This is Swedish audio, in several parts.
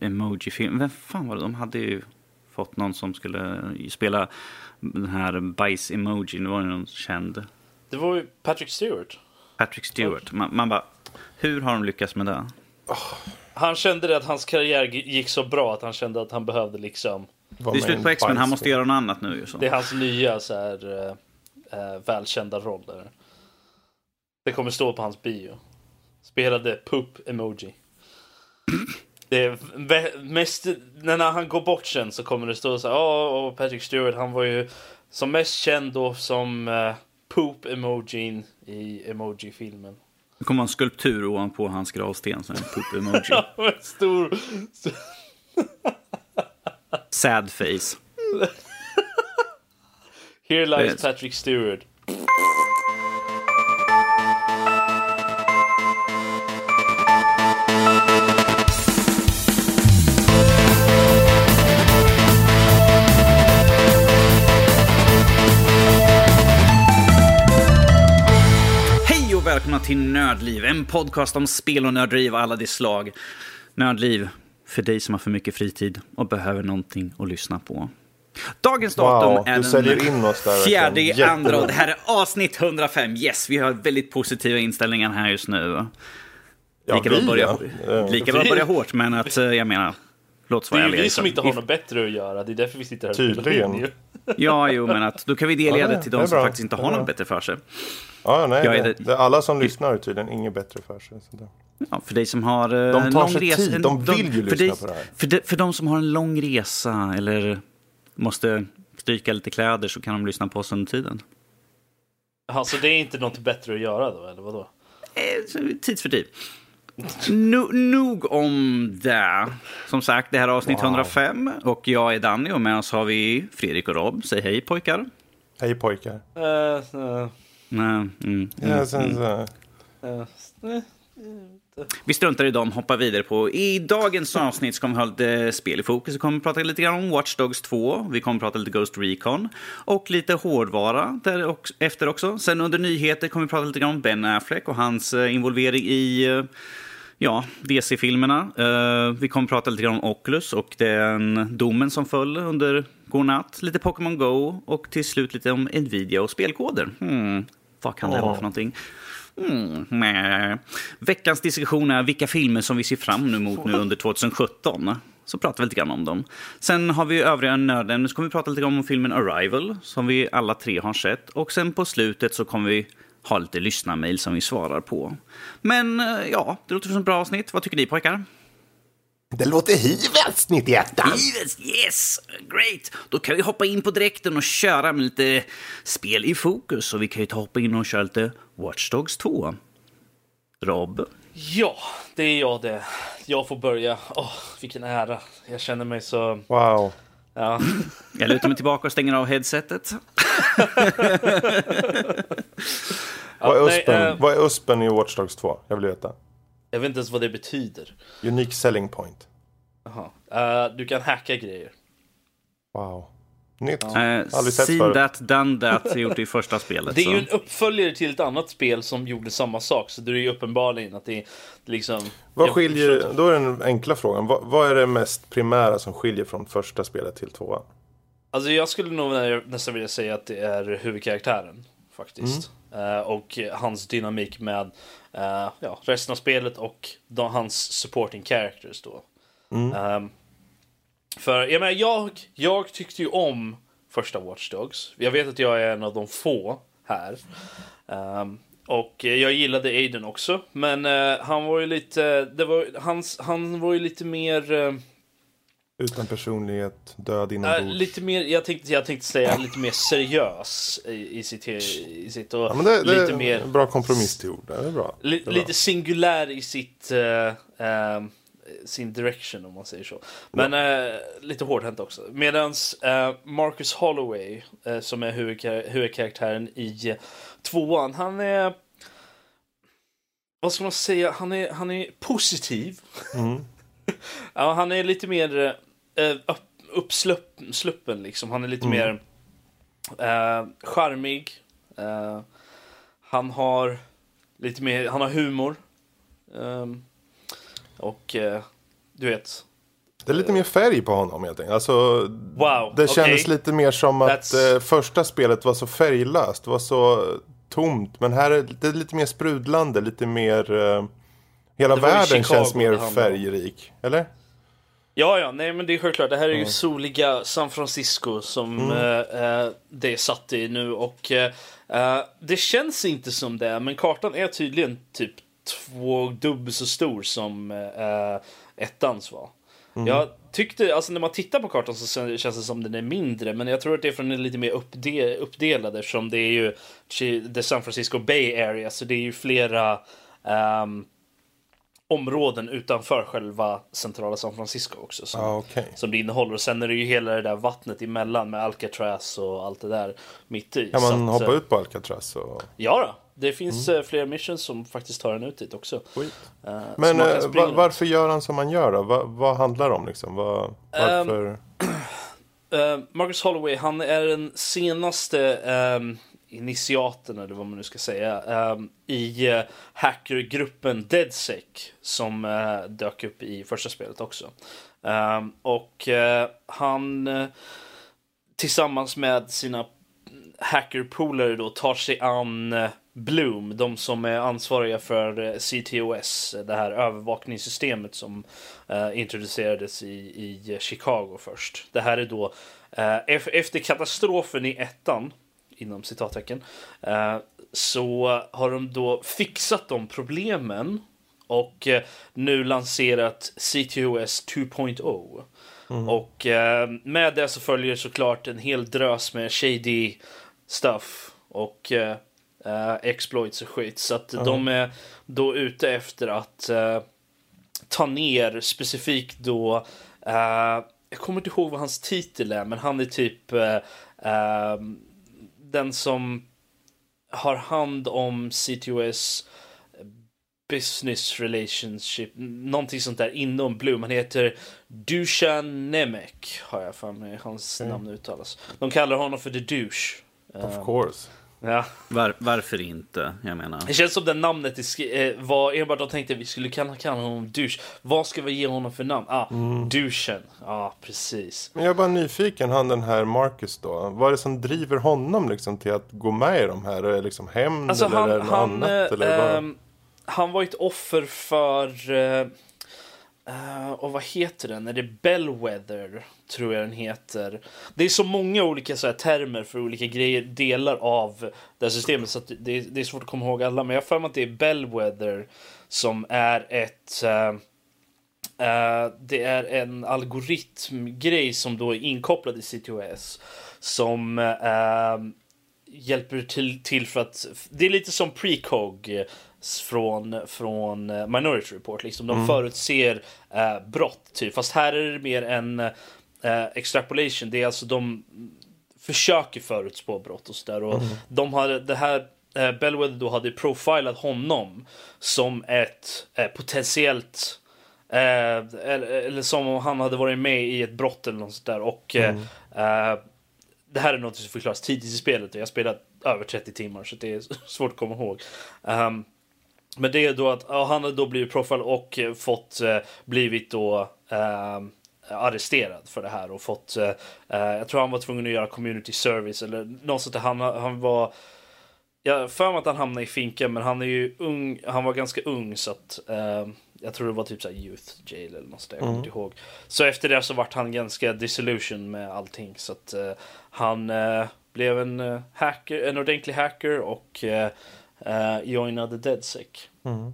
emoji-film. Vem fan var det? De hade ju fått någon som skulle spela den här bajs-emojin. Det var ju någon känd. Det var ju Patrick Stewart. Patrick Stewart. Man, man bara, hur har de lyckats med det? Han kände det att hans karriär gick så bra att han kände att han behövde liksom... Det är slut på X-Men, han måste göra något annat nu. Så. Det är hans nya så här, äh, välkända roll. Där. Det kommer stå på hans bio. Spelade poop emoji. Det är mest, när han går bort sen så kommer det stå så här, oh, Patrick Stewart, han var ju som mest känd då som uh, poop emojin i emoji-filmen. Det kommer en skulptur ovanpå hans gravsten, så en poop emoji. ja, stor... Sad face. Here lies Patrick Stewart. Välkomna till Nördliv, en podcast om spel och nördliv av alla de slag. Nördliv, för dig som har för mycket fritid och behöver någonting att lyssna på. Dagens datum wow, är den fjärde i andra och det här är avsnitt 105. Yes, vi har väldigt positiva inställningar här just nu. Lika ja, bra börja, ja. lika bra börja hårt, men att eh, jag menar, låt oss vara. Det är ju vi som inte har något bättre att göra, det är därför vi sitter här. Tydligen. Ja, jo, men att då kan vi dela ja, det till de som faktiskt inte har något bättre för sig. Ja, nej, det, det, är alla som lyssnar har tydligen inget bättre för sig. Ja, för dig som har uh, de tar lång sig resa. Tid. De vill ju lyssna dig, på det här. För de, för de som har en lång resa eller måste stryka lite kläder så kan de lyssna på oss under tiden. Alltså det är inte något bättre att göra då, eller vadå? Eh, tidsfördriv. No, nog om det. Som sagt, det här är avsnitt wow. 105 och jag är Danny och med oss har vi Fredrik och Rob. Säg hej pojkar. Hej pojkar. Uh, uh. Nej, mm, mm, ja, sen mm. vi struntar i dem, hoppar vidare på. I dagens avsnitt ska vi ha lite spel i fokus. Vi kommer att prata lite grann om Watch Dogs 2. Vi kommer att prata lite Ghost Recon. Och lite hårdvara efter också. Sen under nyheter kommer vi att prata lite grann om Ben Affleck och hans involvering i ja, DC-filmerna. Uh, vi kommer att prata lite grann om Oculus och den domen som föll under godnatt. Lite Pokémon Go och till slut lite om Nvidia och spelkoder. Hmm, vad kan det oh. vara för någonting? Mm, Veckans diskussion är vilka filmer som vi ser fram emot nu under 2017. Så pratar vi lite grann om dem. Sen har vi övriga nördämnen. Så kommer vi prata lite grann om filmen Arrival, som vi alla tre har sett. Och sen på slutet så kommer vi ha lite lyssnarmail som vi svarar på. Men eh, ja, det låter som ett bra avsnitt. Vad tycker ni pojkar? Det låter hyvelt, 91 Hyvelt, yes! Great! Då kan vi hoppa in på direkten och köra med lite spel i fokus. Och vi kan ju ta hoppa in och köra lite Watch Dogs 2. Rob? Ja, det är jag det. Jag får börja. Åh, oh, vilken ära. Jag känner mig så... Wow. Ja. Jag lutar mig tillbaka och stänger av headsetet. vad, är uspen? Nej, uh, vad är uspen i Watch Dogs 2? Jag vill veta. Jag vet inte ens vad det betyder. Unique selling point. Uh, du kan hacka grejer. Wow. Nytt. Uh, Aldrig sett seen förut. that, done that, gjort i första spelet. Det är så. ju en uppföljare till ett annat spel som gjorde samma sak. Så det är ju uppenbarligen att det är liksom... Vad skiljer, då är den enkla frågan. Vad, vad, är det mest primära som skiljer från första spelet till tvåan? Alltså jag skulle nog nästan vilja säga att det är huvudkaraktären. Faktiskt. Mm. Uh, och hans dynamik med uh, ja, resten av spelet och de, hans supporting characters då. Mm. Um, för jag, menar, jag, jag tyckte ju om första Watch Dogs. Jag vet att jag är en av de få här. Um, och jag gillade Aiden också. Men uh, han var ju lite, det var, hans, han var ju lite mer... Uh, utan personlighet, död inombords. Äh, lite mer, jag tänkte, jag tänkte säga lite mer seriös i, i sitt... I sitt och ja, men det, lite det mer, bra kompromiss till ord. Det är bra. Li, det är lite bra. singulär i sitt... Uh, sin direction om man säger så. Men ja. uh, lite hårdhänt också. Medans Marcus Holloway, som är huvudkar huvudkaraktären i tvåan, han är... Vad ska man säga? Han är, han är positiv. Mm. ja, han är lite mer uh, uppsluppen liksom. Han är lite mm. mer uh, charmig. Uh, han har lite mer, han har humor. Um, och uh, du vet, Det är lite mer färg på honom helt enkelt. Alltså, wow, det kändes okay. lite mer som att eh, första spelet var så färglöst. Det var så tomt. Men här är det lite mer sprudlande, lite mer... Eh, hela världen känns mer färgrik. Eller? Ja, ja, nej men det är självklart. Det här är ju mm. soliga San Francisco som mm. uh, det är satt i nu och uh, det känns inte som det, men kartan är tydligen typ två dubbelt så stor som uh, ettans var. Mm. Jag tyckte, alltså när man tittar på kartan så känns det som den är mindre, men jag tror att det är för att den är lite mer uppde uppdelad eftersom det är ju the San Francisco Bay Area, så det är ju flera um, områden utanför själva centrala San Francisco också som, ah, okay. som det innehåller. Och sen är det ju hela det där vattnet emellan med Alcatraz och allt det där mitt i. Kan man att, hoppa ut på Alcatraz? Och... Ja då. Det finns mm. flera missions som faktiskt tar en ut dit också. Uh, Men uh, var, varför gör han som han gör då? Va, vad handlar det om liksom? Va, varför? Um, Marcus Holloway, han är den senaste um, initiaten, eller vad man nu ska säga, um, i uh, hackergruppen DeadSec som uh, dök upp i första spelet också. Och uh, han tillsammans med sina hackerpolare då tar sig an Bloom, de som är ansvariga för CTOS, det här övervakningssystemet som uh, introducerades i, i Chicago först. Det här är då uh, efter katastrofen i ettan inom citattecken, eh, så har de då fixat de problemen och eh, nu lanserat CTOS 2.0. Mm. Och eh, med det så följer såklart en hel drös med shady stuff och exploits och skit. Så att mm. de är då ute efter att ta ner specifikt då jag kommer inte ihåg vad hans titel är, men han är typ uh, den som har hand om CTOS business relationship, någonting sånt där inom Bloom. Han heter Dushan Nemek, har jag för mig hans mm. namn uttalas. De kallar honom för The Douche. Of course. Ja. Var, varför inte? Jag menar. Det känns som det namnet eh, var enbart de tänkte att vi skulle kalla, kalla honom douche. Vad ska vi ge honom för namn? Ah, mm. douchen. Ja, ah, precis. Men jag är bara nyfiken, han den här Marcus då. Vad är det som driver honom liksom till att gå med i de här? Är det liksom hämnd alltså, eller han, är det något han, annat? Eller äh, han var ett offer för... Äh, Uh, och vad heter den? Är det Bellwether? Tror jag den heter. Det är så många olika så här, termer för olika grejer, delar av det här systemet så det, det, är svårt att komma ihåg alla. Men jag har för mig att det är Bellwether som är ett... Uh, uh, det är en algoritmgrej som då är inkopplad i CTOS som hjälper till, till för att... Det är lite som precog från, från eh, Minority Report. Liksom. De mm. förutser eh, brott, typ. fast här är det mer en eh, extrapolation. Det är alltså de försöker förutspå brott och sådär. Och mm. de har det här eh, Bellwether då hade profilat honom som ett eh, potentiellt eh, eller, eller, som om han hade varit med i ett brott eller något sånt där. Och mm. eh, det här är något som förklaras tidigt i spelet och jag har spelat över 30 timmar så det är svårt att komma ihåg. Um, men det är då att ja, han har då blivit profil och eh, fått eh, blivit då eh, arresterad för det här och fått. Eh, eh, jag tror han var tvungen att göra community service eller något sånt. Där. Han, han var. Jag för mig att han hamnade i finkan, men han är ju ung. Han var ganska ung så att. Eh, jag tror det var typ så youth jail eller något sånt. Jag kommer mm. inte ihåg. Så efter det så vart han ganska disillusion med allting så att han blev en hacker, en ordentlig hacker och uh, joina the DeadSec. Mm.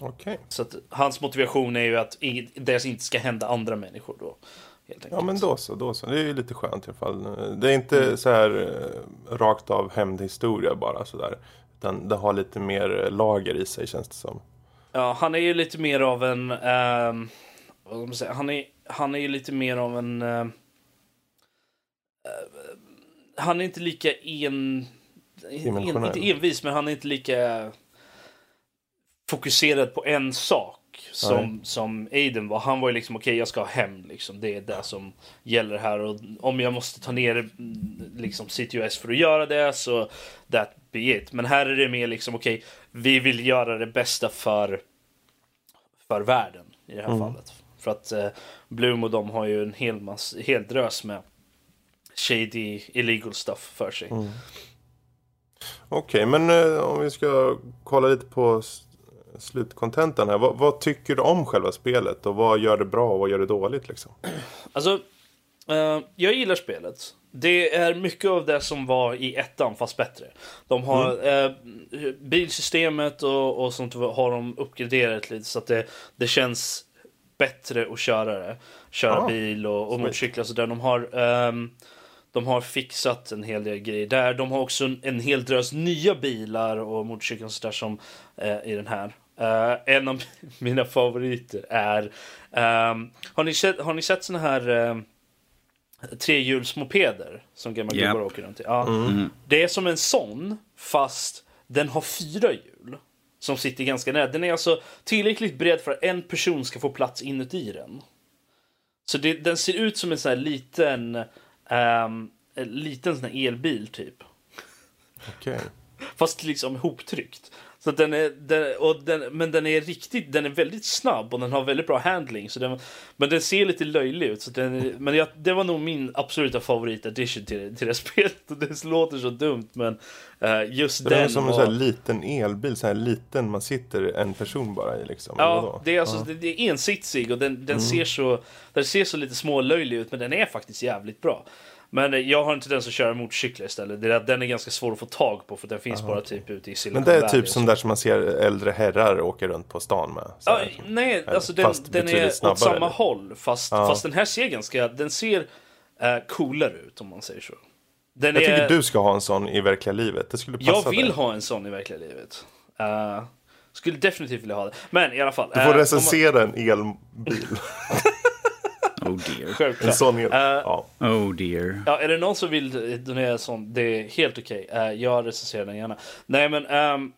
Okay. Så att hans motivation är ju att det inte ska hända andra människor då. Ja men då så, då så. Det är ju lite skönt i alla fall. Det är inte mm. så här uh, rakt av hämndhistoria bara sådär. Utan det har lite mer lager i sig känns det som. Ja, han är ju lite mer av en... Uh, vad ska man säga? Han är, han är ju lite mer av en... Uh, han är inte lika en en, inte envis, men han är inte lika fokuserad på en sak som, som Aiden var. Han var ju liksom okej, okay, jag ska hem liksom. Det är det som gäller här och om jag måste ta ner liksom CTOS för att göra det så that be it. Men här är det mer liksom okej, okay, vi vill göra det bästa för för världen i det här mm. fallet. För att eh, Bloom och de har ju en hel, mass, hel drös med shady illegal stuff för sig. Mm. Okej, okay, men eh, om vi ska kolla lite på slutkontentan här. Vad, vad, tycker du om själva spelet och vad gör det bra och vad gör det dåligt liksom? Alltså, eh, jag gillar spelet. Det är mycket av det som var i ettan fast bättre. De har mm. eh, bilsystemet och, och sånt har de uppgraderat lite så att det, det känns bättre att köra det. Köra ah, bil och, och motorcyklar sådär. De har um, de har fixat en hel del grejer där. De har också en, en hel drös nya bilar och motorcyklar och sådär som eh, i den här. Uh, en av mina favoriter är... Um, har, ni sett, har ni sett såna här um, trehjulsmopeder som gamla yep. gubbar åker runt i? Ja. Mm. Det är som en sån, fast den har fyra hjul. Som sitter ganska nära. Den är alltså tillräckligt bred för att en person ska få plats inuti den. Så det, den ser ut som en sån här liten, um, en liten sån här elbil typ. Okej. Okay. Fast liksom ihoptryckt. Så den är, den, och den, men den är riktigt, den är väldigt snabb och den har väldigt bra handling. Så den, men den ser lite löjlig ut. Så den, men jag, det var nog min absoluta favorit addition till, till det spelet. Det låter så dumt men uh, just det den. Det är som en sån liten elbil, så här liten man sitter en person bara i liksom. Ja, det är, alltså, ja. Det, det, är ensitsig och den, den, mm. ser så, den ser så lite smålöjlig ut men den är faktiskt jävligt bra. Men jag har en tendens att köra motorcyklar istället. Den är ganska svår att få tag på för den finns Aha. bara typ ute i Silicon Men det är typ som där som man ser äldre herrar åka runt på stan med? Ja, nej, alltså den, den är åt samma eller? håll. Fast, ja. fast den här ser ganska, den ser uh, coolare ut om man säger så. Den jag är... tycker du ska ha en sån i verkliga livet. Det skulle passa Jag vill dig. ha en sån i verkliga livet. Uh, skulle definitivt vilja ha det. Men i alla fall. Du får uh, recensera man... en elbil. Oh dear. Självklart. En sån uh, ja. Oh dear. Ja, är det någon som vill donera sån, det är helt okej. Okay. Uh, jag recenserar den gärna. Nej men, um,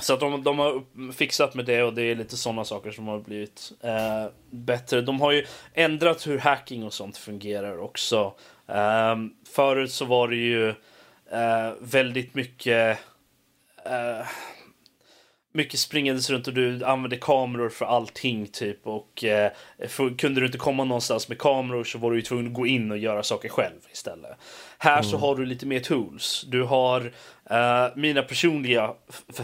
så att de, de har fixat med det och det är lite sådana saker som har blivit uh, bättre. De har ju ändrat hur hacking och sånt fungerar också. Um, förut så var det ju uh, väldigt mycket uh, mycket springandes runt och du använde kameror för allting typ och eh, för, kunde du inte komma någonstans med kameror så var du ju tvungen att gå in och göra saker själv istället. Här mm. så har du lite mer tools. Du har eh, mina personliga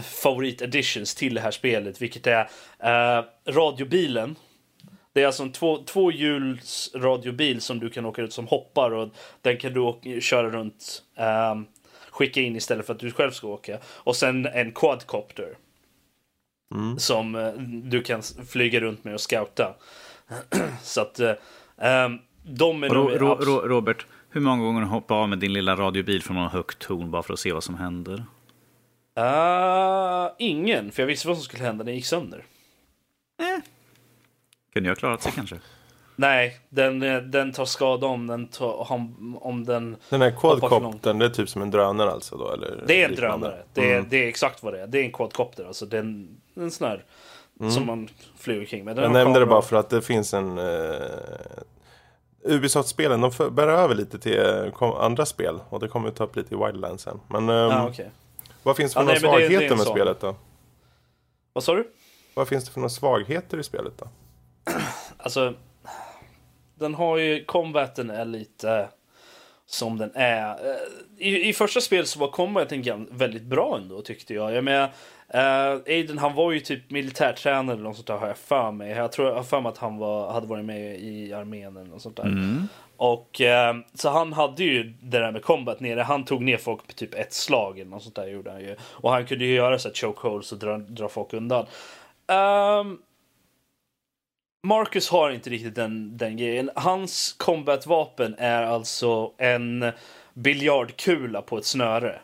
favorit additions till det här spelet, vilket är eh, radiobilen. Det är alltså en två, tvåhjuls radiobil som du kan åka ut som hoppar och den kan du åka, köra runt, eh, skicka in istället för att du själv ska åka. Och sen en quadcopter Mm. Som eh, du kan flyga runt med och scouta. Så att um, de är ro, ro, ro, Robert, hur många gånger har du hoppat av med din lilla radiobil från någon högt torn bara för att se vad som händer? Uh, ingen, för jag visste vad som skulle hända när det gick sönder. Eh. Kunde jag klarat sig kanske? Nej, den, eh, den tar skada om den, tar, om, den Den här quadcoptern, det är typ som en drönare alltså då? Eller det är en drönare. Det är, mm. det är exakt vad det är. Det är en quadcopter. Alltså den, en sån här mm. som man flyger kring med. Den jag nämnde det bara för att det finns en... Uh, Ubisoft-spelen, de bär över lite till uh, andra spel. Och det kommer vi ta upp lite i Wildlands sen. Men um, ah, okay. vad finns det för ah, några svagheter med spelet då? Vad sa du? Vad finns det för några svagheter i spelet då? alltså, den har ju, combaten är lite som den är. Eh, I, i första spelet så var combaten väldigt bra ändå tyckte jag. Jag menar, Uh, Aiden han var ju typ militärtränare eller något sånt där har jag för mig. Jag tror jag har för mig att han var, hade varit med i armén eller något sånt där. Mm. Och uh, så han hade ju det där med combat nere. Han tog ner folk på typ ett slag eller något sånt där gjorde han ju. Och han kunde ju göra så här chokeholds och dra, dra folk undan. Um, Marcus har inte riktigt den, den grejen. Hans combatvapen är alltså en biljardkula på ett snöre.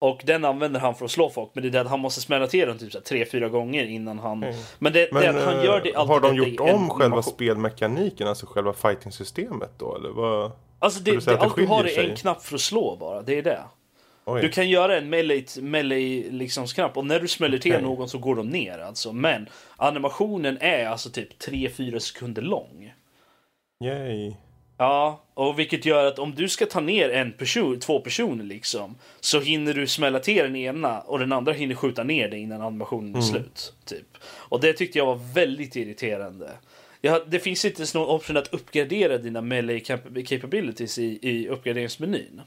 Och den använder han för att slå folk. Men det är det att han måste smälla till den typ tre, fyra gånger innan han... Mm. Men, det, men det han gör det alltid Har de gjort om själva spelmekaniken, alltså själva fighting-systemet då? Eller vad? Alltså det, det, allt du har är en knapp för att slå bara, det är det. Oj. Du kan göra en melee, melee liksom knapp och när du smäller till okay. någon så går de ner alltså. Men animationen är alltså typ 3-4 sekunder lång. Yay. Ja, och vilket gör att om du ska ta ner en person, två personer liksom, så hinner du smälla till den ena och den andra hinner skjuta ner dig innan animationen är mm. slut. Typ. Och det tyckte jag var väldigt irriterande. Ja, det finns inte ens någon option att uppgradera dina melee capabilities i, i uppgraderingsmenyn.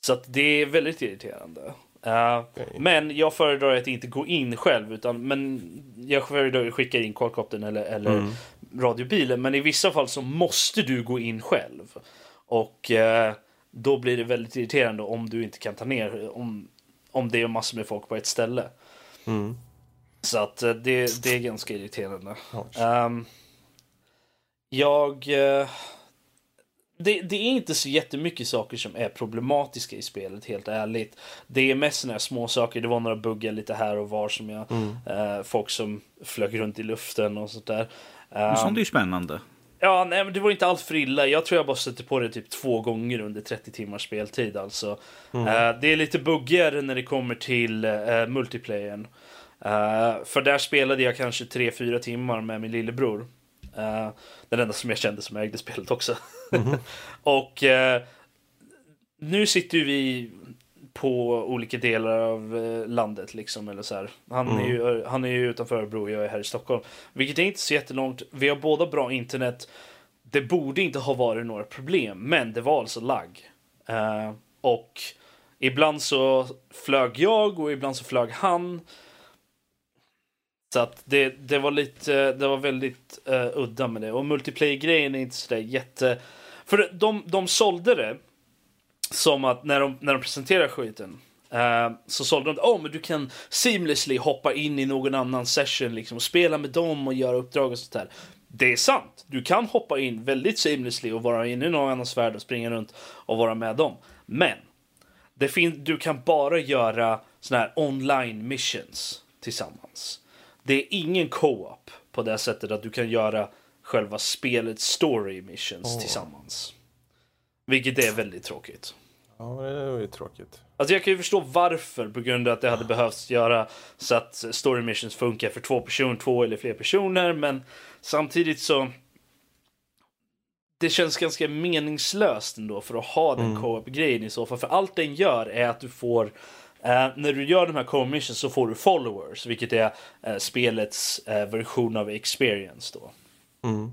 Så att det är väldigt irriterande. Uh. Men jag föredrar att inte gå in själv, utan men jag föredrar att skicka in quadcoptern eller, eller mm. radiobilen. Men i vissa fall så måste du gå in själv. Och uh, då blir det väldigt irriterande om du inte kan ta ner, om, om det är massor med folk på ett ställe. Mm. Så att uh, det, det är ganska irriterande. Um, jag det, det, är inte så jättemycket saker som är problematiska i spelet, helt ärligt. Det är mest sådana små saker. Det var några buggar lite här och var som jag... Mm. Eh, folk som flög runt i luften och sånt där. Um, sånt är ju spännande. Ja, nej, men det var inte allt för illa. Jag tror jag bara stötte på det typ två gånger under 30 timmars speltid. Alltså. Mm. Uh, det är lite buggigare när det kommer till uh, multiplayern. Uh, för där spelade jag kanske 3-4 timmar med min lillebror. Uh, den enda som jag kände som ägde spelet också. Mm-hmm. och uh, nu sitter vi på olika delar av uh, landet liksom. Eller så här. Han, mm. är ju, han är ju utanför Örebro och jag är här i Stockholm. Vilket är inte så jättelångt. Vi har båda bra internet. Det borde inte ha varit några problem, men det var alltså lagg. och ibland så flög jag och ibland så flög han. Så att det, det var lite, det var väldigt uh, udda med det. Och multiplayer-grejen är inte sådär jätte... För de, de sålde det som att när de, när de presenterade skiten uh, så sålde de att oh, men du kan seamlessly hoppa in i någon annan session liksom, och spela med dem och göra uppdrag och sånt där. Det är sant. Du kan hoppa in väldigt seamlessly och vara inne i någon annans värld och springa runt och vara med dem. Men det fin du kan bara göra såna här online missions tillsammans. Det är ingen co-op på det sättet att du kan göra själva spelets story missions oh. tillsammans. Vilket är väldigt tråkigt. Ja, det är ju tråkigt. Alltså jag kan ju förstå varför, på grund av att det hade behövts göra så att story missions funkar för två personer, två eller fler personer, men samtidigt så det känns ganska meningslöst ändå för att ha den mm. co-op-grejen i så fall. För allt den gör är att du får Uh, när du gör de här commissions så får du followers, vilket är uh, spelets uh, version av experience då. Mm.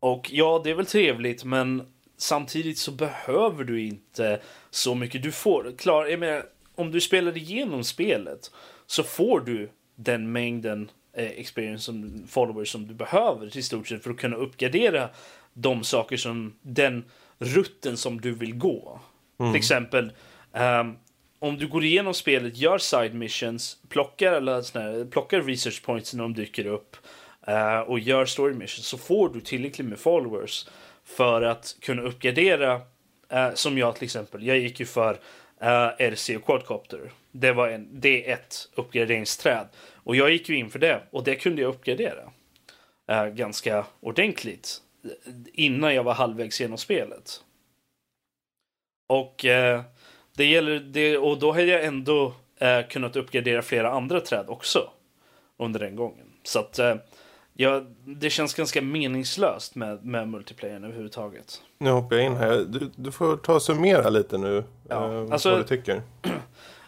Och ja, det är väl trevligt, men samtidigt så behöver du inte så mycket. Du får, klar, jag menar, om du spelar igenom spelet så får du den mängden experience som followers som du behöver till stort sett för att kunna uppgradera de saker som den rutten som du vill gå. Mm. Till exempel um, om du går igenom spelet, gör side missions, plockar, eller såna plockar research points när de dyker upp uh, och gör story missions så får du tillräckligt med followers för att kunna uppgradera, uh, som jag till exempel. Jag gick ju för uh, eh, RC och Quadcopter. Det var en, det är ett uppgraderingsträd. Och jag gick ju in för det och det kunde jag uppgradera eh, ganska ordentligt innan jag var halvvägs genom spelet. Och det gäller det, och då hade jag ändå eh, kunnat uppgradera flera andra träd också under den gången. Så att eh, ja, det känns ganska meningslöst med, med multiplayern överhuvudtaget. Nu hoppar jag in här. Du, du får ta och summera lite nu ja, eh, alltså, vad du tycker.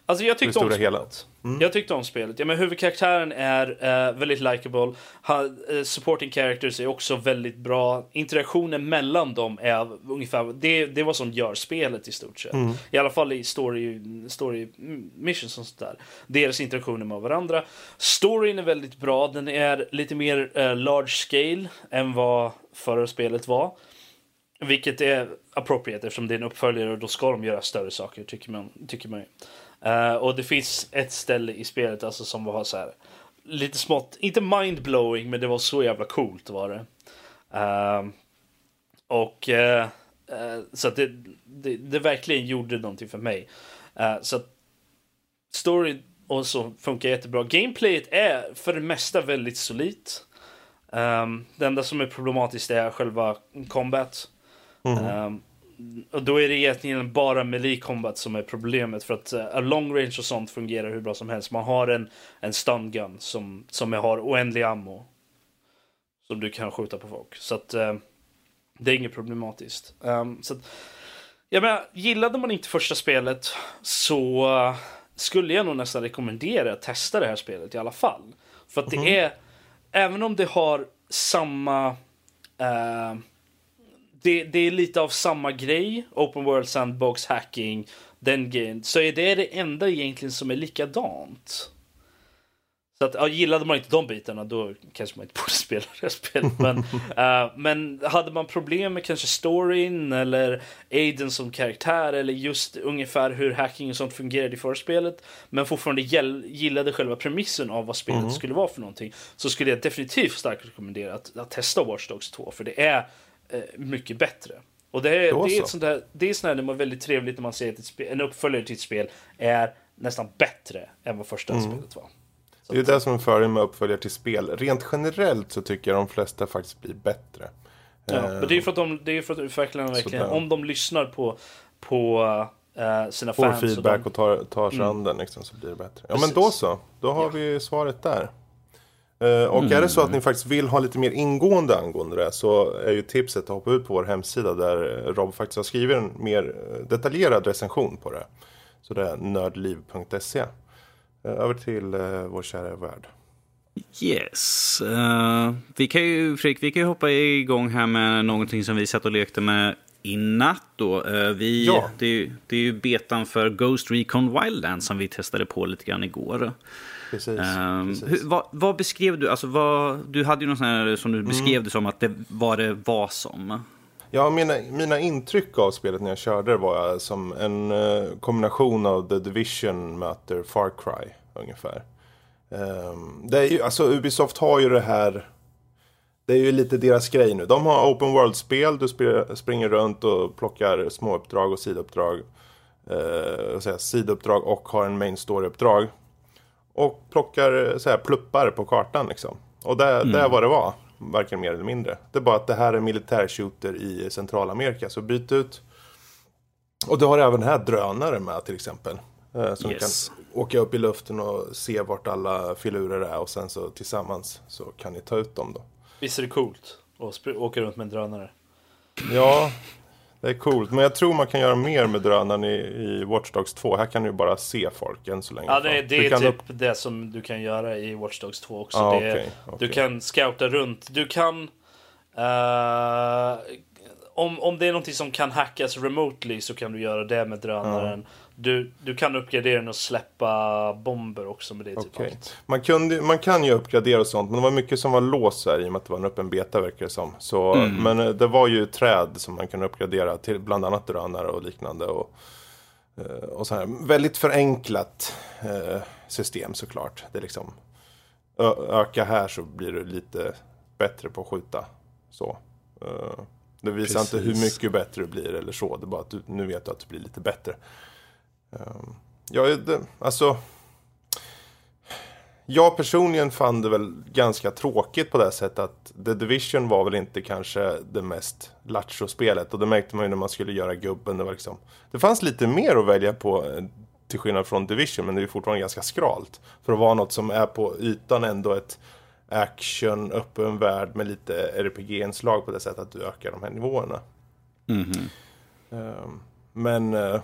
Alltså jag tyckte om spelet. Mm. Jag tyckte om spelet. Ja, men huvudkaraktären är uh, väldigt likable. Uh, supporting characters är också väldigt bra. Interaktionen mellan dem är ungefär det, det är vad som gör spelet i stort sett. Mm. I alla fall i story, story missions och sånt där. Deras interaktioner med varandra. Storyn är väldigt bra. Den är lite mer uh, large scale än vad förra spelet var. Vilket är appropriate eftersom det är en uppföljare och då ska de göra större saker tycker man. Tycker man Uh, och det finns ett ställe i spelet alltså som var så här lite smått, inte mindblowing men det var så jävla coolt var det. Uh, och uh, så att det, det, det, verkligen gjorde någonting för mig. så att story och så funkar jättebra. Gameplayet är för det mesta väldigt solitt. Um, det enda som är problematiskt är själva combat. Mm. Um, och då är det egentligen bara melee combat som är problemet för att uh, long range och sånt fungerar hur bra som helst. Man har en, en stun gun som, som har oändlig ammo. Som du kan skjuta på folk. Så att uh, Det är inget problematiskt. Um, så att, jag menar, gillade man inte första spelet så uh, skulle jag nog nästan rekommendera att testa det här spelet i alla fall. För att mm det är, även om det har samma... Uh, det, det, är lite av samma grej, Open World Sandbox Hacking, den grejen. Så är det det enda egentligen som är likadant. Så att, ja, gillade man inte de bitarna då kanske man inte borde spela det spelet. Men, uh, men hade man problem med kanske storyn eller Aiden som karaktär eller just ungefär hur hacking och sånt fungerade i förspelet men fortfarande gillade själva premissen av vad spelet mm. skulle vara för någonting så skulle jag definitivt starkt rekommendera att, att testa Watch Dogs 2 för det är uh, mycket bättre. Och det är, det är, ett sånt där, det är sånt där det väldigt trevligt när man ser att en uppföljare till ett spel är nästan bättre än vad första mm. spelet var. Så det är det som är fördelen med uppföljare till spel. Rent generellt så tycker jag de flesta faktiskt blir bättre. Ja, eh, men det är för att de, det är för att verkligen, verkligen om de lyssnar på, på uh, sina Får fans. Får feedback och, de... och tar, tar sig mm. an den liksom, så blir det bättre. Ja Precis. men då så, då har ja. vi svaret där. Uh, och mm. är det så att ni faktiskt vill ha lite mer ingående angående det så är ju tipset att hoppa ut på vår hemsida där Rob faktiskt har skrivit en mer detaljerad recension på det. Så det är nördliv.se. Eh, över till vår kära värld. Yes. Uh, vi kan ju, Fredrik, vi kan ju hoppa igång här med någonting som vi satt och lekte med i natt. Då. Vi, ja. det, är, det är ju betan för Ghost Recon Wildlands som vi testade på lite grann igår. Precis, um, precis. Hur, vad, vad, beskrev du? Alltså, vad, du hade ju något sånt här som du mm. beskrev det som att det var det var som. Ja, mina, mina intryck av spelet när jag körde det var som en uh, kombination av The Division möter Far Cry ungefär. Um, det är ju, alltså Ubisoft har ju det här det är ju lite deras grej nu. De har open world-spel, du springer runt och plockar småuppdrag och sidouppdrag. Säga, sidouppdrag och har en main story-uppdrag. Och plockar så här, pluppar på kartan liksom. Och det, mm. det är vad det var varken mer eller mindre. Det är bara att det här är militärshooter i Centralamerika, så byt ut. Och du har även här drönare med till exempel. Eh, som yes. kan åka upp i luften och se vart alla filurer är och sen så tillsammans så kan ni ta ut dem då. Visst är det coolt att åka runt med en drönare? Ja, det är coolt. Men jag tror man kan göra mer med drönaren i, i Watch Dogs 2. Här kan du bara se folk än så länge. Ja, det, det är typ upp... det som du kan göra i Watch Dogs 2 också. Ah, okay, okay. Du kan scouta runt. Du kan... Uh, om, om det är någonting som kan hackas remotely så kan du göra det med drönaren. Ah. Du, du kan uppgradera den och släppa bomber också med det. Typ okay. man, kunde, man kan ju uppgradera och sånt men det var mycket som var låst här i och med att det var en öppen beta verkar det som. Så, mm. Men eh, det var ju träd som man kunde uppgradera till bland annat drönare och liknande. Och, eh, och så här. Väldigt förenklat eh, system såklart. Det är liksom öka här så blir du lite bättre på att skjuta. Så. Det visar Precis. inte hur mycket bättre du blir eller så. Det är bara att du, nu vet du att du blir lite bättre. Ehm, ja, alltså. Jag personligen fann det väl ganska tråkigt på det sättet att The Division var väl inte kanske det mest lattjo-spelet. Och det märkte man ju när man skulle göra gubben. Det, var liksom, det fanns lite mer att välja på eh, till skillnad från Division. Men det är fortfarande ganska skralt. För att vara något som är på ytan ändå ett action, öppen värld med lite RPG-inslag på det sättet att du ökar de här nivåerna. Mm -hmm. men uh,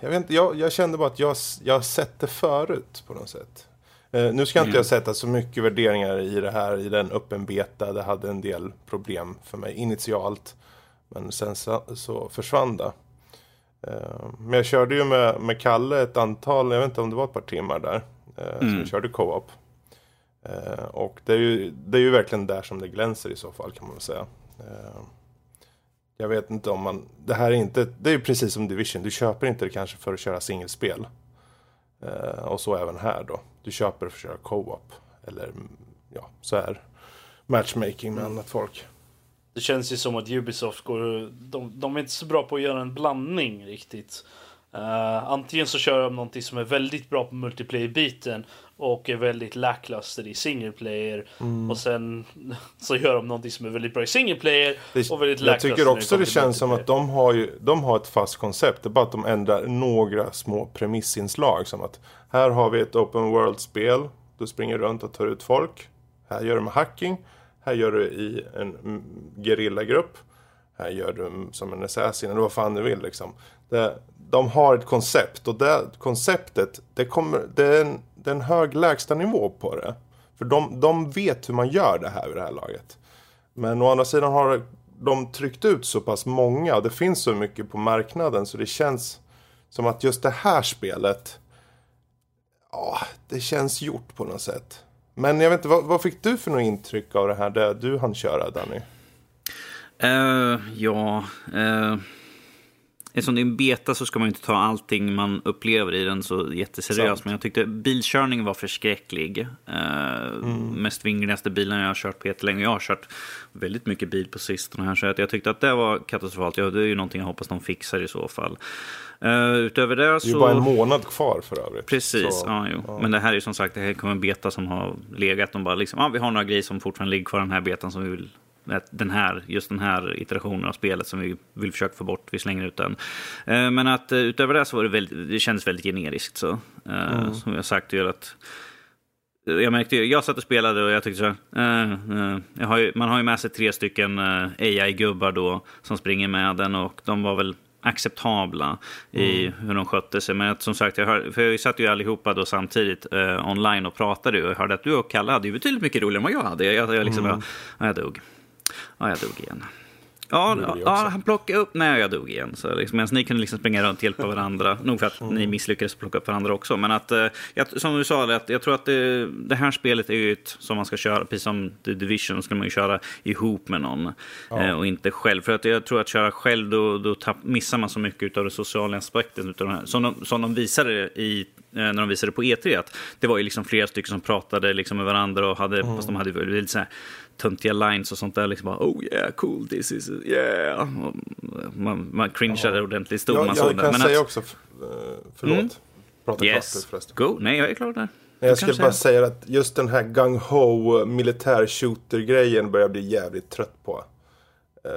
jag, vet inte, jag, jag, kände bara att jag, jag har sett det förut på något sätt. Uh, nu ska mm. inte jag sätta så mycket värderingar i det här, i den öppen beta. Det hade en del problem för mig initialt. Men sen så, så försvann det. Uh, men jag körde ju med, med Kalle ett antal, jag vet inte om det var ett par timmar där. Uh, mm. Så vi körde co-op. Uh, och det är, ju, det är ju verkligen där som det glänser i så fall kan man väl säga. Jag vet inte om man... Det här är inte... Det är ju precis som Division. Du köper inte det kanske för att köra singelspel. Uh, och så även här då. Du köper det för att köra co-op. Eller ja, så här. Matchmaking med mm. annat folk. Det känns ju som att Ubisoft går... De, de är inte så bra på att göra en blandning riktigt. Uh, antingen så kör de någonting som är väldigt bra på multiplayer-biten och är väldigt lackluster i single player. Mm. Och sen så gör de någonting som är väldigt bra i single player det, och väldigt Jag tycker också det känns som att de har, ju, de har ett fast koncept. Det är bara att de ändrar några små premissinslag. Som att här har vi ett open world-spel. Du springer runt och tar ut folk. Här gör de hacking. Här gör du i en gerillagrupp. Här gör du som en assassin eller vad fan du vill liksom. Det, de har ett koncept och det konceptet, det, kommer, det, är en, det är en hög lägstanivå på det. För de, de vet hur man gör det här vid det här laget. Men å andra sidan har de tryckt ut så pass många och det finns så mycket på marknaden så det känns som att just det här spelet, ja, det känns gjort på något sätt. Men jag vet inte, vad, vad fick du för något intryck av det här, det du hann köra Danny? Uh, ja, uh, eftersom det är en beta så ska man inte ta allting man upplever i den så jätteseriöst. Men jag tyckte bilkörningen var förskräcklig. Uh, mm. Mest vingligaste bilen jag har kört på jättelänge. Jag har kört väldigt mycket bil på sistone här. Så jag tyckte att det var katastrofalt. Ja, det är ju någonting jag hoppas de fixar i så fall. Uh, utöver det så... Det är ju bara en månad kvar för övrigt. Precis, så, ja. Ja. men det här är ju som sagt, det här kommer en beta som har legat. De bara liksom, ah, vi har några grejer som fortfarande ligger kvar den här betan som vi vill den här, just den här iterationen av spelet som vi vill försöka få bort. Vi slänger ut den. Uh, men att uh, utöver det så var det väldigt, det kändes väldigt generiskt. Så, mm. Som jag sagt, gör att jag märkte jag satt och spelade och jag tyckte så uh, uh, har ju, man har ju med sig tre stycken uh, AI-gubbar då som springer med den och de var väl acceptabla i mm. hur de skötte sig. Men som sagt, jag, hör, för jag satt ju allihopa då samtidigt eh, online och pratade och jag hörde att du och Kalle hade ju betydligt mycket roligare än vad jag hade. Jag, jag, liksom, mm. jag, jag dog. Ja, jag dog igen. Ja, ja, han plockade upp... Nej, jag dog igen. Så liksom, medan ni kunde liksom springa runt och hjälpa varandra. Nog för att mm. ni misslyckades plocka upp varandra också. Men att, eh, jag, som du sa, att jag tror att det, det, här spelet är ju ett som man ska köra, precis som The Division, ska man ju köra ihop med någon. Ja. Eh, och inte själv. För att jag tror att köra själv, då, då tapp, missar man så mycket av det sociala aspekten. Utav här. Som, de, som de visade i eh, när de visade på E3. Att det var ju liksom flera stycken som pratade liksom med varandra och hade, mm. fast de hade lite så här töntiga lines och sånt där. Liksom bara, oh yeah, cool, this is, yeah. man, man cringeade ja. ordentligt stor. Ja, man jag kan säga att... också, eh, förlåt, mm. prata yes. klart förresten. Go, nej jag är klar där. Jag skulle bara säga att just den här gung ho militär shooter grejen börjar bli jävligt trött på. Uh,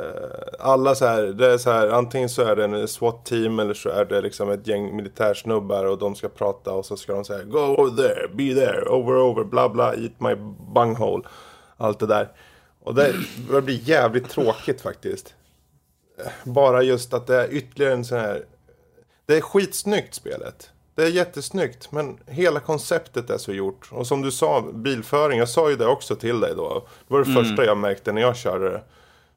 alla så här, det är så här, antingen så är det en SWAT-team eller så är det liksom ett gäng militärsnubbar och de ska prata och så ska de säga Go over there, be there, over over, bla bla, eat my bunghole allt det där. Och det börjar bli jävligt tråkigt faktiskt. Bara just att det är ytterligare en sån här... Det är skitsnyggt spelet. Det är jättesnyggt, men hela konceptet är så gjort. Och som du sa, bilföring, jag sa ju det också till dig då. Det var det mm. första jag märkte när jag körde det.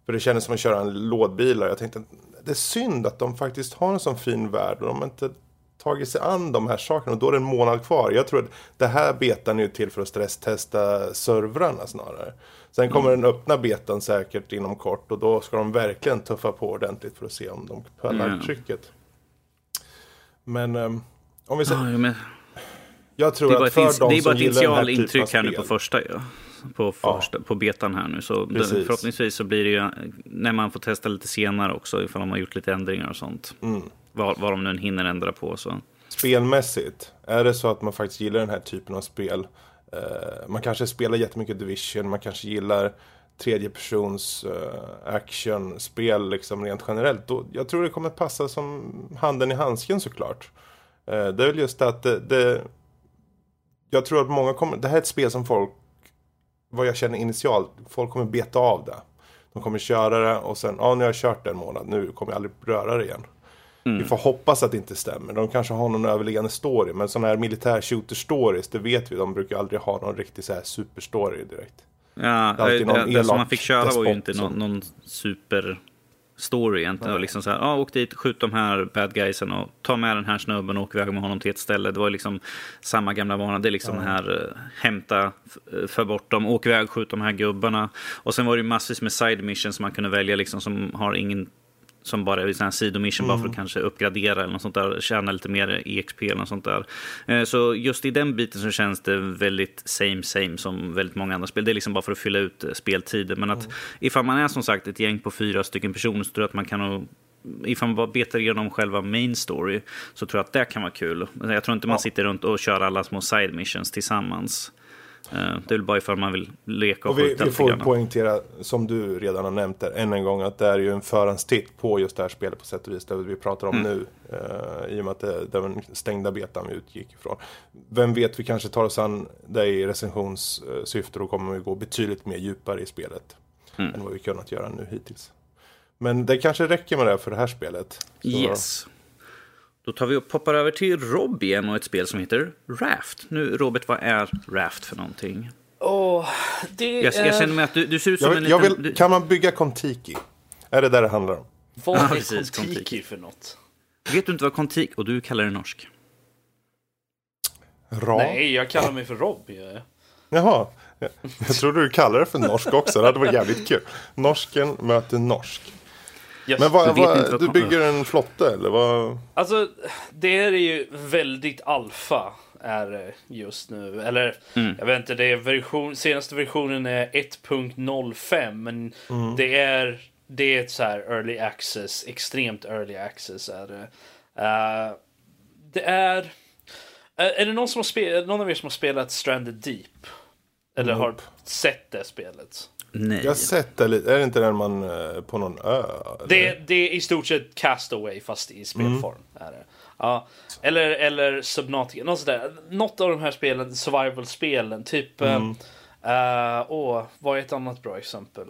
För det kändes som att köra en lådbil. Jag tänkte, det är synd att de faktiskt har en sån fin värld och de inte tagit sig an de här sakerna och då är det en månad kvar. Jag tror att det här betan är till för att stresstesta servrarna snarare. Sen kommer mm. den öppna betan säkert inom kort och då ska de verkligen tuffa på ordentligt för att se om de pallar mm. trycket. Men um, om vi säger... Ja. Jag tror att för ins- de Det är bara ett initial intryck här nu på första ja. På, första, ja. på betan här nu. Så den, förhoppningsvis så blir det ju när man får testa lite senare också ifall de har gjort lite ändringar och sånt. Mm. Vad, vad de nu hinner ändra på. Så. Spelmässigt, är det så att man faktiskt gillar den här typen av spel. Eh, man kanske spelar jättemycket Division, man kanske gillar tredjepersons eh, actionspel liksom rent generellt. Då, jag tror det kommer passa som handen i handsken såklart. Eh, det är väl just att det, det, jag tror att många kommer, det här är ett spel som folk, vad jag känner initialt, folk kommer beta av det. De kommer köra det och sen, ja nu har jag kört det en månad, nu kommer jag aldrig röra det igen. Mm. Vi får hoppas att det inte stämmer. De kanske har någon överliggande story. Men sådana här militär shooter stories, det vet vi. De brukar aldrig ha någon riktig så här superstory direkt. Ja, det, det, det som man fick köra var ju inte någon, någon super story egentligen. Ja. Liksom så här, ah, åk dit, skjut de här bad guysen och ta med den här snubben och åk iväg med honom till ett ställe. Det var liksom samma gamla vana. Det är liksom ja. här, uh, hämta, för bort dem, åk iväg, skjut de här gubbarna. Och sen var det ju massvis med side missions som man kunde välja liksom som har ingen som bara är en sidomission mm. bara för att mm. kanske uppgradera eller något sånt där, tjäna lite mer EXP eller något sånt där. Eh, så just i den biten så känns det väldigt same same som väldigt många andra spel. Det är liksom bara för att fylla ut eh, speltiden. Men att mm. ifall man är som sagt ett gäng på fyra stycken personer så tror jag att man kan ifall man bara betar igenom själva main story så tror jag att det kan vara kul. Jag tror inte man sitter runt och kör alla små side missions tillsammans. Eh, det är väl bara ifall man vill leka och, och vi, vi får poängtera, som du redan har nämnt där, än en gång att det är ju en förhandstitt på just det här spelet på sätt och vis. Det vi pratar om mm. nu. Uh, I och med att det, det var den stängda betan vi utgick ifrån. Vem vet, vi kanske tar oss an det i recensionssyfte och kommer vi gå betydligt mer djupare i spelet. Mm. Än vad vi kunnat göra nu hittills. Men det kanske räcker med det för det här spelet. Så. Yes. Då tar vi och poppar över till Rob igen och ett spel som heter Raft. Nu Robert, vad är Raft för någonting? Oh, det jag, är... jag känner mig att du, du ser ut som jag, en liten... Vill, kan man bygga Kontiki? Är det där det handlar om? Vad är precis, Kontiki, Kontiki för något? Vet du inte vad Kontiki... Och du kallar det norsk? Ra? Nej, jag kallar mig för Rob. Jag. Jaha. Jag, jag trodde du kallade det för norsk också. Det hade varit jävligt kul. Norsken möter norsk. Yes. Men vad, vad, du bygger en flotte eller vad? Alltså, det är ju väldigt alfa är just nu. Eller mm. jag vet inte, det är version, senaste versionen är 1.05 men mm. det är det är ett så här early access, extremt early access är det. Uh, det är... Uh, är det någon, som har spelat, någon av er som har spelat Stranded Deep? Eller mm. har sett det spelet? Nej. Jag har sett det lite. Är det inte den man eh, på någon ö? Det, det, är i stort sett Castaway fast i spelform. Mm. Är det. Ja. Eller, eller Subnautica. Något, sådär. något av de här spelen, survival-spelen. Typ... Eh, mm. Uh, åh, vad är ett annat bra exempel?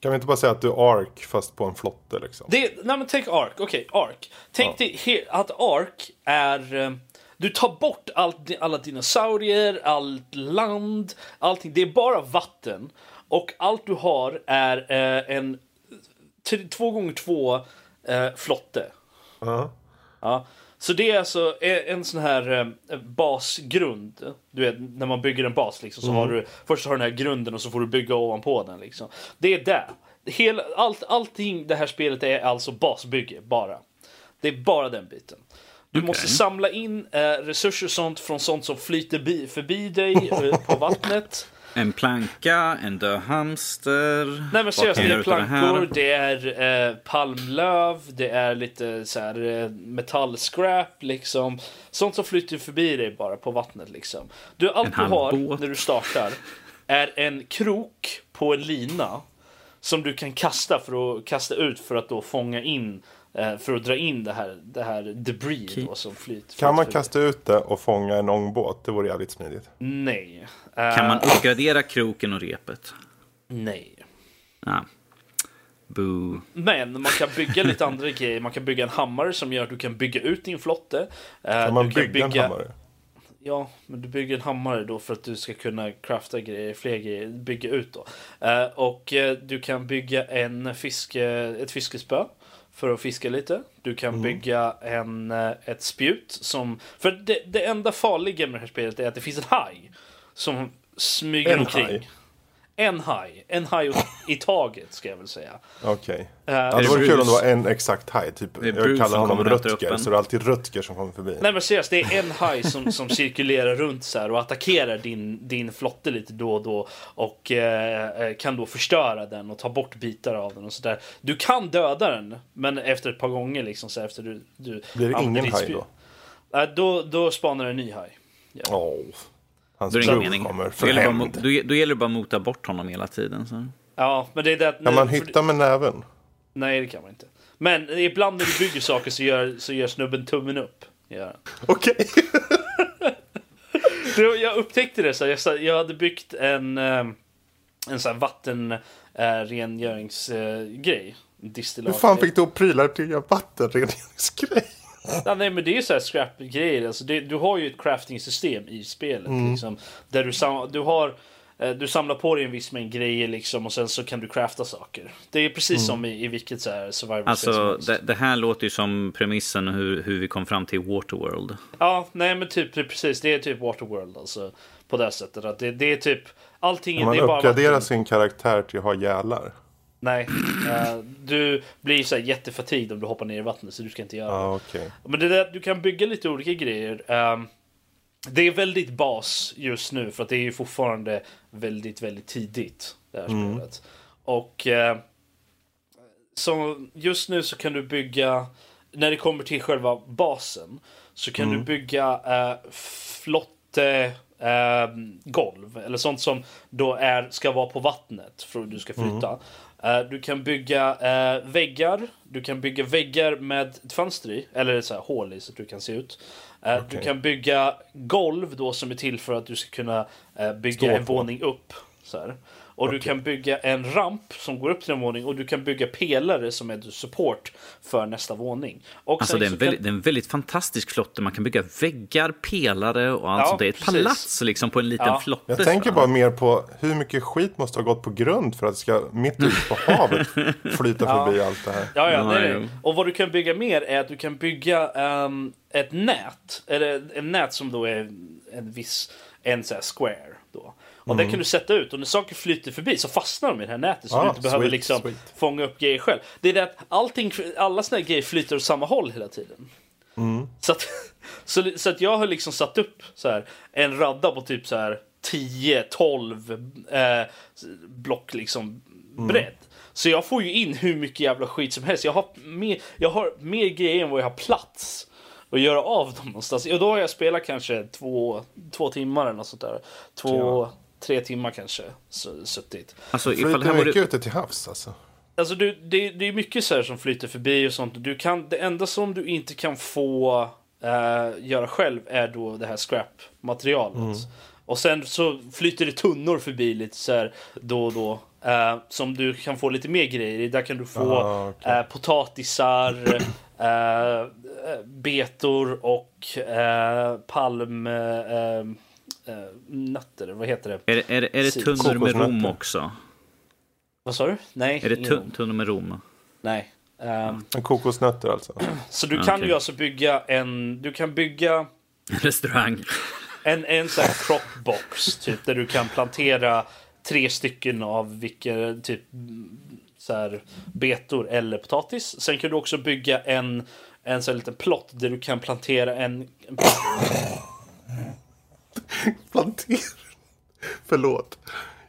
Kan vi inte bara säga att du är Ark fast på en flotte liksom? Det, nej men tänk Ark, okej okay, Ark. Tänk ja. dig att Ark är... Du tar bort all, alla dinosaurier, allt land, allting. Det är bara vatten. Och allt du har är eh, en två gånger två eh, flotte. Uh -huh. Ja. Så det är alltså en sån här eh, basgrund. Du vet, när man bygger en bas liksom, så mm. har du först har du den här grunden och så får du bygga ovanpå den. Liksom. Det är det. Hela, allt, allting det här spelet är alltså basbygge bara. Det är bara den biten. Du okay. måste samla in eh, resurser sånt från sånt som flyter bi, förbi dig eh, på vattnet. En planka, en död hamster. Nej men seriöst, det är plankor, det, är eh, palmlöv, det är lite så här eh, metallscrap liksom. Sånt som flyter förbi dig bara på vattnet liksom. Du, allt du har när du startar är en krok på en lina som du kan kasta för att kasta ut för att då fånga in för att dra in det här, det här debris okay. då, som flyter. Kan man kasta ut det och fånga en ångbåt? Det vore jävligt smidigt. Nej. Kan man eh, uppgradera kroken och repet? Nej. Ah. Boo. Men man kan bygga lite andra grejer. Man kan bygga en hammare som gör att du kan bygga ut din flotte. Eh, kan man bygga, bygga, en hammare? Ja, men du bygger en hammare då för att du ska kunna crafta grejer, fler grejer, bygga ut då. Och du kan bygga en fiske, ett fiskespö för att fiska lite. Du kan mm. bygga en, eh, ett spjut som... För det, det enda farliga med det här spelet är att det finns en haj som smyger en omkring. Haj. En haj. En haj i taget ska jag väl säga. Okej. Okay. Uh, ja, det vore kul om det var en exakt haj. Typ, jag kallar honom Rutger, så det är alltid Rutger som kommer förbi. Nej men seriöst, det är en haj som, som cirkulerar runt så här och attackerar din, din flotte lite då och då. Och uh, kan då förstöra den och ta bort bitar av den och sådär. Du kan döda den, men efter ett par gånger liksom så efter du... du Blir det ingen haj då? Uh, då? Då spanar en ny haj. Ja. Oh. Hans då mening. kommer för då, gäller bara, då, då gäller det bara att mota bort honom hela tiden. Så. Ja, men det är det. Kan man hitta med näven? Nej, det kan man inte. Men ibland när du bygger saker så gör, så gör snubben tummen upp. Okej. Okay. jag upptäckte det så jag, jag hade byggt en, eh, en sån här vattenrengöringsgrej. Hur fan fick du prylar till en vattenrengöringsgrej? Ja, nej men det är ju så här scrap-grejer. Alltså du har ju ett crafting-system i spelet. Mm. Liksom, där du, sam du har eh, du samlar på dig en viss mängd grejer liksom och sen så kan du crafta saker. Det är precis mm. som i, i vilket så här survival Alltså det, det, här låter ju som premissen hur, hur vi kom fram till Waterworld. Ja, nej men typ precis. Det är typ Waterworld alltså. På det sättet. Att det, det är typ allting. Man det är bara uppgraderar sin karaktär till att ha gälar. Nej, uh, du blir så här jättefatigd om du hoppar ner i vattnet så du ska inte göra ah, okay. Men det där, du kan bygga lite olika grejer. Uh, det är väldigt bas just nu för att det är ju fortfarande väldigt, väldigt tidigt. Det här mm. spelet. Och uh, så just nu så kan du bygga, när det kommer till själva basen, så kan mm. du bygga flotte eh, golv. Eller sånt som då är, ska vara på vattnet för att du ska flyta. Mm. Eh, du kan bygga eh, väggar. Du kan bygga väggar med ett fönster i. Eller så här, hål i så att du kan se ut. Okay. Du kan bygga golv då som är till för att du ska kunna bygga en våning upp. Så här. Och okay. du kan bygga en ramp som går upp till en våning och du kan bygga pelare som är support för nästa våning. Och alltså det är, en väldigt, kan... det är en väldigt fantastisk flotte. Man kan bygga väggar, pelare och allt ja, sånt. Det är ett precis. palats liksom på en liten ja. flotte. Jag tänker bara mer på hur mycket skit måste ha gått på grund för att det ska mitt ute på havet flyta ja. förbi allt det här. Ja, ja, det är det. Och vad du kan bygga mer är att du kan bygga um, ett nät. Eller en nät som då är en viss, en så square då. Och mm. den kan du sätta ut och när saker flyter förbi så fastnar de i det här nätet så ah, du inte behöver sweet, liksom sweet. fånga upp grejer själv. Det är det att allting, alla såna här grejer flyter åt samma håll hela tiden. Mm. Så, att, så, så, att jag har liksom satt upp så här, en radda på typ så här 10-12 eh, block liksom mm. bredd. Så jag får ju in hur mycket jävla skit som helst. Jag har mer, jag har mer grejer än vad jag har plats att göra av dem någonstans. Och då har jag spelat kanske två, två timmar eller något sånt där. Två, tre timmar kanske suttit. Alltså, ifall här mycket ute till havs alltså? Alltså du, det, det är mycket så som flyter förbi och sånt. Du kan, det enda som du inte kan få uh, göra själv är då det här scrap-materialet. Mm. Och sen så flyter det tunnor förbi lite så här då och då. Uh, som du kan få lite mer grejer i. Där kan du få ah, okay. uh, potatisar, uh, betor och palm eh, nötter, vad heter det? Är, det, är, det, är det tunnor med rom också? Vad sa du? Nej, Är det tun tunnor med rom? Nej. Um, kokosnötter alltså? Så du kan okay. ju alltså bygga en, du kan bygga... Restaurang. En, en sån här cropbox, typ, där du kan plantera tre stycken av vilka typ så här, betor eller potatis. Sen kan du också bygga en, en sån här liten plott där du kan plantera en... Plantera. Förlåt.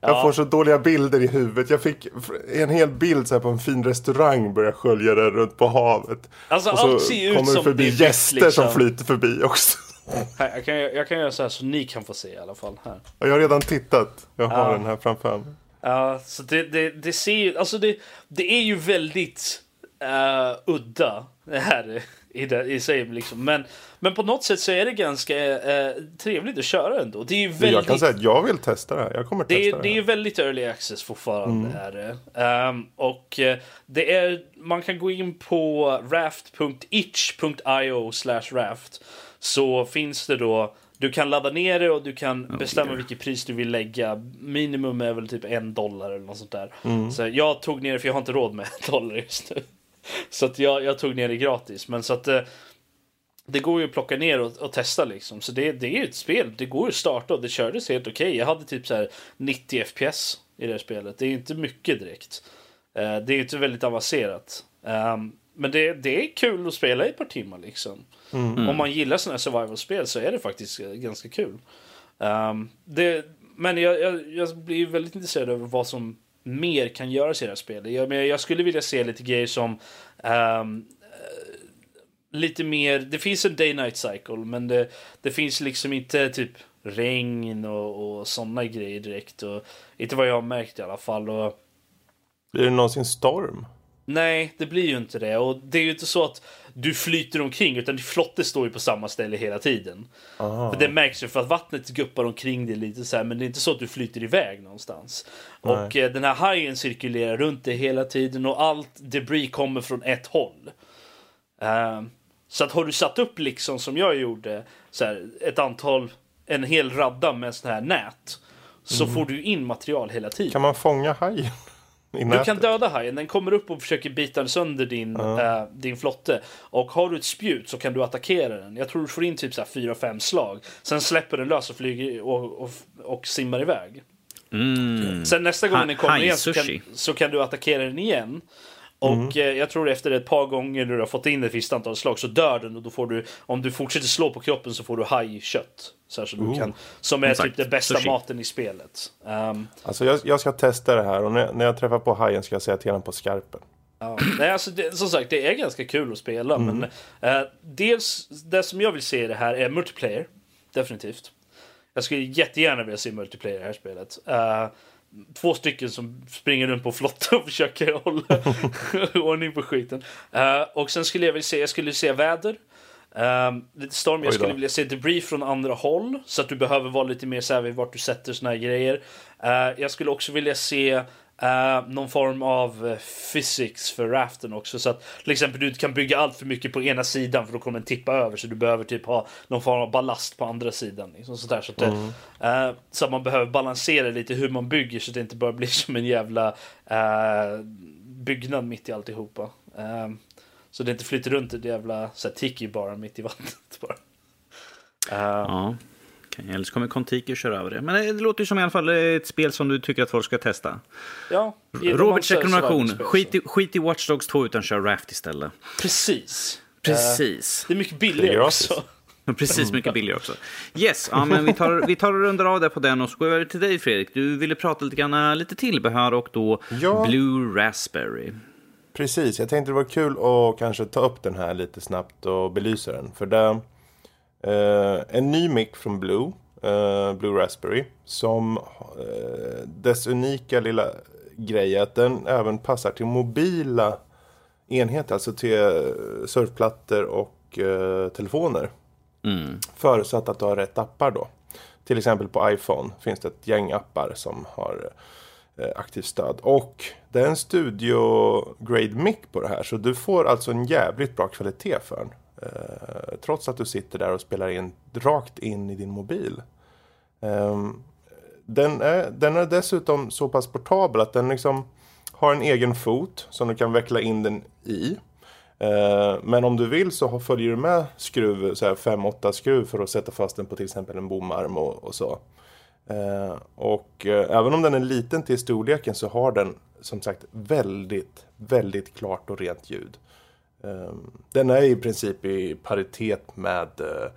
Jag ja. får så dåliga bilder i huvudet. Jag fick en hel bild så här på en fin restaurang börja skölja där runt på havet. Alltså, och så allt ser ut kommer det förbi det gäster liksom. som flyter förbi också. Här, jag, kan, jag kan göra så här så ni kan få se i alla fall. Här. Jag har redan tittat. Jag har ja. den här framför mig. Ja, så det, det, det ser ju, alltså det, det är ju väldigt uh, udda det här i, det, i sig. Liksom. Men, men på något sätt så är det ganska eh, trevligt att köra ändå. Det är väldigt, jag kan säga att jag vill testa det här. Jag kommer det, testa det. Det är väldigt early access fortfarande. Mm. Är um, och uh, det är, man kan gå in på raft.itch.io slash raft. Så finns det då du kan ladda ner det och du kan oh, bestämma dear. vilket pris du vill lägga. Minimum är väl typ en dollar eller något sånt där. Mm. Så jag tog ner det för jag har inte råd med en dollar just nu. Så att jag, jag tog ner det gratis. Men så att eh, det går ju att plocka ner och, och testa liksom. Så det, det är ju ett spel. Det går ju att starta och det kördes helt okej. Okay. Jag hade typ så här 90 FPS i det spelet. Det är inte mycket direkt. Uh, det är inte väldigt avancerat. Um, men det, det är kul att spela i ett par timmar liksom. Mm. Om man gillar sådana här survival-spel så är det faktiskt ganska kul. Um, det, men jag, jag, jag blir väldigt intresserad över vad som mer kan göras i det här spelet. Jag, jag skulle vilja se lite grejer som um, lite mer, det finns en day-night cycle men det, det finns liksom inte typ regn och, och sådana grejer direkt. Och, inte vad jag har märkt i alla fall. Och, Blir det någonsin storm? Nej, det blir ju inte det. Och det är ju inte så att du flyter omkring utan flotte står ju på samma ställe hela tiden. Aha. För det märks ju för att vattnet guppar omkring dig lite så här, men det är inte så att du flyter iväg någonstans. Nej. Och eh, den här hajen cirkulerar runt dig hela tiden och allt debris kommer från ett håll. Uh, så att har du satt upp liksom som jag gjorde, så här, ett antal, en hel radda med sån här nät. Så mm. får du in material hela tiden. Kan man fånga hajen? Du kan döda hajen, den kommer upp och försöker bita sönder din, uh. äh, din flotte. Och har du ett spjut så kan du attackera den. Jag tror du får in typ 4-5 slag. Sen släpper den lös och flyger och, och, och simmar iväg. Mm. Sen nästa gång ha, den kommer igen så kan, så kan, du attackera den igen. Och mm. jag tror efter ett par gånger när du har fått in ett visst antal slag så dör den och då får du, om du fortsätter slå på kroppen så får du hajkött. Så så du kan, som är Exakt. typ den bästa Sushi. maten i spelet. Um, alltså jag, jag, ska testa det här och när, när jag träffar på hajen ska jag säga till honom på skarpen. Ja, nej, alltså det, som sagt, det är ganska kul att spela. Mm. Men uh, dels, det som jag vill se i det här är multiplayer. Definitivt. Jag skulle jättegärna vilja se multiplayer i det här spelet. Uh, två stycken som springer runt på flottan och försöker hålla ordning på skiten. Uh, och sen skulle jag vilja se, jag skulle se väder. Um, lite storm. Jag skulle vilja se debris från andra håll så att du behöver vara lite mer säker vart du sätter såna här grejer. Uh, jag skulle också vilja se Uh, någon form av uh, physics för raften också. Så att till exempel du kan bygga allt för mycket på ena sidan för då kommer den tippa över. Så du behöver typ ha någon form av ballast på andra sidan. Liksom, sådär, så, att det, uh, så att man behöver balansera lite hur man bygger så att det inte bara blir som en jävla byggnad mitt i alltihopa. så det inte flyter runt ett jävla tiki bara mitt i vattnet. Bara. ja. Okay, eller så kommer Kontiki köra över det. Men det låter ju som i alla fall ett spel som du tycker att folk ska testa. Ja. Roberts rekommendation. Skit i, skit i Watch Dogs 2 utan kör Raft istället. Precis. Precis. Uh, det är mycket billigare också. Precis, mycket billigare också. Yes, ja, men vi tar, vi tar och rundar av det på den och så går vi över till dig Fredrik. Du ville prata lite grann, lite tillbehör och då ja. Blue Raspberry. Precis, jag tänkte det var kul att kanske ta upp den här lite snabbt och belysa den. För det, en ny mick från Blue, uh, Blue Raspberry, som uh, dess unika lilla grej är att den även passar till mobila enheter, alltså till surfplattor och telefoner. Mm. Förutsatt att du har rätt appar då. Till exempel på iPhone finns det ett gäng appar som har aktivt stöd. Och det är en studio grade mic på det här så du får alltså en jävligt bra kvalitet för den. Eh, trots att du sitter där och spelar in rakt in i din mobil. Eh, den, är, den är dessutom så pass portabel att den liksom har en egen fot som du kan veckla in den i. Eh, men om du vill så följer du med skruv, 5-8 skruv för att sätta fast den på till exempel en bomarm och, och så. Eh, och eh, även om den är liten till storleken så har den som sagt väldigt, väldigt klart och rent ljud. Ehm, den är i princip i paritet med eh,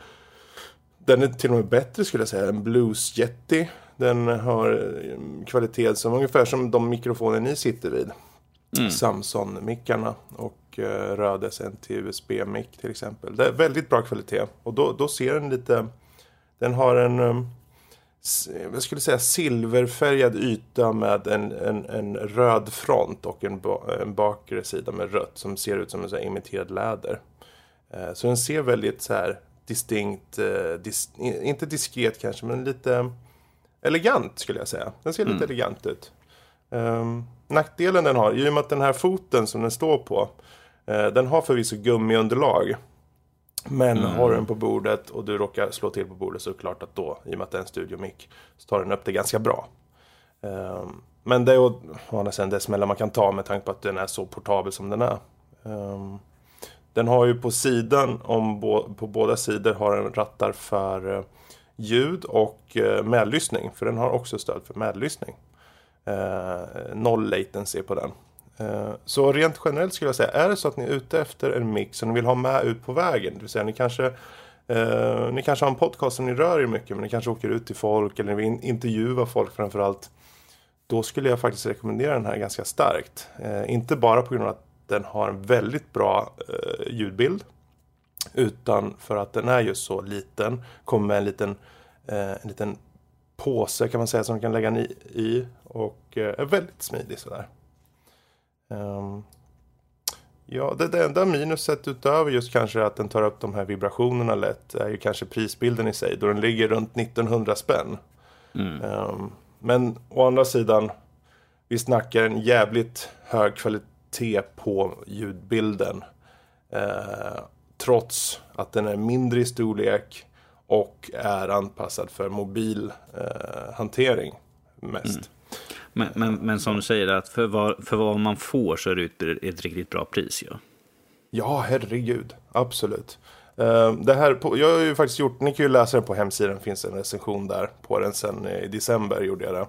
den är till och med bättre skulle jag säga än Blues Yeti. Den har eh, kvalitet som ungefär som de mikrofoner ni sitter vid. Mm. Samson-mickarna och eh, Rödes NT USB-mick till exempel. Det är väldigt bra kvalitet och då, då ser den lite Den har en ehm, jag skulle säga silverfärgad yta med en, en, en röd front och en, en bakre sida med rött som ser ut som en så imiterad läder. Eh, så den ser väldigt så här distinkt, eh, dis, inte diskret kanske, men lite elegant skulle jag säga. Den ser mm. lite elegant ut. Um, nackdelen den har, i och med att den här foten som den står på, den har förvisso gummiunderlag. Men mm. har du den på bordet och du råkar slå till på bordet så är det klart att då, i och med att det är en studiomick, så tar den upp det ganska bra. Um, men det är å andra sidan det smällar man kan ta med tanke på att den är så portabel som den är. Um, den har ju på sidan, om på båda sidor har den rattar för uh, ljud och uh, medlyssning. För den har också stöd för medlyssning. Uh, noll latency på den. Eh, så rent generellt skulle jag säga, är det så att ni är ute efter en mix som ni vill ha med ut på vägen, det vill säga ni kanske eh, ni kanske har en podcast som ni rör er mycket, men ni kanske åker ut till folk eller ni vill intervjua folk framförallt. Då skulle jag faktiskt rekommendera den här ganska starkt. Eh, inte bara på grund av att den har en väldigt bra eh, ljudbild, utan för att den är just så liten, kommer med en liten, eh, en liten påse kan man säga som man kan lägga i, i och eh, är väldigt smidig sådär. Um, ja, det, det enda minuset utöver just kanske att den tar upp de här vibrationerna lätt är ju kanske prisbilden i sig då den ligger runt 1900 spänn. Mm. Um, men å andra sidan, vi snackar en jävligt hög kvalitet på ljudbilden. Uh, trots att den är mindre i storlek och är anpassad för mobil uh, hantering mest. Mm. Men, men, men som du säger, att för vad, för vad man får så är det ett, ett riktigt bra pris. Ja, ja herregud. Absolut. Uh, det här på, jag har ju faktiskt gjort, ni kan ju läsa den på hemsidan, det finns en recension där på den sen i december gjorde jag det.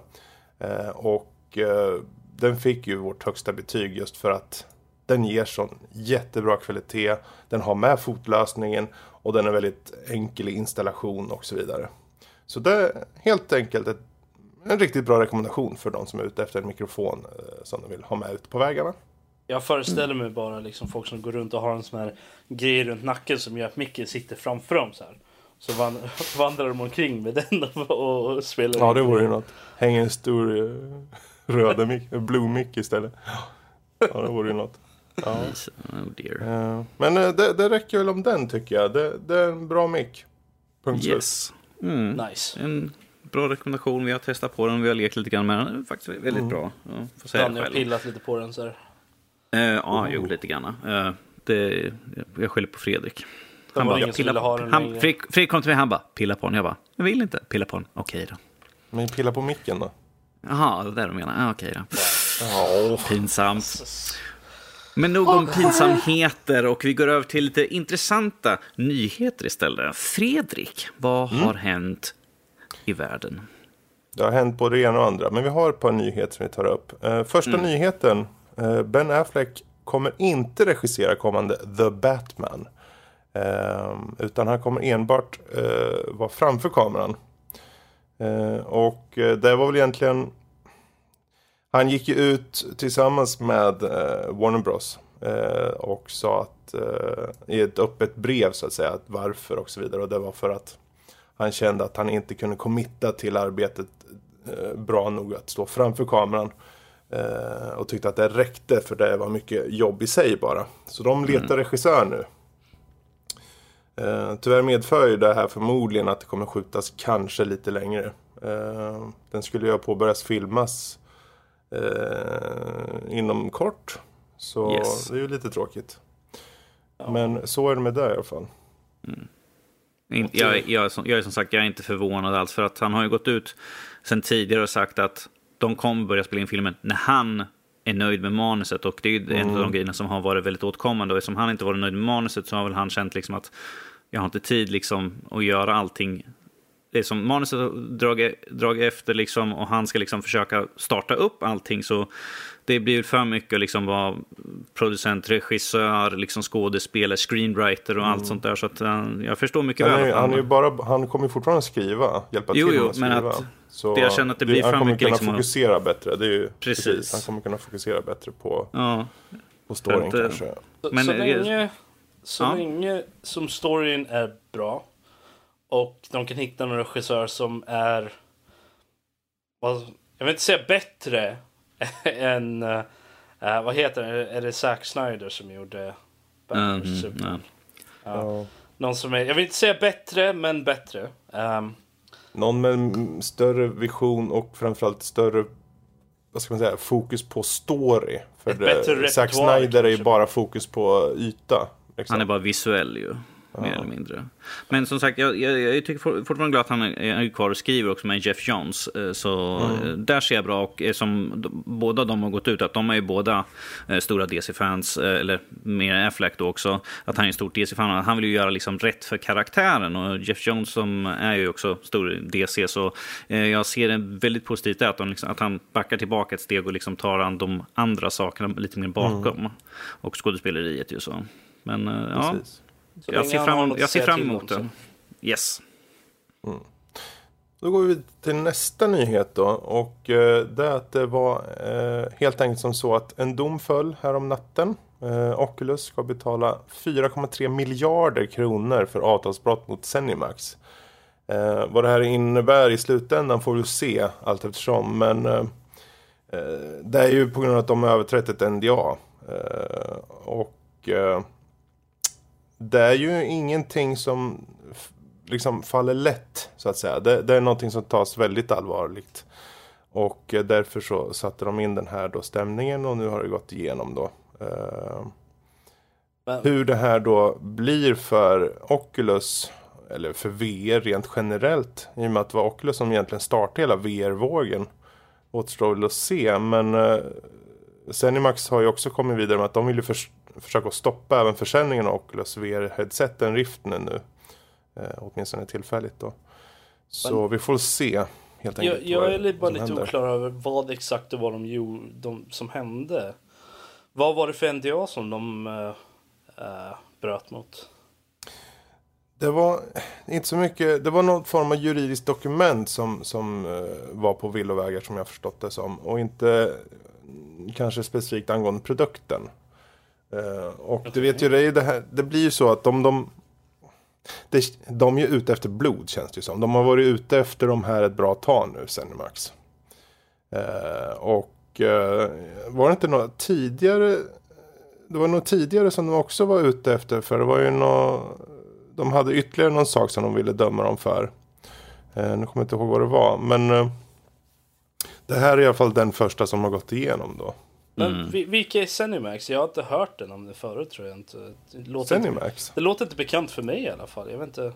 Uh, och uh, den fick ju vårt högsta betyg just för att den ger sån jättebra kvalitet. Den har med fotlösningen och den är väldigt enkel i installation och så vidare. Så det är helt enkelt ett en riktigt bra rekommendation för de som är ute efter en mikrofon eh, som de vill ha med ut på vägarna. Jag föreställer mig bara liksom folk som går runt och har en sån här grej runt nacken som gör att micken sitter framför dem så här. Så vandrar de omkring med den och spelar. Ja, det vore ju något. Hänger en stor uh, röda mick, blue mick istället. Ja, det vore ju något. Ja. Oh dear. Uh, men uh, det, det räcker väl om den tycker jag. Det, det är en bra mick. Punkt yes. Mm. Nice. En bra rekommendation. Vi har testat på den. Vi har lekt lite grann med den. Den är faktiskt väldigt mm. bra. Ja, får säga har pillat lite på den så här. Uh, ja, oh. jo, lite grann. Uh, det, jag skyller på Fredrik. Han bara, jag pillar på den. Han, Fredrik, Fredrik kom till mig han bara, pilla på den. Jag bara, jag vill inte. Pilla på den. Okej då. Men pilla på micken då? Jaha, det är det du menar. Ah, okej då. Oh. Pinsamt. Men nog om pinsamheter och vi går över till lite intressanta nyheter istället. Fredrik, vad mm. har hänt i världen? Det har hänt både det ena och andra, men vi har ett par nyheter som vi tar upp. Uh, första mm. nyheten, uh, Ben Affleck kommer inte regissera kommande The Batman. Uh, utan han kommer enbart vara framför kameran. och det var väl egentligen han gick ju ut tillsammans med eh, Warner Bros. Eh, och sa att eh, i ett öppet brev så att säga att varför och så vidare. Och det var för att han kände att han inte kunde committa till arbetet eh, bra nog att stå framför kameran. Eh, och tyckte att det räckte för det var mycket jobb i sig bara. Så de letar mm. regissör nu. Eh, tyvärr medför ju det här förmodligen att det kommer skjutas kanske lite längre. Den skulle ju ha påbörjats filmas inom kort. Så yes. det är ju lite tråkigt. Ja. Men så är det med det i alla fall. Mm. Jag, jag, jag, är som sagt jag är inte förvånad alls för att han har ju gått ut sen tidigare och sagt att de kommer börja spela in filmen när han är nöjd med manuset och det är mm. en av de mm. grejerna som har varit välrit åtkommande och eftersom han inte varit nöjd med manuset så har väl han känt liksom att jag har inte tid liksom att göra allting det är som manuset har dragit, dragit efter liksom, och han ska liksom försöka starta upp allting. Så det blir för mycket att liksom vara producent, regissör, liksom skådespelare, screenwriter och mm. allt sånt där. Så att, uh, jag förstår mycket väl. Han, han, är bara, han kommer fortfarande skriva, hjälpa jo, till jo, med att skriva. Men att så det, jag känner att det blir för mycket. Han kommer kunna liksom, fokusera bättre. Det är ju, precis. precis. Han kommer kunna fokusera bättre på, ja. på storyn att, kanske. Så, men, så länge, så ja. länge som storyn är bra och de kan hitta en regissör som är... Jag vill inte säga bättre än... Uh, vad heter det? Är det Zack Snyder som gjorde Batman mm, Superman? Ja. Ja. Någon som är, jag vill inte säga bättre, men bättre. Um, Någon med större vision och framförallt större vad ska man säga, fokus på story. För det, Zack Snyder är ju bara fokus på yta. Liksom. Han är bara visuell ju mer eller mindre. Men som sagt, jag, jag, jag tycker fortfarande glad att han är kvar och skriver också med Jeff Johns. Eh, så mm. Eh, där ser jag bra, och som båda de har gått ut, att de är ju båda eh, stora DC-fans, eller mer Affleck då också, att han är en stor DC-fan. Han vill ju göra liksom rätt för karaktären och Jeff Jones som är ju också stor DC, så jag ser det väldigt positivt att, de liksom, att han backar tillbaka ett steg och liksom tar an de andra sakerna lite mer bakom. Mm. Och skådespeleriet ju så. Men ja. Så jag ser fram, jag ser fram emot det. Yes. Mm. Då går vi till nästa nyhet då. Och eh, det är att det var eh, helt enkelt som så att en dom föll här om natten. Eh, Oculus ska betala 4,3 miljarder kronor för avtalsbrott mot Zenimax. Eh, vad det här innebär i slutändan får vi se allt eftersom. Men eh, det är ju på grund av att de har överträtt ett NDA. Eh, och det är ju ingenting som liksom faller lätt så att säga. Det, det är någonting som tas väldigt allvarligt. Och eh, därför så satte de in den här då stämningen och nu har det gått igenom då. Uh, hur det här då blir för Oculus, eller för VR rent generellt, i och med att det var Oculus som egentligen startade hela VR-vågen. Återstår väl att se, men uh, Zenimax har ju också kommit vidare med att de vill ju först försöka stoppa även försäljningen av Oculus VR-headseten Riftnen nu. Eh, åtminstone tillfälligt då. Så Men, vi får se helt enkelt. Jag, jag är bara lite händer. oklar över vad exakt det var de, gjorde, de som hände. Vad var det för NDA som de äh, bröt mot? Det var inte så mycket, det var någon form av juridiskt dokument som, som uh, var på villovägar som jag förstått det som. Och inte kanske specifikt angående produkten. Uh, och du vet ju, det, det, här, det blir ju så att om de... det, de är ju ute efter blod känns det som. De har varit ute efter de här ett bra tag nu, Zenimax. Eh, och eh, var det inte några tidigare det var nog tidigare som de också var ute efter. För det var ju nå, de hade ytterligare någon sak som de ville döma dem för. Eh, nu kommer jag inte ihåg vad det var. Men eh, det här är i alla fall den första som har gått igenom då. Men mm. vilka är Zenimax? Jag har inte hört den om det förut tror jag inte. Det låter Zenimax? Inte, det låter inte bekant för mig i alla fall. Jag vet inte.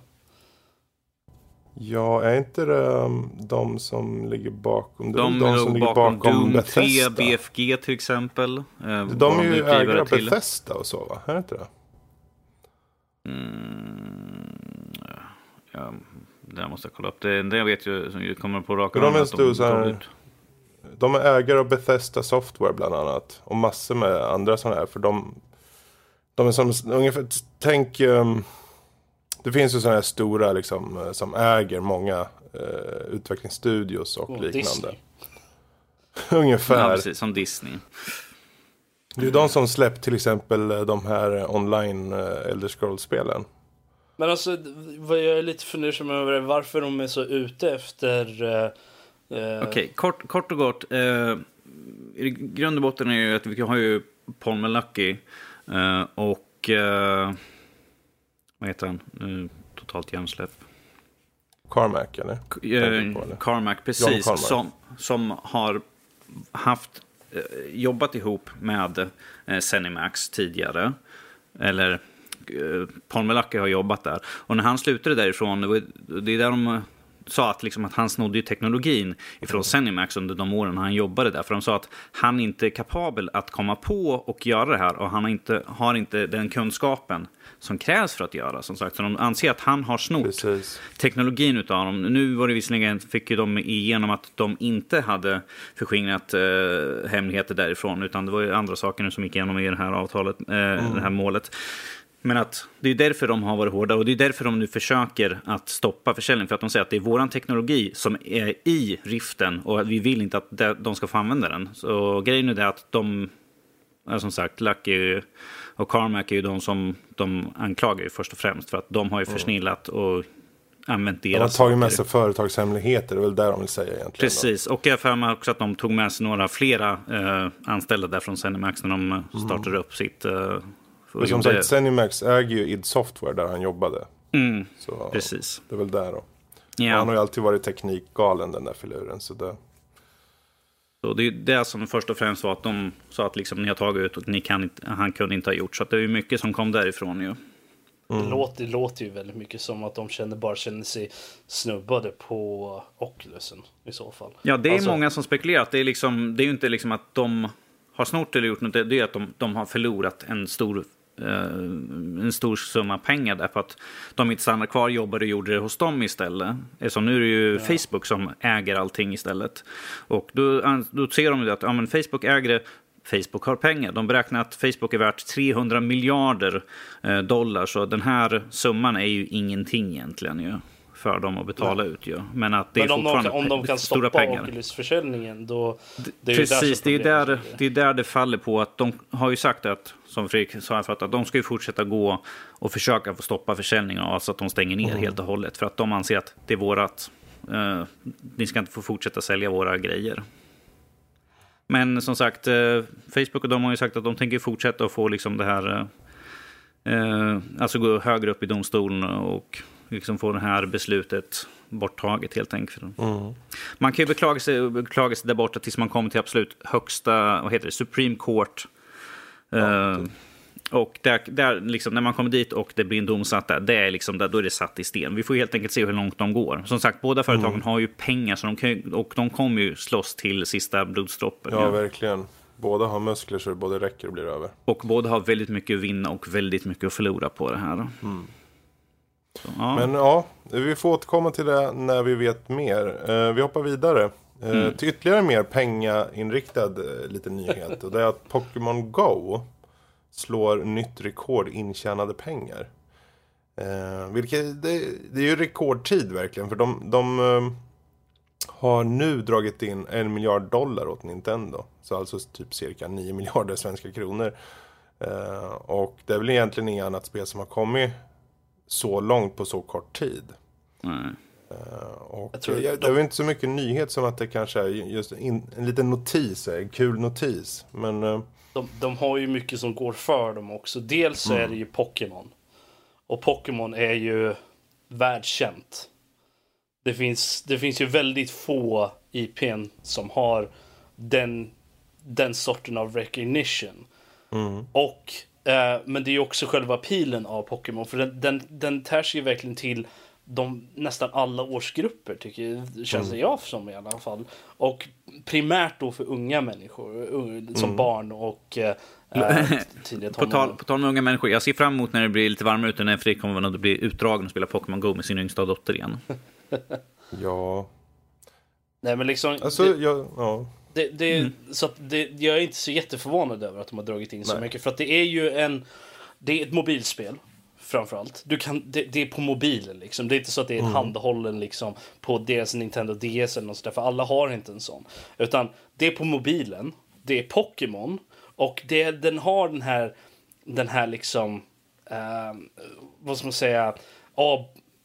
Ja, är inte det um, de som ligger bakom? Det de, de som ligger bakom, bakom Doom Bethesda. 3, BFG till exempel. Eh, de är ju ägare av Bethesda och så va? Är det inte det? Mm, ja, det måste jag kolla upp. Det, det jag vet ju, som kommer på raka de, är så här, de är ägare av Bethesda Software bland annat. Och massor med andra sådana här. För de, de är som ungefär, tänk... Um, det finns ju sådana här stora liksom, eh, som äger många eh, utvecklingsstudios och oh, liknande. Ungefär. Ja, precis som Disney. Det är de som släppt till exempel eh, de här online uh, Elder Scrolls-spelen. Men alltså, vad jag är lite fundersam över varför de är så ute efter... Uh, Okej, okay, kort, kort och gott. Uh, I grund och botten är ju att vi har ju Paul Malucky uh, och vad heter han? Nu, totalt hjärnsläpp. Carmack eller? Eh, Carmack, precis. Carmack. Som, som har haft, eh, jobbat ihop med eh, Zenimax tidigare. Eller eh, Paul Melacki har jobbat där. Och när han slutade därifrån, det är där de sa att, liksom att han snodde teknologin ifrån Zenimax under de åren han jobbade där. För de sa att han inte är kapabel att komma på och göra det här och han har inte, har inte den kunskapen som krävs för att göra. Som sagt. Så de anser att han har snott Precis. teknologin utav dem. Nu var det visserligen, fick ju de igenom att de inte hade förskingrat eh, hemligheter därifrån. Utan det var ju andra saker som gick igenom i det här avtalet, eh, mm. det här målet. Men att det är därför de har varit hårda och det är därför de nu försöker att stoppa försäljning. För att de säger att det är vår teknologi som är i riften och vi vill inte att de ska få använda den. Så grejen är det att de, som sagt, Lucky och Carmack är ju de som de anklagar ju först och främst. För att de har ju mm. försnillat och använt deras De har tagit med sig företagshemligheter, det är väl där de vill säga egentligen. Precis, och jag för mig också att de tog med sig några flera eh, anställda där från Zenimax när de mm. startade upp sitt eh, men som sagt, Zenimax äger ju id Software där han jobbade. Mm, så precis. Det är väl där då. Ja. Han har ju alltid varit teknikgalen den där filuren. Så det... Så det är det som först och främst var att de sa att liksom, ni har tagit ut och ni kan inte, han kunde inte ha gjort. Så det är ju mycket som kom därifrån ju. Mm. Det, låter, det låter ju väldigt mycket som att de känner, bara känner sig snubbade på Oculusen i så fall. Ja, det är alltså... många som spekulerar. Det är, liksom, det är ju inte liksom att de har snort eller gjort något. Det är att de, de har förlorat en stor en stor summa pengar därför att de inte stannade kvar, jobbade och gjorde det hos dem istället. Så nu är det ju ja. Facebook som äger allting istället. Och då, då ser de att ja, men Facebook äger det, Facebook har pengar. De beräknar att Facebook är värt 300 miljarder eh, dollar, så den här summan är ju ingenting egentligen. Ju för dem att betala ja. ut ju. Men att det Men är om fortfarande de, om de kan stora stoppa pengar. Oculus-försäljningen då... Det är Precis, det är, där, det är där det faller på att de har ju sagt att, som Fredrik sa för att de ska ju fortsätta gå och försöka få stoppa försäljningen, alltså att de stänger ner mm. helt och hållet. För att de anser att det är vårat, uh, ni ska inte få fortsätta sälja våra grejer. Men som sagt, uh, Facebook och de har ju sagt att de tänker fortsätta att få liksom det här, uh, alltså gå högre upp i domstolen och liksom få det här beslutet borttaget helt enkelt. Mm. Man kan ju beklaga sig, beklaga sig där borta tills man kommer till absolut högsta, vad heter det, Supreme Court. Ja, uh, och där, där liksom, när man kommer dit och det blir en dom satt där, det är liksom, där, då är det satt i sten. Vi får helt enkelt se hur långt de går. Som sagt, båda företagen mm. har ju pengar så de kan, och de kommer ju slåss till sista blodsdroppen. Ja, ja, verkligen. Båda har muskler så det både räcker och blir över. Och båda har väldigt mycket att vinna och väldigt mycket att förlora på det här. Mm. Så, ja. Men ja, vi får återkomma till det när vi vet mer. Uh, vi hoppar vidare. Uh, mm. Till ytterligare mer pengainriktad uh, liten nyhet. och det är att Pokémon Go slår nytt rekord intjänade pengar. Uh, vilket, det, det, är ju rekordtid verkligen. För de, de har nu dragit in en miljard dollar åt Nintendo. Så alltså typ cirka 9 miljarder svenska kronor. och det är väl egentligen inget annat spel som har kommit så långt på så kort tid. Mm. och jag tror jag, det var inte så mycket nyhet som att det kanske är just in, en liten notis, en kul notis. Men, uh, de, de har ju mycket som går för dem också. Dels så mm. är det ju Pokémon. Och Pokémon är ju världskänt. Det finns, det finns ju väldigt få IPn som har den, den sorten av recognition. Mm. Och, eh, men det är ju också själva pilen av Pokémon. För den, den, den tär sig ju verkligen till de, nästan alla årsgrupper, tycker jag, känns mm. jag som i alla fall. Och primärt då för unga människor, som mm. barn och eh, på, tal, på tal om unga människor, jag ser fram emot när det blir lite varmare ute när Fredrik kommer att bli utdragen och spela Pokémon Go med sin yngsta dotter igen. ja. Nej men liksom. Alltså, det, jag, ja. Det, det, mm. så det, jag är inte så jätteförvånad över att de har dragit in så Nej. mycket. För att det är ju en, det är ett mobilspel framförallt. Du kan, det, det, är på mobilen liksom. Det är inte så att det är mm. handhållen liksom på deras Nintendo DS eller något sådär, för alla har inte en sån. Utan det är på mobilen, det är Pokémon och det, den har den här, den här liksom, uh, vad ska man säga, A,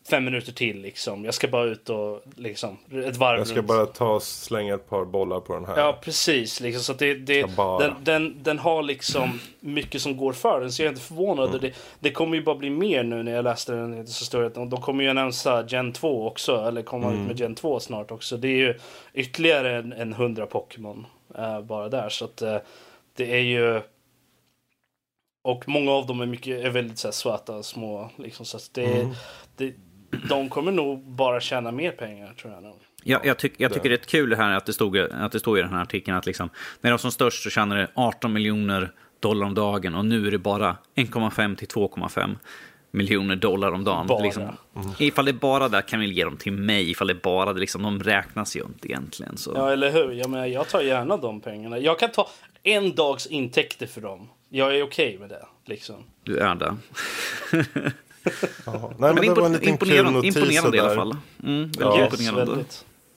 fem minuter till liksom. Jag ska bara ut och liksom ett varv Jag ska runt. bara ta och slänga ett par bollar på den här. Ja, precis. Liksom, så det, det, den, den, den, har liksom mycket som går för den. Så jag är inte förvånad. Mm. Det, det kommer ju bara bli mer nu när jag läste den. Så står det, de kommer ju annonsa Gen 2 också. Eller komma mm. ut med Gen 2 snart också. Det är ju ytterligare en, en 100 Pokémon uh, bara där. Så att uh, det är ju... Och många av dem är, mycket, är väldigt så här, söta, små. Liksom, så det, mm. det, de kommer nog bara tjäna mer pengar tror jag nog. Ja, jag, tyck, jag tycker det är kul det här att det, stod, att det står i den här artikeln att liksom, när de var som störst så tjänade 18 miljoner dollar om dagen och nu är det bara 1,5 till 2,5 miljoner dollar om dagen. Bara. Liksom, mm. Ifall det är bara där kan vi ge dem till mig, ifall det är bara det, liksom, de räknas ju inte egentligen. Så. Ja, eller hur? Jag, menar, jag tar gärna de pengarna. Jag kan ta en dags intäkter för dem. Jag är okej okay med det. Liksom. Du är det. Nej, men, men det var en liten imponerande, kul imponerande i alla fall. Mm, ja. imponerande.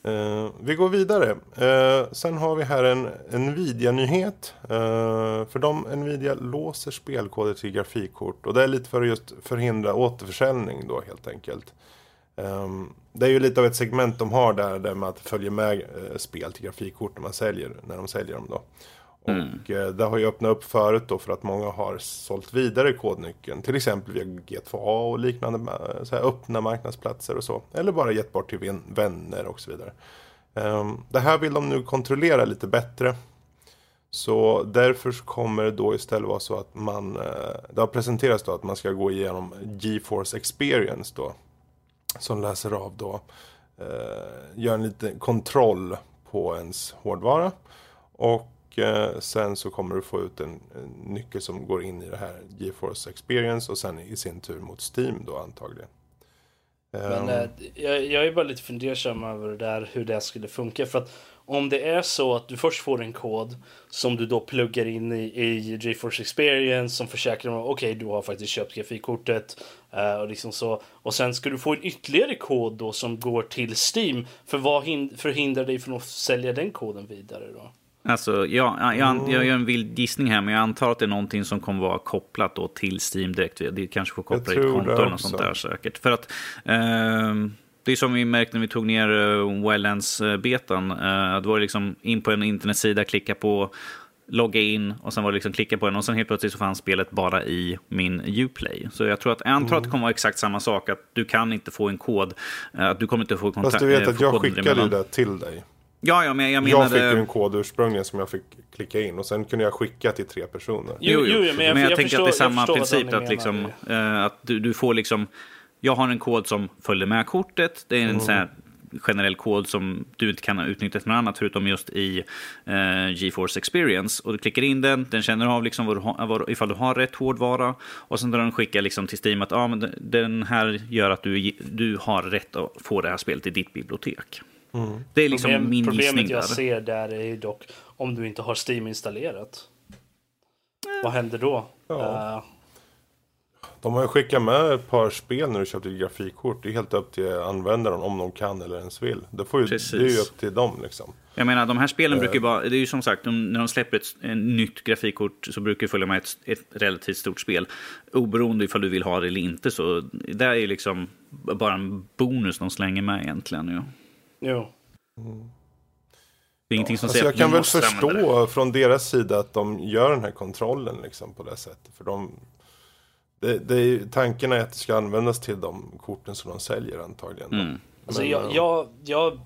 Uh, vi går vidare. Uh, sen har vi här en Nvidia-nyhet. Uh, för de Nvidia låser spelkoder till grafikkort. Och det är lite för att just förhindra återförsäljning då helt enkelt. Um, det är ju lite av ett segment de har där, där man följer med spel till grafikkort när, man säljer, när de säljer dem då. Mm. Och eh, det har ju öppnat upp förut då för att många har sålt vidare kodnyckeln. Till exempel via G2A och liknande eh, så här, öppna marknadsplatser och så. Eller bara gett bort till vänner och så vidare. Ehm, det här vill de nu kontrollera lite bättre. Så därför kommer det då istället vara så att man, eh, det har presenterats då att man ska gå igenom GeForce Experience då. Som läser av då, gör en liten kontroll på ens hårdvara. Och och eh, sen så kommer du få ut en, en, nyckel som går in i det här GeForce Experience och sen i sin tur mot Steam då antagligen. Men um, jag, jag är bara lite fundersam över det där, hur det skulle funka. För att om det är så att du först får en kod som du då pluggar in i, i GeForce Experience som försäkrar att okej, okay, du har faktiskt köpt grafikkortet. Uh, och, liksom så. och sen ska du få en ytterligare kod då som går till Steam. För vad förhindrar dig från att sälja den koden vidare då? Alltså, jag, jag, jag, jag gör en vild gissning här, men jag antar att det är någonting som kommer vara kopplat då till Steam direkt. Det kanske får koppla ditt konto eller något sånt där säkert. För att eh, det är som vi märkte när vi tog ner uh, Wildlands-betan. Uh, då var det liksom in på en internetsida, klicka på logga in och sen var det liksom klicka på den och sen helt plötsligt så fanns spelet bara i min Uplay. Så jag tror att, jag antar att det kommer vara exakt samma sak, att du kan inte få en kod, eh, att du kommer inte få kontakt. Fast du vet att jag skickade det till dig. Ja, ja, men jag menade... Jag fick ju en kod ursprungligen som jag fick klicka in och sen kunde jag skicka till tre personer. Jo, jo, jo men jag, men jag, jag tänker förstår, att det är samma princip att, liksom, uh, att du, du, får liksom... Jag har en kod som följer med kortet. Det är en mm. sån här generell kod som du inte kan utnyttja till något annat förutom just i uh, GeForce Experience. Och du klickar in den, den känner av liksom vad du har, vad, ifall du har rätt hårdvara och sen den skickar liksom till Steam att ah, men den här gör att du, du har rätt att få det här spelet i ditt bibliotek. Mm. Det är liksom Problem, min Problemet jag där. ser där är ju dock om du inte har Steam installerat. Mm. Vad händer då? Ja. Uh, De har ju skickat med ett par spel när du köpte grafikkort. Det är helt upp till användaren om de kan eller ens vill. Det, får ju, det är ju upp till dem liksom. Jag menar, de här spelen brukar ju vara... Det är ju som sagt, när de släpper ett, ett nytt grafikkort så brukar det följa med ett, ett, relativt stort spel. Oberoende ifall du vill ha det eller inte. Så det är ju liksom bara en bonus de slänger med egentligen. Ja. Jo. Mm. Det är ingenting som alltså säger jag kan väl förstå från deras sida att de gör den här kontrollen liksom på det sättet. För de, det, det är, tanken är att det ska användas till de korten som de säljer antagligen. Mm. Alltså jag, eh, jag, jag,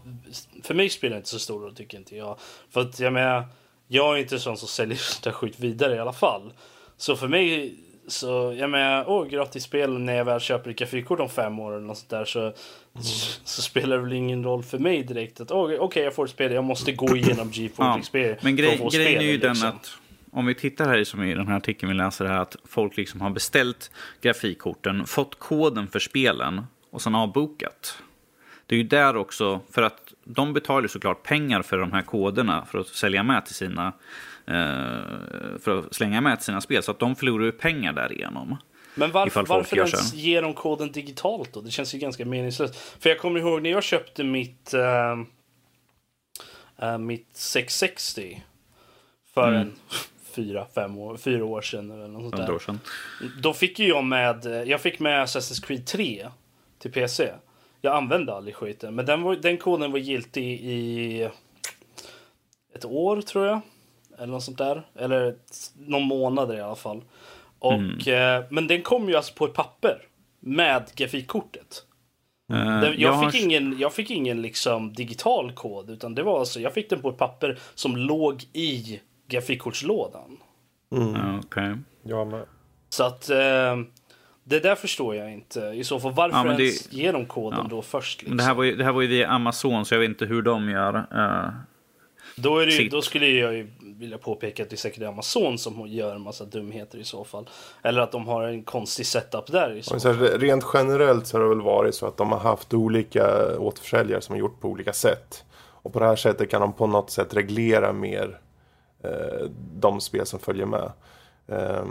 för mig spelar det inte så stor roll tycker inte jag. För att jag menar, jag är inte sån som säljer sånt skit vidare i alla fall. Så för mig, så jag menar, åh gratis spel när jag väl köper ett grafikkort om fem år eller något sånt där så, mm. så, så, spelar det väl ingen roll för mig direkt att okej okay, jag får ett spel, jag måste gå igenom GeForce ja, Experience Men grej, grejen är ju liksom. den att om vi tittar här som i den här artikeln vi läser här att folk liksom har beställt grafikkorten, fått koden för spelen och sen avbokat. Det är ju där också, för att de betalar såklart pengar för de här koderna för att sälja med till sina för att slänga med till sina spel, så att de förlorar ju pengar därigenom. Men varför, varför ens ger de koden digitalt då? Det känns ju ganska meningslöst. För jag kommer ihåg när jag köpte mitt, uh, mitt 660 för mm. en fyra, fem år, fyra år sedan. Eller något sånt där. År sedan. Då fick ju jag med, jag fick med Assassin's Creed 3 till PC. Jag använde aldrig skiten, men den, var, den koden var giltig i ett år tror jag. Eller något sånt där. Eller någon månad i alla fall. Och, mm. eh, men den kom ju alltså på ett papper med grafikkortet. Uh, jag, jag, fick har... ingen, jag fick ingen liksom digital kod, utan det var alltså, jag fick den på ett papper som låg i grafikkortslådan. Mm. Okay. Jag med. Så att eh, det där förstår jag inte. I så fall varför ja, det, ens ge dem koden ja. då först? Liksom? Det, här liksom? var ju, det här var ju via Amazon, så jag vet inte hur de gör. Uh, då, är det, då skulle jag ju vilja påpeka att det är säkert Amazon som gör en massa dumheter i så fall. Eller att de har en konstig setup där. I så fall. Rent generellt så har det väl varit så att de har haft olika återförsäljare som har gjort på olika sätt. Och på det här sättet kan de på något sätt reglera mer eh, de spel som följer med. Eh,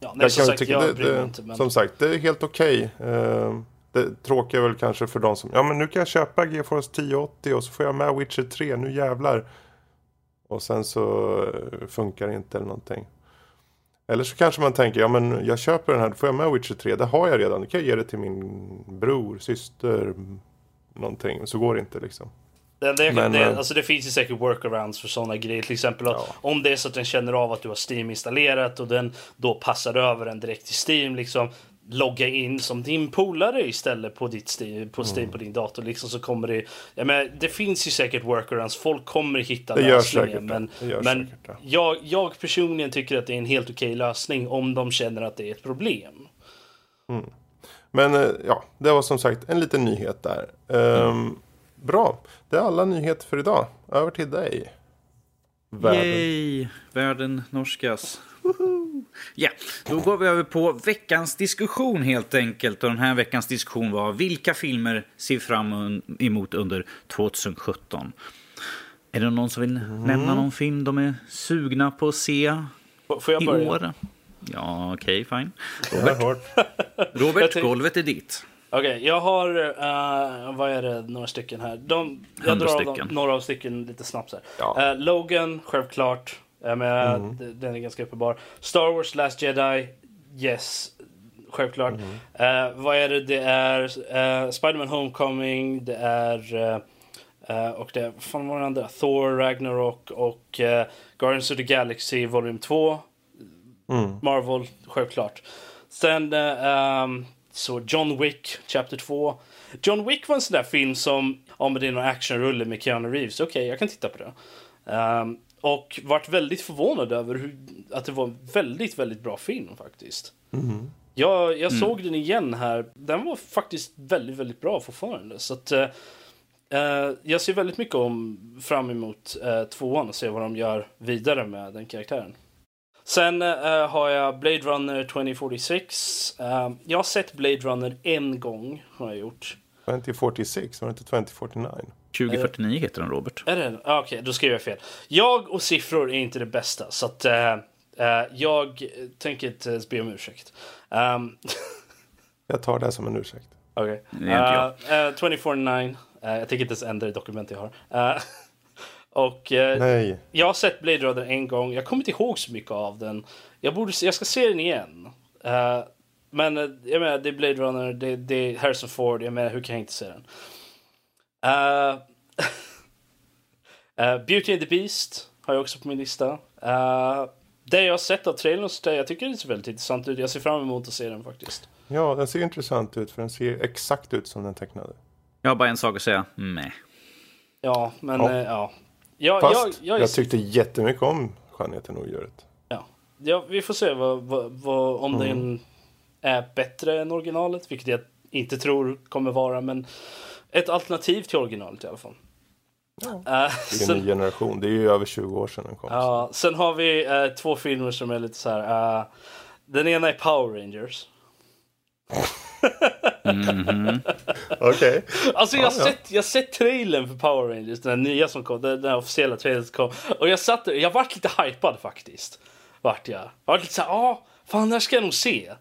ja, nej, som, sagt, tycka, det, det, inte, men... som sagt, det är helt okej. Okay. Eh, det tråkiga är väl kanske för de som, ja men nu kan jag köpa GeForce 1080 och så får jag med Witcher 3, nu jävlar. Och sen så eh, funkar det inte eller någonting. Eller så kanske man tänker, ja men jag köper den här, då får jag med Witcher 3, det har jag redan, då kan jag ge det till min bror, syster, någonting. Så går det inte liksom. Det, det, men, det, eh, alltså det finns ju säkert workarounds för sådana grejer. Till exempel ja. om det är så att den känner av att du har Steam installerat och den då passar över den direkt till Steam. Liksom, logga in som din polare istället på ditt Steam, på, Steam, mm. på din dator. Liksom, så kommer det, jag menar, det finns ju säkert workarounds. Folk kommer hitta det lösningen. Säkert, men men säkert, jag, jag personligen tycker att det är en helt okej lösning om de känner att det är ett problem. Mm. Men eh, ja, det var som sagt en liten nyhet där. Um, Bra, det är alla nyheter för idag. Över till dig. Världen. Yay, världen norskas. Ja, då går vi över på veckans diskussion helt enkelt. Och den här veckans diskussion var vilka filmer ser fram emot under 2017? Är det någon som vill mm. nämna någon film de är sugna på att se Får jag börja? i år? Ja, okej, okay, fine. Robert, Robert golvet är ditt. Okej, okay, jag har, uh, vad är det, några stycken här. De, jag drar stycken. Dem, några av stycken lite snabbt här. Ja. Uh, Logan, självklart. Jag menar, mm. den är ganska uppenbar. Star Wars Last Jedi, yes. Självklart. Mm. Uh, vad är det? Det är uh, Spiderman Homecoming, det är... Uh, och det är, fan var det andra? Thor, Ragnarok och Guardians of the Galaxy Volume 2. Mm. Marvel, självklart. Sen um, så John Wick, Chapter 2. John Wick var en sån där film som, om det är någon actionrulle med Keanu Reeves, okej, okay, jag kan titta på det. Um, och vart väldigt förvånad över hur, att det var en väldigt, väldigt bra film faktiskt. Mm. Jag, jag mm. såg den igen här. Den var faktiskt väldigt, väldigt bra fortfarande. Så att, uh, uh, jag ser väldigt mycket om, fram emot uh, tvåan och se vad de gör vidare med den karaktären. Sen uh, har jag Blade Runner 2046. Uh, jag har sett Blade Runner en gång. Har jag gjort. 2046, var det inte 2049? 2049 heter den, Robert. Är det? Okej, okay, då skriver jag fel. Jag och siffror är inte det bästa, så att uh, jag tänker inte be om ursäkt. Um, Jag tar det som en ursäkt. Okej. Okay. Uh, uh, 24-9. Uh, jag tänker inte ens ändra det dokument jag har. Uh, och uh, Nej. jag har sett Blade Runner en gång. Jag kommer inte ihåg så mycket av den. Jag, borde, jag ska se den igen. Uh, men jag menar, det är Blade Runner, det, det är Harrison Ford. Jag menar, hur kan jag inte se den? Beauty and the Beast har jag också på min lista. det jag har sett av trailern, så jag tycker det ser väldigt intressant ut. Jag ser fram emot att se den faktiskt. Ja, den ser intressant ut för den ser exakt ut som den tecknade. Jag har bara en sak att säga. Nej. Ja, men ja. Äh, ja. Jag, Fast jag, jag, jag, tyckte jättemycket om Skönheten och odjuret. Ja. ja, vi får se vad, vad, vad om mm. den är bättre än originalet, vilket jag inte tror kommer vara, men ett alternativ till originalet i alla fall. Ja. Uh, det är en ny generation. Det är ju över 20 år sedan den kom. Ja, uh, sen har vi uh, två filmer som är lite så här. Uh, den ena är Power Rangers. mm -hmm. Okej. Okay. Alltså jag har ja, sett, ja. sett trailern för Power Rangers, den nya som kom, den, den officiella trailern som kom. Och jag satt jag vart lite hypad faktiskt. Vart jag. Jag vart lite såhär, ja, fan det här ska jag nog se.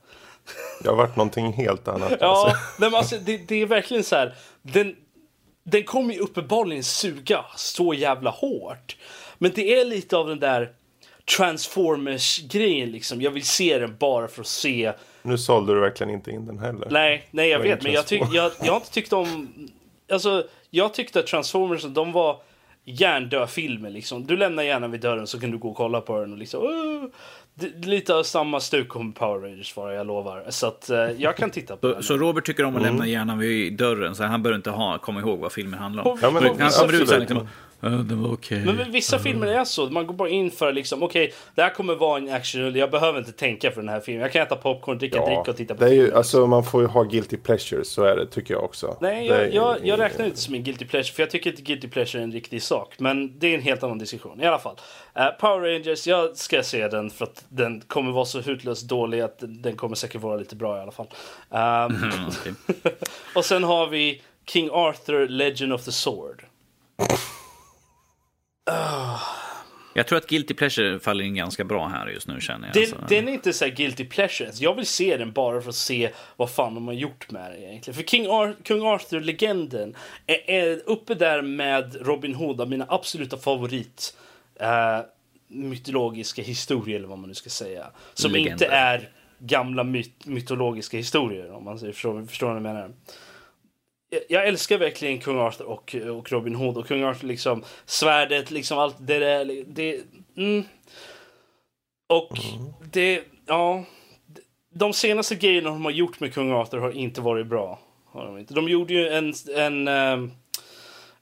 Det har varit någonting helt annat. ja, alltså. men alltså, det, det är verkligen så här. Den, den kommer ju uppenbarligen suga så jävla hårt. Men det är lite av den där Transformers-grejen liksom. Jag vill se den bara för att se. Nu sålde du verkligen inte in den heller. Nej, nej jag vet. Men jag, tyck, jag, jag har inte tyckt om... Alltså, jag tyckte att Transformers, de var hjärndö filmer liksom. Du lämnar gärna vid dörren så kan du gå och kolla på den och liksom... Uh, lite av samma stuk kommer Power Rangers vara, jag lovar. Så att uh, jag kan titta på så, den. Så Robert tycker om att mm. lämna hjärnan vid dörren, så han behöver inte ha, komma ihåg vad filmen handlar om. Ja, men, han kommer ut så här, liksom, det var okej. Okay. Men vissa filmer är så. Man går bara in för liksom, okej, okay, det här kommer vara en action. Jag behöver inte tänka för den här filmen. Jag kan äta popcorn, dricka ja, dricka och titta på det är ju, alltså, Man får ju ha guilty pleasures, så är det tycker jag också. Nej, jag, är, jag, jag räknar inte som en guilty pleasure. För jag tycker inte guilty pleasure är en riktig sak. Men det är en helt annan diskussion. I alla fall. Uh, Power Rangers, jag ska se den för att den kommer vara så hutlöst dålig att den kommer säkert vara lite bra i alla fall. Um, mm, och sen har vi King Arthur Legend of the Sword. Jag tror att Guilty Pleasure faller in ganska bra här just nu känner jag. Den, alltså. den är inte så Guilty Pleasure. Jag vill se den bara för att se vad fan de har gjort med den egentligen. För King Ar Kung Arthur-legenden är, är, uppe där med Robin Hood, mina absoluta favorit uh, mytologiska historier eller vad man nu ska säga. Som Legender. inte är gamla myt mytologiska historier om man säger, förstår, förstår vad jag menar jag älskar verkligen kung Arthur och, och Robin Hood. Och kung Arthur, liksom, svärdet, liksom allt det där. Det, mm. Och mm. det, ja. De senaste grejerna de har gjort med kung Arthur har inte varit bra. Har de, inte. de gjorde ju en, en, um,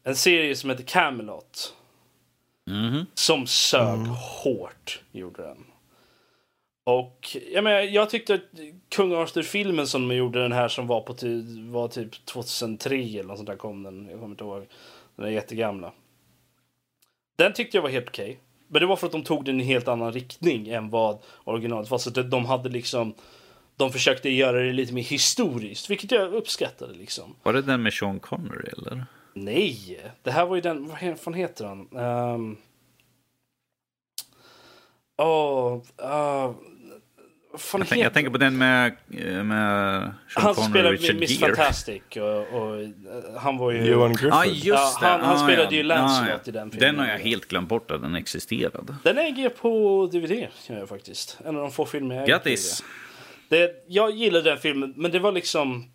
en serie som heter Camelot. Mm. Som sög mm. hårt, gjorde den. Och jag, menar, jag tyckte att Kung Arthur-filmen som de gjorde, den här som var på var typ 2003 eller något sånt där kom den. Jag kommer inte ihåg. Den är jättegamla. Den tyckte jag var helt okej. Okay. Men det var för att de tog den i en helt annan riktning än vad originalet var. Så att de hade liksom... De försökte göra det lite mer historiskt, vilket jag uppskattade liksom. Var det den med Sean Connery eller? Nej, det här var ju den, vad fan heter han? Um... Oh, uh, jag, tänk, jag, tänker på den med, med Sean Han Connery spelade Miss Gere. Fantastic och, och, eh, han var ju... Johan Griffith. Ah, just ja, han, han ah, spelade ja. ju Lancelot ah, ja. i den filmen. Den har jag helt glömt bort att den existerade. Den äger på DVD jag faktiskt. En av de få filmer jag Grattis! Det, jag gillade den filmen, men det var liksom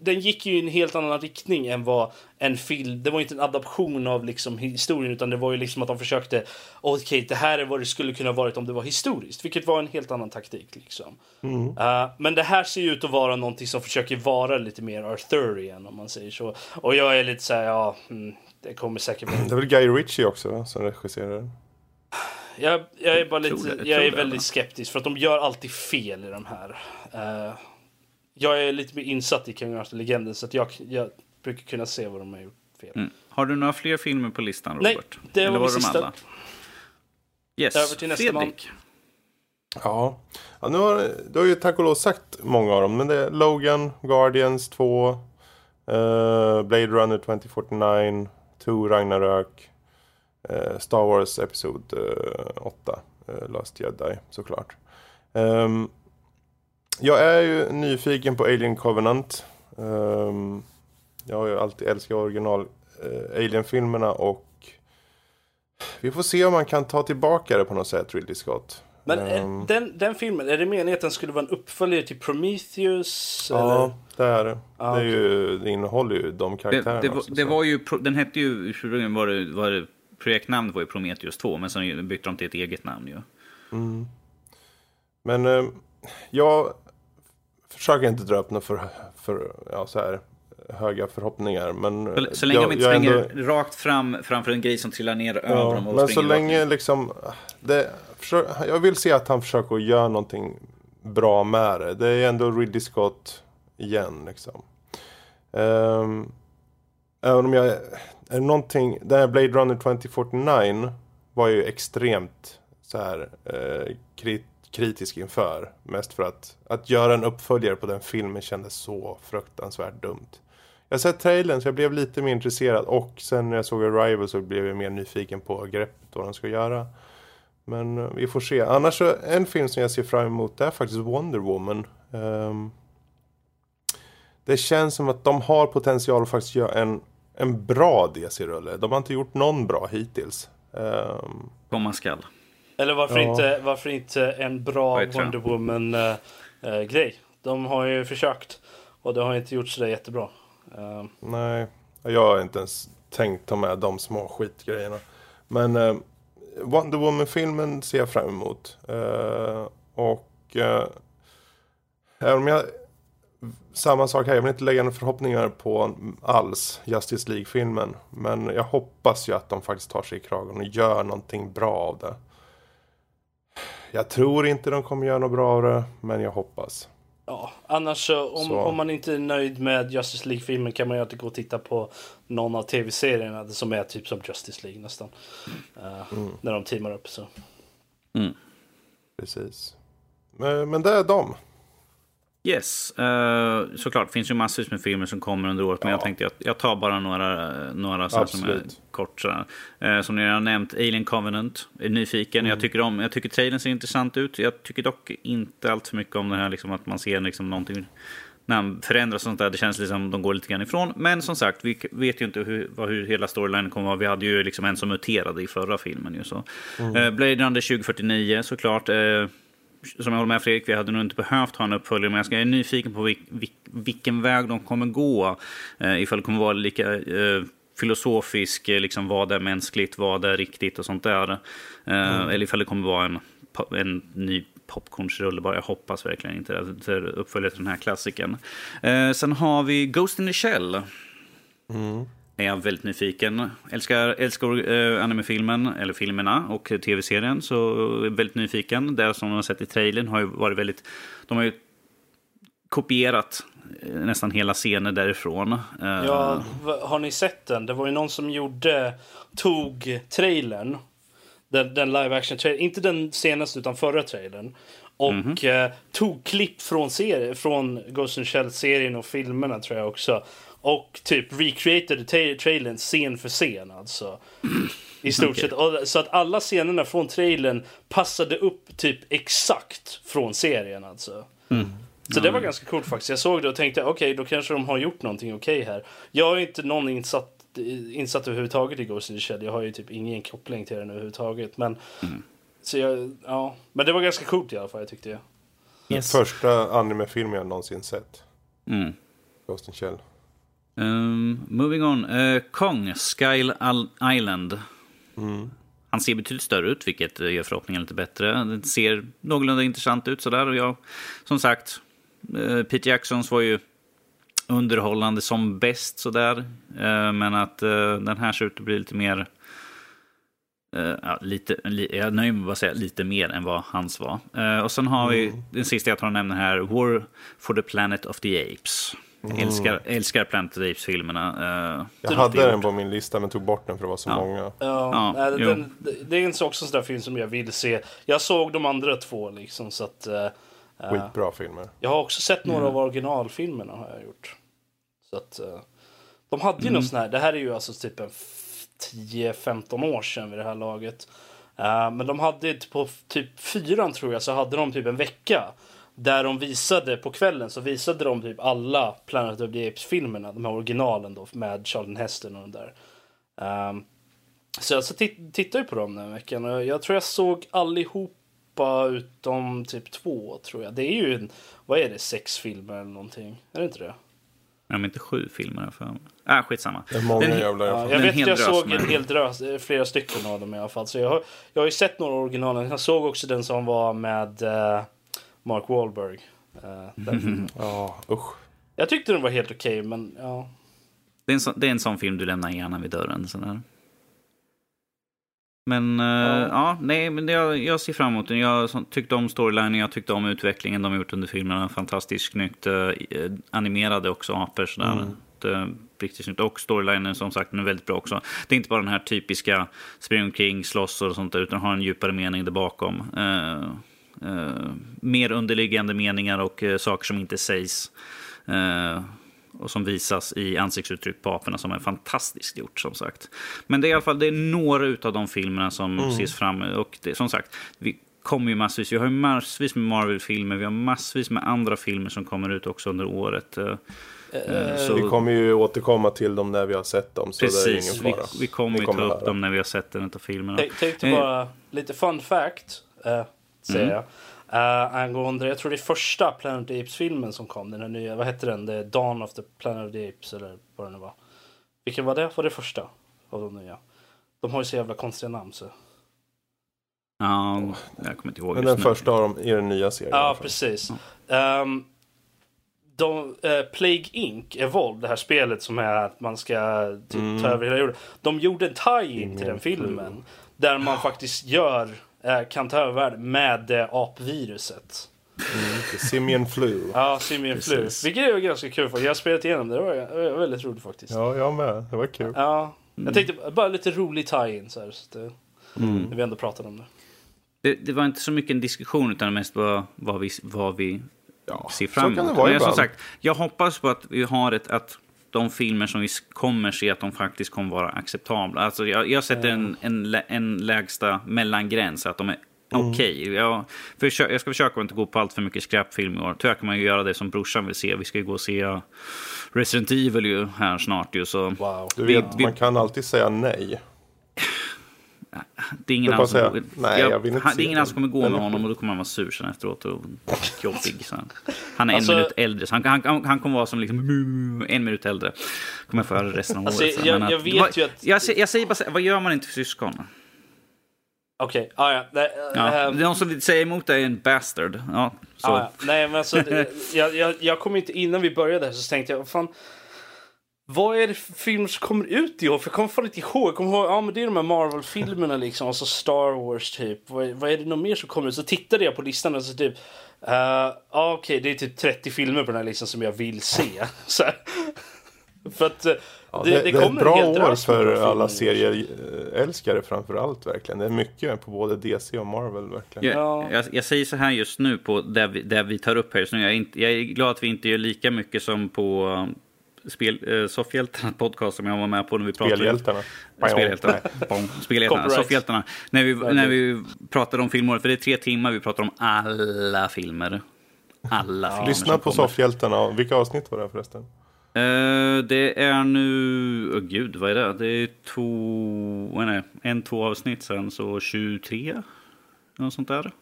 den gick ju i en helt annan riktning än vad en film... Det var inte en adaption av liksom historien utan det var ju liksom att de försökte... Okej, okay, det här är vad det skulle kunna varit om det var historiskt. Vilket var en helt annan taktik liksom. Mm. Uh, men det här ser ju ut att vara någonting som försöker vara lite mer Arthurian om man säger så. Och jag är lite så här, ja... Mm, det kommer säkert... Det är väl Guy Ritchie också va, som regisserar jag, jag är bara lite, jag, jag är väldigt skeptisk för att de gör alltid fel i de här. Uh, jag är lite mer insatt i Kung Arthur-legenden så att jag, jag brukar kunna se vad de har gjort fel. Mm. Har du några fler filmer på listan, Robert? Nej, det var, Eller var de sista. Alla? Yes. Över till nästa Fredrik. Man. Ja, ja nu har, du har ju tack och lov sagt många av dem. Men det är Logan, Guardians 2, uh, Blade Runner 2049, 2 Ragnarök, uh, Star Wars Episod uh, 8, uh, Last Jedi såklart. Um, jag är ju nyfiken på Alien Covenant. Um, jag har ju alltid älskat original uh, Alien-filmerna och vi får se om man kan ta tillbaka det på något sätt, Ridley Scott. Men um, den, den filmen, är det meningen att den skulle vara en uppföljare till Prometheus? Ja, eller? det är det. Ah, det, är ju, det innehåller ju de karaktärerna. Det, det, var, det var ju, den hette ju, var det, var det, projektnamnet var ju Prometheus 2, men sen bytte de till ett eget namn ju. Mm. Men eh, jag försöker inte dra upp något för, för ja, så här, höga förhoppningar. Men så, så länge jag, de inte springer ändå... rakt fram framför en grej som trillar ner ja, över dem. Och men så länge liksom, det, försök, jag vill se att han försöker göra någonting bra med det. Det är ändå Ridley Scott igen liksom. Um, även om jag, är det någonting, den här Blade Runner 2049 var ju extremt så här eh, krit, kritisk inför. Mest för att, att göra en uppföljare på den filmen kändes så fruktansvärt dumt. Jag har sett trailern så jag blev lite mer intresserad och sen när jag såg Arrival så blev jag mer nyfiken på greppet vad de ska göra. Men eh, vi får se. Annars så, en film som jag ser fram emot är faktiskt Wonder Woman. Um, det känns som att de har potential att faktiskt göra en, en bra DC-rulle. De har inte gjort någon bra hittills. Ehm, um, Komma skall. Eller varför, ja. inte, varför inte en bra Wonder Woman-grej? Uh, uh, de har ju försökt och det har inte gjort sådär jättebra. Uh. Nej, jag har inte ens tänkt ta med de små skitgrejerna. Men uh, Wonder Woman-filmen ser jag fram emot. Uh, och uh, även om jag samma sak här, jag vill inte lägga några förhoppningar på alls Justice League-filmen. Men jag hoppas ju att de faktiskt tar sig i kragen och gör någonting bra av det. Jag tror inte de kommer göra något bra av det, men jag hoppas. Ja, annars om, så. om man inte är nöjd med Justice League-filmen kan man ju alltid gå och titta på någon av tv-serierna som är typ som Justice League nästan. Uh, mm. När de teamar upp så. Mm. Precis. Men, men det är de. Yes, uh, såklart. Det finns ju massvis med filmer som kommer under året. Ja. Men jag tänkte att jag tar bara några, några så som är kort. Uh, som ni har nämnt, Alien Covenant. Är nyfiken. Mm. Jag, tycker om, jag tycker trailern ser intressant ut. Jag tycker dock inte allt för mycket om det här liksom, att man ser liksom, någonting när han förändras sånt där. Det känns liksom som de går lite grann ifrån. Men som sagt, vi vet ju inte hur, hur hela storylinen kommer att vara. Vi hade ju liksom en som muterade i förra filmen. Ju, så. Mm. Uh, Blade Runner 2049 såklart. Uh, som jag håller med Fredrik, vi hade nog inte behövt ha en uppföljare, men jag är nyfiken på vil, vil, vilken väg de kommer gå. Eh, ifall det kommer vara lika eh, filosofisk, eh, liksom vad är mänskligt, vad är riktigt och sånt där. Eh, mm. Eller ifall det kommer vara en, en ny popcornsrulle bara. Jag hoppas verkligen inte det. Uppföljare till den här klassikern. Eh, sen har vi Ghost in the Shell. Mm är jag väldigt nyfiken. Älskar, älskar äh, animefilmen, eller filmerna och tv-serien. Så är väldigt nyfiken. Det som man har sett i trailern har ju varit väldigt... De har ju kopierat eh, nästan hela scener därifrån. Eh, ja, har ni sett den? Det var ju någon som gjorde, tog trailern. Den, den live action trailern, inte den senaste utan förra trailern. Och mm -hmm. eh, tog klipp från, serie, från Ghost in Shell-serien och filmerna tror jag också. Och typ recreated tra trailern scen för scen alltså. I stort okay. sett. Och, så att alla scenerna från trailern passade upp typ exakt från serien alltså. Mm. Så det var ganska coolt faktiskt. Jag såg det och tänkte okej, okay, då kanske de har gjort någonting okej okay här. Jag är inte någon insatt, insatt överhuvudtaget i Ghost in the Shell. Jag har ju typ ingen koppling till den överhuvudtaget. Men, mm. så jag, ja. men det var ganska coolt i alla fall, jag tyckte jag. Yes. Första animefilmen jag någonsin sett. Mm. Ghost in Shell. Um, moving on. Uh, Kong, Sky Island. Mm. Han ser betydligt större ut, vilket gör förhoppningen lite bättre. Den ser någorlunda intressant ut sådär. Och jag, som sagt, uh, Pete Jacksons var ju underhållande som bäst sådär. Uh, men att uh, den här ser ut att bli lite mer... Ja, lite, li, jag nöjer mig med att säga lite mer än vad hans var. Och sen har mm. vi den sista jag tar och nämner här, War for the Planet of the Apes. Mm. Älskar, älskar Planet of the Apes-filmerna. Uh, jag hade den på min lista men tog bort den för det var så ja. många. Ja, ja den, den, det är en sån där film som jag vill se. Jag såg de andra två liksom så att... Uh, Skitbra filmer. Jag har också sett några mm. av originalfilmerna har jag gjort. Så att... Uh, de hade ju mm. någon sån här, det här är ju alltså typ en 10-15 år sedan vid det här laget. Uh, men de hade på typ fyran tror jag så hade de typ en vecka där de visade på kvällen så visade de typ alla Planet of the Apes-filmerna, de här originalen då med Charlton Heston och de där. Um, så jag så tittade på dem den veckan och jag tror jag såg allihopa utom typ två tror jag. Det är ju, en, vad är det, sex filmer eller någonting? Är det inte det? Ja, men inte sju filmer för mig. Äh, skitsamma. Det är många Den- jävla Ja, jag vet att jag såg en hel drös, flera stycken av dem i alla fall. Så jag har, jag har ju sett några original. Jag såg också den som var med eh, Mark Wahlberg. Eh, filmen. Ja, usch. Jag tyckte den var helt okej, men ja. Det är, en sån, det är en sån film du lämnar gärna vid dörren. Sådär. Men ja. ja, nej, men jag, jag ser fram emot den. Jag så- tyckte om storylinen, jag tyckte om utvecklingen de har gjort under filmerna. Fantastiskt snyggt. eh, animerade också, apor sådär. Mm. Riktigt snyggt. Och storylinen som sagt, den är väldigt bra också. Det är inte bara den här typiska spring omkring, slåss och sånt där, utan har en djupare mening där bakom. Eh, mer underliggande meningar och eh, saker som inte sägs. Eh, och som visas i ansiktsuttryck på aporna som är fantastiskt gjort som sagt. Men det är i alla fall det är några av de filmerna som ses fram. Och det, som sagt, vi kommer ju massvis. Vi har ju massvis med Marvel-filmer. Vi har massvis med andra filmer som kommer ut också under året. Så- Vi kommer ju återkomma till dem när vi har sett dem. Så det är Precis, ingen vi, fara. vi kommer Ni ju ta upp dem när vi har sett en av filmerna. Jag tänkte bara lite fun fact, säger Mm. jag. Uh, angående, jag tror det är första Planet of the Apes-filmen som kom. Den här nya, vad hette den? The Dawn of the Planet of the Apes eller vad det nu var. Vilken var det? Var det första av de nya? De har ju så jävla konstiga namn så. Ja, jag kommer inte ihåg Men den nu. första av dem i den nya serien. Ja, fall. precis. Um, de, eh, Plague Inc. Evolve, det här spelet som är att man ska typ, Mm. ta över hela jorden. De gjorde en tie-in till den filmen. Där man faktiskt gör, kan ta över världen med det apviruset. The Simian Flu. Ja, Simian Flu. Vilket är ganska kul. För jag har spelat igenom det. Det var, det var väldigt roligt faktiskt. Ja. Ja, jag med. Det var kul. Jag tänkte bara lite rolig tie-in så här. Så det, Mm. När vi ändå pratade om det. Det, det var inte så mycket en diskussion utan mest vad, vad, vi, vad vi Ja, ser så fram kan det emot. vara Men jag, som sagt, jag hoppas på att vi har ett... Att de filmer som vi kommer se att de faktiskt kommer vara acceptabla. Alltså jag, jag sätter en, en, en lägsta mellangräns, att de är Mm. okej. Jag, försö- jag ska försöka att inte gå på allt för mycket skräpfilm i år. Tyvärr kan man ju göra det som brorsan vill se. Vi ska ju gå och se Resident Evil ju här snart ju. Så Wow. Du Vi- vet, vi- man kan alltid säga nej. Det är ingen Jag annan som, säga, nej, jag vill inte han, det är ingen som kommer gå med honom och då kommer han vara sur sen efteråt och jobbig. Så han, är Alltså- en minut äldre, så han, han, han, han kommer vara som liksom en minut äldre. Kommer jag få höra resten av Alltså, året. sen. jag- jag att- vet vad, ju att- Jag, jag säger bara vad gör man inte för syskon? Okej, ah, ja. Nej, Ja, ehm, de som säga emot dig är en bastard. Ja, så. Ah, ja. Nej, men alltså, jag, jag, jag kom inte, innan vi började här så tänkte jag, fan, vad är det för filmer som kommer ut i år? För jag kommer fan inte ihåg. Jag kommer ihåg, ja men det är de här Marvel-filmerna liksom, och så Star Wars typ. Vad, är- vad är det något mer som kommer ut? Så tittade jag på listan och så typ, uh, ja okej det är typ 30 filmer på den här listan som jag vill se. så här. För att eh, Ja, det, det, det, det är ett kommer en bra år för alla serieälskare framför allt verkligen. Det är mycket på både DC och Marvel verkligen. Jag, Ja. jag, jag säger så här just nu på det vi, det vi tar upp här just nu. Jag är, inte, jag är glad att vi inte gör lika mycket som på spel, uh, Soffhjältarna podcast som jag var med på när vi pratade Spelhjältarna. Spelhjältarna. Spelhjältarna. Soffhjältarna. När vi, när vi pratade om filmåret, för det är tre timmar, vi pratar om alla filmer. Alla filmer Lyssna på. Soffhjältarna. Vilka avsnitt var det förresten? Eh, det är nu... Åh gud, vad är det? Det är två... Det? En, två avsnitt sen, så 23? Något sånt där.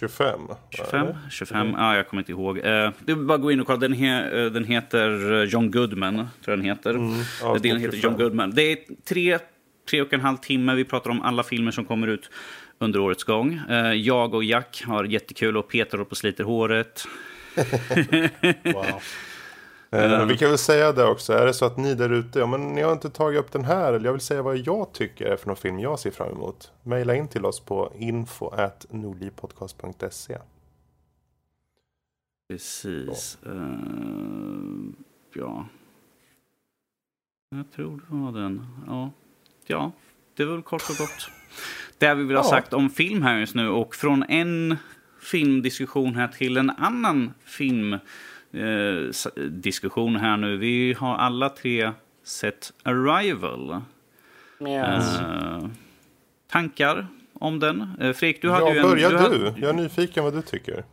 25? 25? 25? Ja, jag kommer inte ihåg. Eh, det är bara att gå in och kolla. Den, he, eh, den heter eh, John Goodman, tror jag den heter. Mm, avsnitt Den heter 25. John Goodman. Det är tre, tre och en halv timme. Vi pratar om alla filmer som kommer ut under årets gång. Eh, jag och Jack har jättekul och Peter håller på och sliter håret. Wow. Eh, vi kan väl säga det också. Är det så att ni där ute, ja men ni har inte tagit upp den här. Eller jag vill säga vad jag tycker är för någon film jag ser fram emot. Maila in till oss på info at nordlivpodcast.se. Precis. Eh, ja. Jag tror det var den. Ja. ja, det är väl kort och gott. Det vi vill ha Ja. sagt om film här just nu. Och från en filmdiskussion här till en annan filmdiskussion här nu. Vi har alla tre sett Arrival. Yes. Eh, tankar om den? Uh, Fredrik, du hade Ja, ju en... börja du. hade- Jag är nyfiken vad du tycker.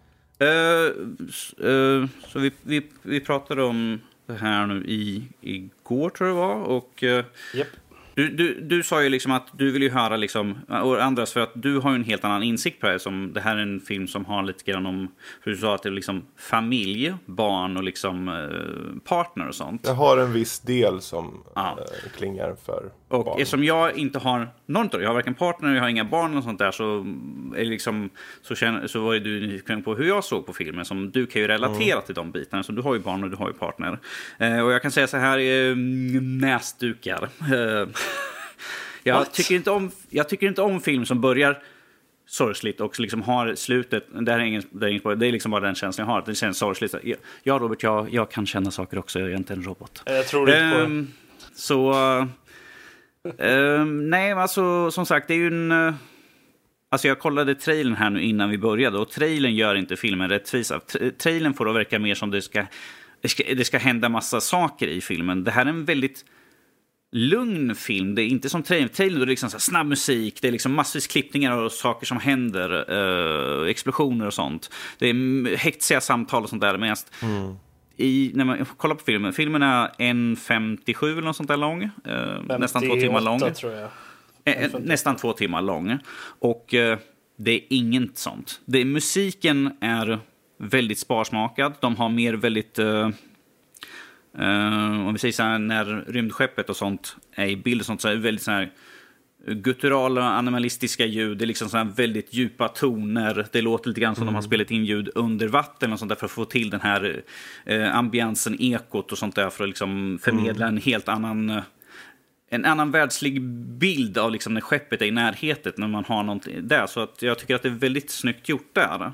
Uh, uh, så vi, vi, vi pratade om det här nu i, igår, tror jag det var. Och, yep. Du, du, du sa ju liksom att du vill ju höra, liksom, och andras, för att du har ju en helt annan insikt på det här. Som, det här är en film som har lite grann om, hur du sa att det är liksom familj, barn och liksom eh, partner och sånt. Jag har en viss del som ja. eh, klingar för och barn. eftersom jag inte har någon jag har varken partner, jag har inga barn och sånt där, så, är liksom, så, känner, så var ju du nyfiken på hur jag såg på filmen. Som, du kan ju relatera mm. till de bitarna, så du har ju barn och du har ju partner. Eh, och jag kan säga så här, eh, näsdukar. Eh, jag, tycker inte om, jag tycker inte om film som börjar sorgligt och liksom har slutet, det är, ingen, det är, ingen, det är liksom bara den känslan jag har, det känns sorgligt. Ja, Robert, jag, jag kan känna saker också, jag är inte en robot. Jag tror inte på det. Ehm, så uh, nej, alltså som sagt, det är ju en... Uh, alltså jag kollade trailern här nu innan vi började och trailern gör inte filmen rättvisa. Trailern får att verka mer som det ska, det ska, det ska hända massa saker i filmen. Det här är en väldigt lugn film. Det är inte som trailern. Trailern är liksom så snabb musik, det är liksom massvis klippningar och saker som händer. Uh, explosioner och sånt. Det är hetsiga samtal och sånt där. Medan mm i, när man kollar på filmen, filmen är 1.57 eller något sånt där lång. Eh, nästan två timmar lång. jag. Eh, nästan två timmar lång. Och eh, det är inget sånt. Det, musiken är väldigt sparsmakad. De har mer väldigt... Uh, uh, om vi säger så här, när rymdskeppet och sånt är i bild och sånt så är det väldigt så här gutturala animalistiska ljud. Det är liksom sådana väldigt djupa toner. Det låter lite grann som mm. de har mm. spelat in ljud under vatten och sånt där för att få till den här eh, ambiansen, ekot och sånt där för att liksom förmedla mm. en helt annan eh, en annan världslig bild av liksom när skeppet är i närheten när man har någonting där. Så att jag tycker att det är väldigt snyggt gjort där.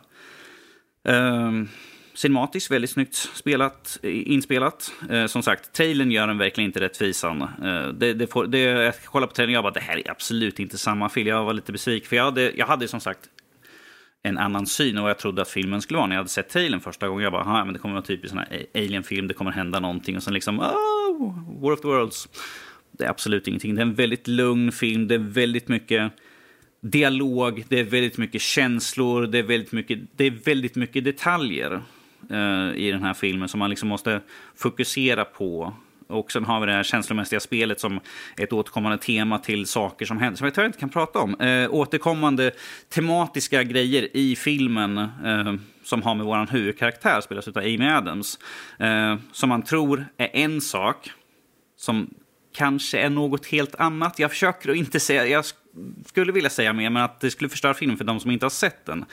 Um, cinematiskt väldigt snyggt spelat, inspelat. Eh, som sagt, trailern gör den verkligen inte rättvisan. Eh, det, det får, det, jag kollade på trailern och jag bara, det här är absolut inte samma film. Jag var lite besviken, för jag hade, jag hade som sagt en annan syn och vad jag trodde att filmen skulle vara. När jag hade sett trailern första gången, jag bara, men det kommer vara typiskt sån här alien-film, det kommer hända någonting. Och sen liksom, oh, War of the Worlds. Det är absolut ingenting. Det är en väldigt lugn film, det är väldigt mycket dialog, det är väldigt mycket känslor, det är väldigt mycket, det är väldigt mycket detaljer Eh, i den här filmen som man liksom måste fokusera på. Och sen har vi det här känslomässiga spelet som ett återkommande tema till saker som händer, som jag tyvärr inte kan prata om. Eh, återkommande tematiska grejer i filmen eh, som har med vår huvudkaraktär, spelas av Amy Adams, eh, som man tror är en sak, som kanske är något helt annat. Jag försöker att inte säga, jag skulle vilja säga mer, men att det skulle förstöra filmen för de som inte har sett den.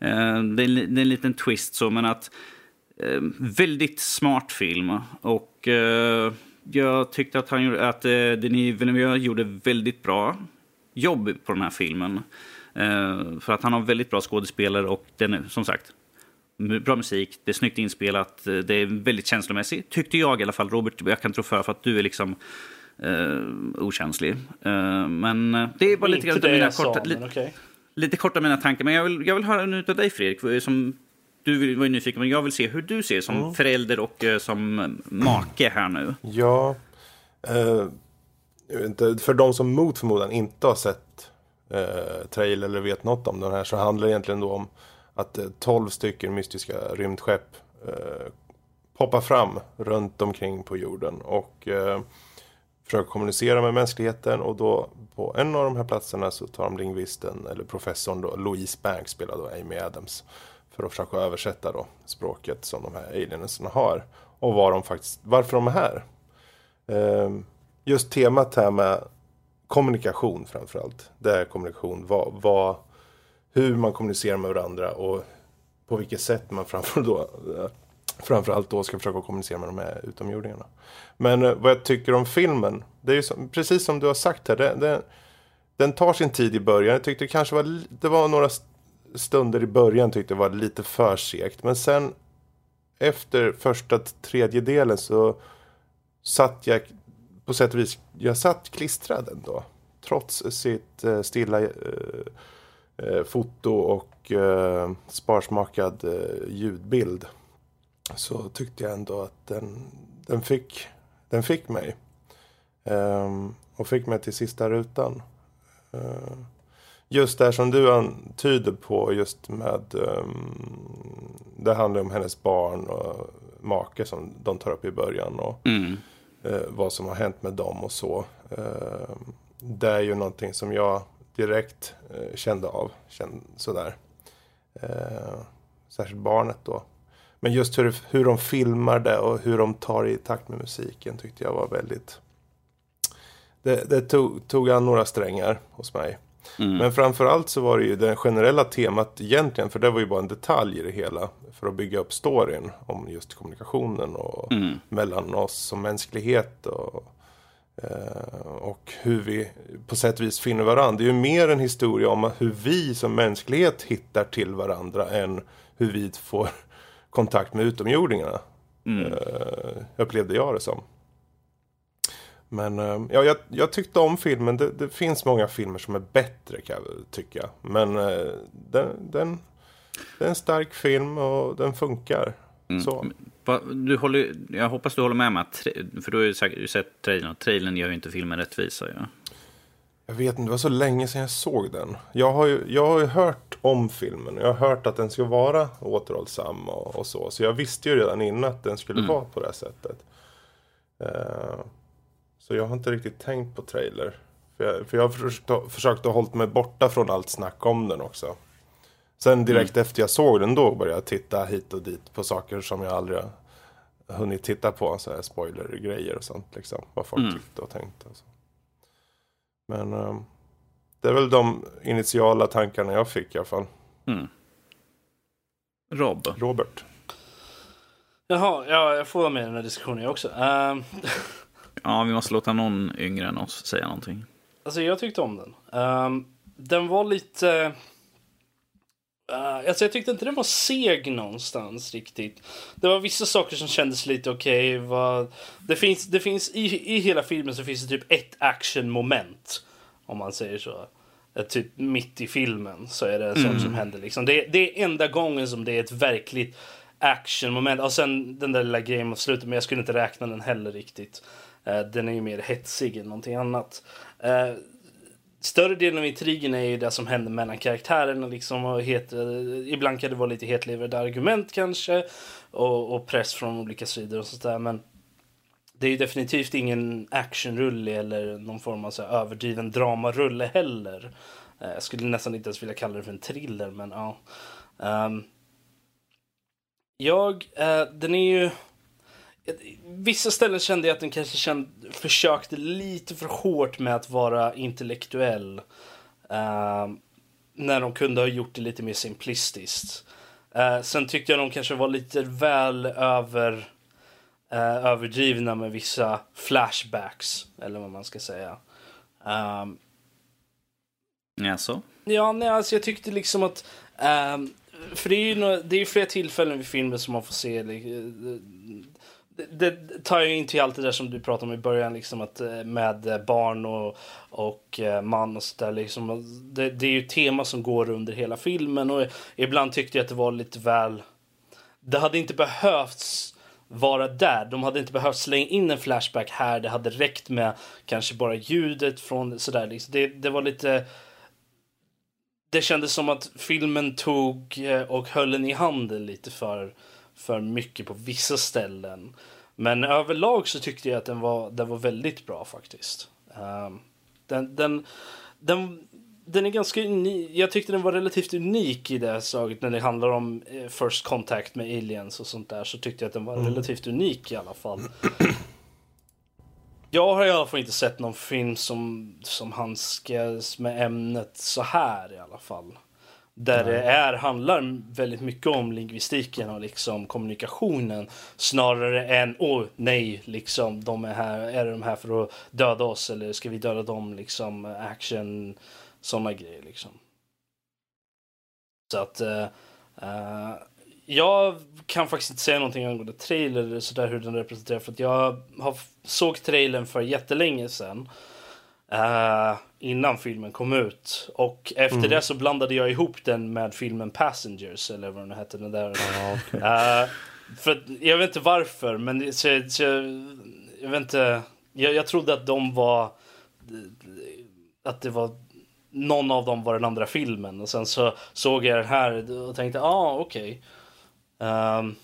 Eh, det, är, en liten twist så, men att eh, väldigt smart film. Och eh, jag tyckte att, han, att Denis Villeneuve gjorde väldigt bra jobb på den här filmen. För att han har väldigt bra skådespelare och den är som sagt bra musik, det är snyggt inspelat, det är väldigt känslomässigt. Tyckte jag i alla fall. Robert, jag kan tro för, för att du är liksom uh, okänslig. Men det är bara lite grann mina korta... Sa, okay lite kort av mina tankar. Men jag vill, jag vill höra nu av dig Fredrik. Som, du var ju nyfiken, men jag vill se hur du ser som mm. förälder och uh, som make här nu. Ja, inte, för de som mot förmodan inte har sett uh, trail eller vet något om den här så handlar det egentligen då om att uh, 12 stycken mystiska rymdskepp uh, poppar fram runt omkring på jorden. Och försöker kommunicera med mänskligheten och då på en av de här platserna så tar de lingvisten, eller professorn då, Louise Banks spelar då Amy Adams för att försöka översätta då språket som de här alienerna har och var de faktiskt, varför de är här. Ehm, just temat här med kommunikation framförallt. Det är kommunikation, vad, vad, hur man kommunicerar med varandra och på vilket sätt man framför då, framförallt då ska försöka kommunicera med de här utomjordingarna. Men eh, vad jag tycker om filmen, det är ju som, precis som du har sagt här. Det, det, den tar sin tid i början. Jag tyckte det kanske var, det var några stunder i början tyckte jag var lite för segt. Men sen efter första tredjedelen så satt jag på sätt och vis, jag satt klistrad ändå. Trots sitt eh, stilla eh, eh, foto och eh, sparsmakad eh, ljudbild. Så tyckte jag ändå att den, den fick den fick mig. Um, och fick mig till sista rutan. Uh, just det som du antyder på just med um, det handlar om hennes barn och make som de tar upp i början och mm. uh, vad som har hänt med dem och så. Uh, det är ju någonting som jag direkt uh, kände av, kände sådär. Uh, särskilt barnet då. Men just hur, hur de filmar det och hur de tar i takt med musiken tyckte jag var väldigt... Det, det tog, tog an några strängar hos mig. Mm. Men framförallt så var det ju det generella temat egentligen, för det var ju bara en detalj i det hela. För att bygga upp storyn om just kommunikationen och mm. mellan oss som mänsklighet. Och, eh, och hur vi på sätt och vis finner varandra. Det är ju mer en historia om hur vi som mänsklighet hittar till varandra än hur vi får kontakt med utomjordingarna. Mm. Uh, upplevde jag det som. Men uh, ja, jag, jag, tyckte om filmen. Det, det, finns många filmer som är bättre kan jag tycka. Men uh, den, den, det är en stark film och den funkar. Mm. Så. Du håller, jag hoppas du håller med mig, för du har ju säkert sett trailern. Trailern gör ju inte filmen rättvisa. Ja. Jag vet inte, det var så länge sedan jag såg den. Jag har ju, jag har ju hört om filmen. Jag har hört att den ska vara återhållsam och, och så. Så jag visste ju redan innan att den skulle mm. vara på det här sättet. Uh, så jag har inte riktigt tänkt på trailer. För jag, för jag har försökt, försökt att hålla mig borta från allt snack om den också. Sen direkt mm. efter jag såg den då började jag titta hit och dit på saker som jag aldrig hunnit titta på. Så här spoiler-grejer och sånt liksom. Vad folk mm. tyckte och tänkte. Och så. Men um, det är väl de initiala tankarna jag fick i alla fall. Mm. Rob. Robert. Jaha, ja, jag får vara med i den här diskussionen också. Um... ja, vi måste låta någon yngre än oss säga någonting. Alltså, jag tyckte om den. Um, den var lite... Uh, alltså jag tyckte inte den var seg någonstans riktigt. Det var vissa saker som kändes lite okej. Okay, det finns, det finns i, i hela filmen så finns det typ ett action-moment. Om man säger så. Typ mitt i filmen så är det mm. sånt som händer. Liksom. Det, det är enda gången som det är ett verkligt action-moment. Och sen den där lilla grejen mot slutet, men jag skulle inte räkna den heller riktigt. Uh, den är ju mer hetsig än någonting annat. Uh, större delen av intrigen är ju det som händer mellan karaktärerna. Liksom, och het, ibland kan det vara lite hetlevrade argument kanske. Och, och, press från olika sidor och sånt där. Men det är ju definitivt ingen actionrulle eller någon form av så här överdriven dramarulle heller. Eh, jag skulle nästan inte ens vilja kalla det för en thriller, men ja. Um, jag, uh, den är ju Vissa ställen kände jag att den kanske känd, försökte lite för hårt med att vara intellektuell. Uh, när de kunde ha gjort det lite mer simplistiskt. Uh, sen tyckte jag de kanske var lite väl över, uh, överdrivna med vissa flashbacks, eller vad man ska säga. Um, Jaså? Ja, nej, alltså jag tyckte liksom att... Um, för det är ju några, det är flera tillfällen i filmen som man får se det tar ju in till allt det där som du pratade om i början, liksom att eh, med barn och, och eh, man och sådär. Liksom. Det, det är ju tema som går under hela filmen och ibland tyckte jag att det var lite väl... Det hade inte behövts vara där. De hade inte behövt slänga in en flashback här. Det hade räckt med kanske bara ljudet från sådär. Liksom. Det, det var lite... Det kändes som att filmen tog eh, och höll en i handen lite för för mycket på vissa ställen. Men överlag så tyckte jag att den var, den var väldigt bra faktiskt. Um, den, den, den, den är ganska unik. Jag tyckte den var relativt unik i det här slaget när det handlar om eh, first contact med aliens och sånt där. Så tyckte jag att den var mm. relativt unik i alla fall. Jag har i alla fall inte sett någon film som, som handskas med ämnet så här i alla fall. Där det är, handlar väldigt mycket om lingvistiken och liksom kommunikationen snarare än åh oh, nej, liksom de är här, är de här för att döda oss eller ska vi döda dem liksom action, sådana grejer liksom. Så att uh, uh, jag kan faktiskt inte säga någonting angående trailer eller sådär hur den representerar för att jag har, såg trailern för jättelänge sedan. Uh, innan filmen kom ut. Och efter mm. det så blandade jag ihop den med filmen Passengers, eller vad den hette. Den där. Ah, okay. för jag vet inte varför, men så, så, jag vet inte. Jag, jag trodde att de var... Att det var någon av dem var den andra filmen. Och sen så såg jag den här och tänkte, ja ah, okej. Okay. Um, ehm,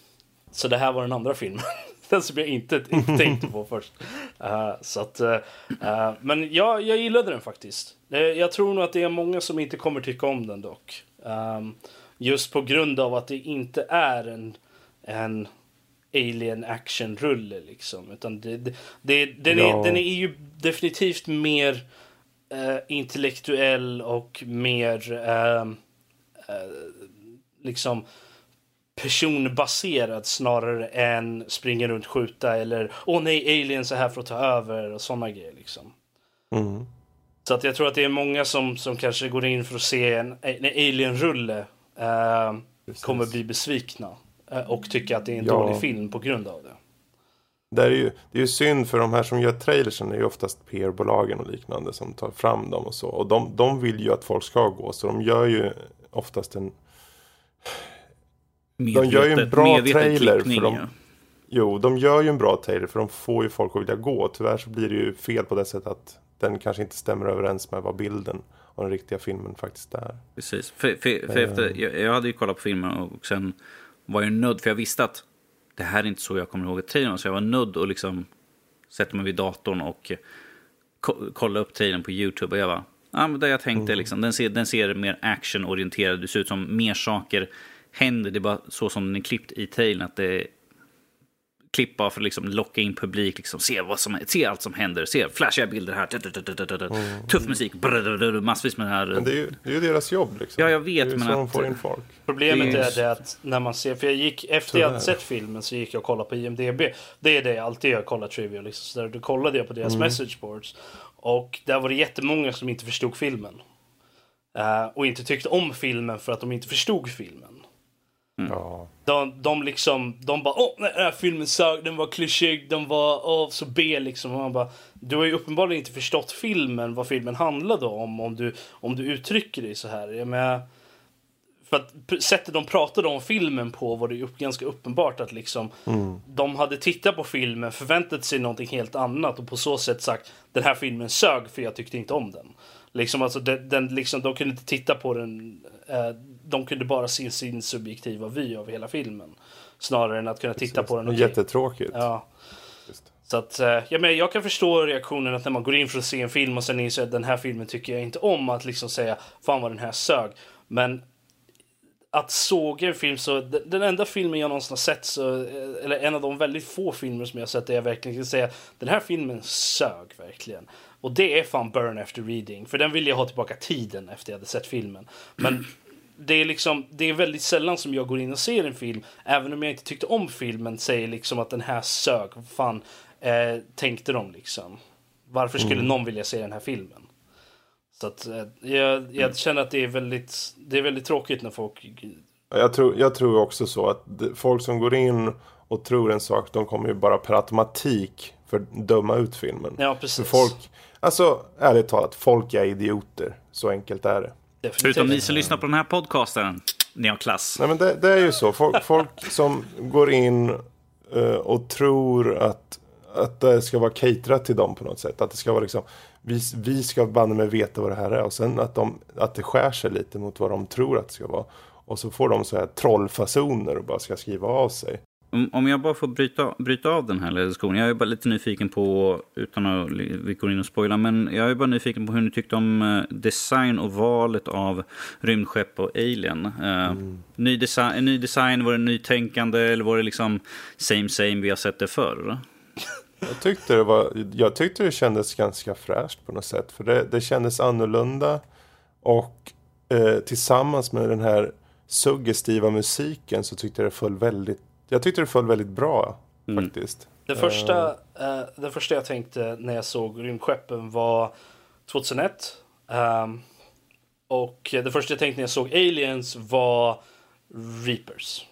så det här var den andra filmen. den som jag inte, inte tänkte på först. Uh, så att, uh, men jag, jag gillade den faktiskt. jag tror nog att det är många som inte kommer tycka om den dock. Um, just på grund av att det inte är en, en alien action-rulle liksom. Utan det, det, det den, är, den är ju definitivt mer uh, intellektuell och mer uh, uh, liksom personbaserad snarare än springa runt skjuta eller åh nej, aliens är här för att ta över och sådana grejer liksom. Mm. Så att jag tror att det är många som, som kanske går in för att se en, en alien-rulle uh, kommer bli besvikna uh, och tycka att det är en ja. dålig film på grund av det. Det är, ju, det är ju synd för de här som gör trailersen är ju oftast PR-bolagen och liknande som tar fram dem och så. Och de, de vill ju att folk ska gå så de gör ju oftast en Medvetet, de gör ju en bra trailer. För de, jo, de gör ju en bra trailer för de får ju folk att vilja gå. Tyvärr så blir det ju fel på det sättet att den kanske inte stämmer överens med vad bilden och den riktiga filmen faktiskt är. Precis, för, för, för efter, eh. jag, jag, hade ju kollat på filmen och sen var jag nödd, för jag visste att det här är inte så jag kommer ihåg trailern, så jag var nödd att liksom sätta mig vid datorn och kolla upp trailern på YouTube och jag var, ja men det jag tänkte mm. liksom, den ser, den ser mer actionorienterad, det ser ut som mer saker händer. Det är bara så som den är klippt i trailern. Att det klipp bara för att liksom locka in publik. Liksom, se, vad som, se allt som händer. Se flashiga bilder här. Mm. Tuff musik. Massvis med det här. Men det är ju, det är ju deras jobb. Liksom. Ja, jag vet. Det är men så att, de får in folk. Problemet är, är det att när man ser. För jag gick efter jag hade sett filmen så gick jag och kollade på IMDB. Det är det jag alltid gör. Kollar trivia. Liksom. Så där, då kollade jag på deras mm. message boards. Och där var det jättemånga som inte förstod filmen. Uh, och inte tyckte om filmen för att de inte förstod filmen. Mm. Ja. De, de liksom, de bara åh den här filmen sög, den var klyschig, den var åh, så B liksom. Och man bara, du har ju uppenbarligen inte förstått filmen, vad filmen handlade om, om du, om du uttrycker dig så här. Jag menar, för att sättet de pratade om filmen på var det ju ganska uppenbart att liksom mm. de hade tittat på filmen, förväntat sig någonting helt annat och på så sätt sagt den här filmen sög för jag tyckte inte om den. Liksom alltså den, den liksom, de kunde inte titta på den eh, de kunde bara se sin subjektiva vy av hela filmen. Snarare än att kunna titta Precis. på den. Och Jättetråkigt. Ja. Så att, eh, ja, men jag kan förstå reaktionen att när man går in för att se en film och sen inser att den här filmen tycker jag inte om. Att liksom säga fan vad den här sög. Men att såga en film så, den enda filmen jag någonsin har sett, så, eh, eller en av de väldigt få filmer som jag sett där jag verkligen kan säga den här filmen sög verkligen. Och det är fan Burn After Reading, för den vill jag ha tillbaka tiden efter jag hade sett filmen. Men det är liksom, det är väldigt sällan som jag går in och ser en film, även om jag inte tyckte om filmen, säger liksom att den här sög. Vad fan eh, tänkte de liksom? Varför skulle mm. någon vilja se den här filmen? Så att eh, jag, jag mm. känner att det är väldigt, det är väldigt tråkigt när folk... Jag tror, jag tror också så att folk som går in och tror en sak, de kommer ju bara per automatik för döma ut filmen. Ja, precis. För folk, alltså ärligt talat, folk är idioter. Så enkelt är det. Förutom ni som lyssnar på den här podcasten. Ni har klass. Nej, men det, det är ju så. Folk, folk som går in uh, och tror att, att det ska vara caterat till dem på något sätt. Att det ska vara liksom, vi, vi ska banne med veta vad det här är. Och sen att, de, att det skär sig lite mot vad de tror att det ska vara. Och så får de så här trollfasoner och bara ska skriva av sig. Om jag bara får bryta, bryta av den här diskussionen. Jag är bara lite nyfiken på, utan att vi går in och spoila, men jag är bara nyfiken på hur ni tyckte om eh, design och valet av rymdskepp och alien. Eh, mm. Ny, design, ny design, var det nytänkande eller var det liksom same same, vi har sett det förr? Jag tyckte det, var, jag tyckte det kändes ganska fräscht på något sätt. För det, det kändes annorlunda. Och eh, tillsammans med den här suggestiva musiken så tyckte jag det föll väldigt jag tyckte det föll väldigt bra mm. faktiskt. Det första, uh, det första jag tänkte när jag såg rymdskeppen var 2001. Um, ehm, och det första jag tänkte när jag såg Aliens var Reapers.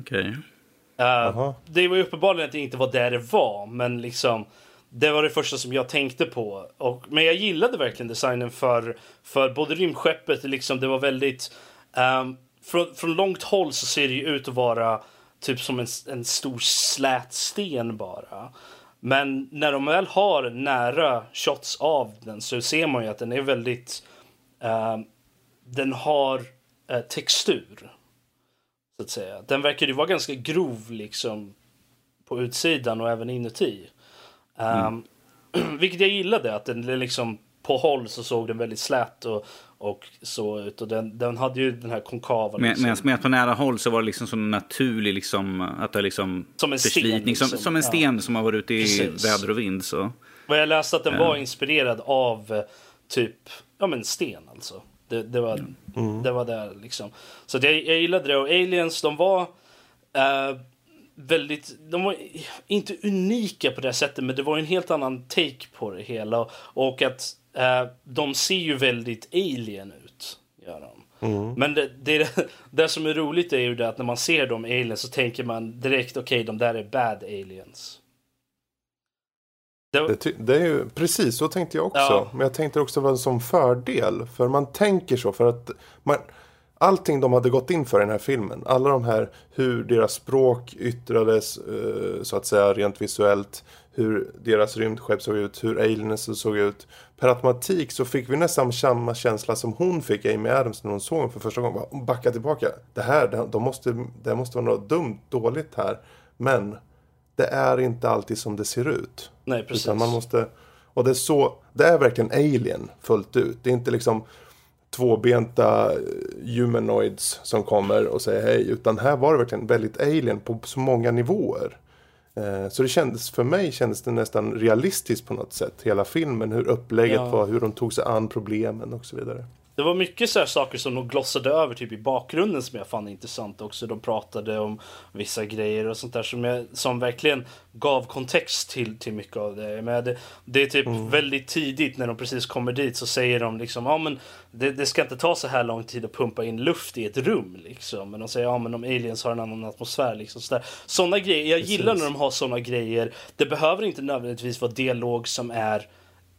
Okej. Okay. Uh, det var ju uppenbarligen att det inte var där det var, men liksom det var det första som jag tänkte på. Och, men jag gillade verkligen designen för, för både rymdskeppet, liksom, det var väldigt um, från, från långt håll så ser det ju ut att vara typ som en, en stor slät sten bara. Men när de väl har nära shots av den så ser man ju att den är väldigt... Uh, den har uh, textur. Så att säga. Den verkar ju vara ganska grov liksom på utsidan och även inuti. Um, mm. vilket jag gillade, att den liksom på håll så såg den väldigt slät och, och så ut. Och den, den hade ju den här konkava... Liksom. Medan med på nära håll så var det liksom så naturlig, liksom, att det liksom som en sten. Liksom. Som, som, en sten ja. som har varit ute i Precis. väder och vind. Så. Och jag läste att den ja. var inspirerad av eh, typ, ja men sten alltså. Det, det var, mm. det var där liksom. Så det, jag gillade det. Och Aliens, de var... Uh, väldigt, de var inte unika på det sättet men det var en helt annan take på det hela. Och att eh, de ser ju väldigt alien ut. Gör de. Mm. Men det, det, det som är roligt är ju det att när man ser de aliens så tänker man direkt okej okay, de där är bad aliens. Det, det, är ju precis så tänkte jag också. Ja. Men jag tänkte också vara en sån fördel. För man tänker så för att man, allting de hade gått in för i den här filmen. Alla de här hur deras språk yttrades eh, så att säga rent visuellt. Hur deras rymdskepp såg ut, hur aliens såg ut. Per automatik så fick vi nästan samma känsla som hon fick, Amy Adams, när hon såg den för första gången. Hon backade tillbaka. Det här, de måste, det måste vara något dumt, dåligt här. Men det är inte alltid som det ser ut. Nej, precis. Utan man måste, och det är så, det är verkligen alien fullt ut. Det är inte liksom tvåbenta humanoids som kommer och säger hej. Utan här var det verkligen väldigt alien på så många nivåer. Eh, så det kändes, för mig kändes det nästan realistiskt på något sätt. Hela filmen, hur upplägget ja. var, hur de tog sig an problemen och så vidare. Det var mycket så saker som de glossade över typ i bakgrunden som jag fann intressant också. De pratade om vissa grejer och sånt där som, jag, som verkligen gav kontext till, till mycket av det. Men det, det är typ mm. väldigt tidigt när de precis kommer dit så säger de liksom ja men det, det, ska inte ta så här lång tid att pumpa in luft i ett rum liksom. Men de säger ja men om aliens har en annan atmosfär liksom. Sådär. Sådana grejer, jag precis. gillar när de har sådana grejer. Det behöver inte nödvändigtvis vara dialog som är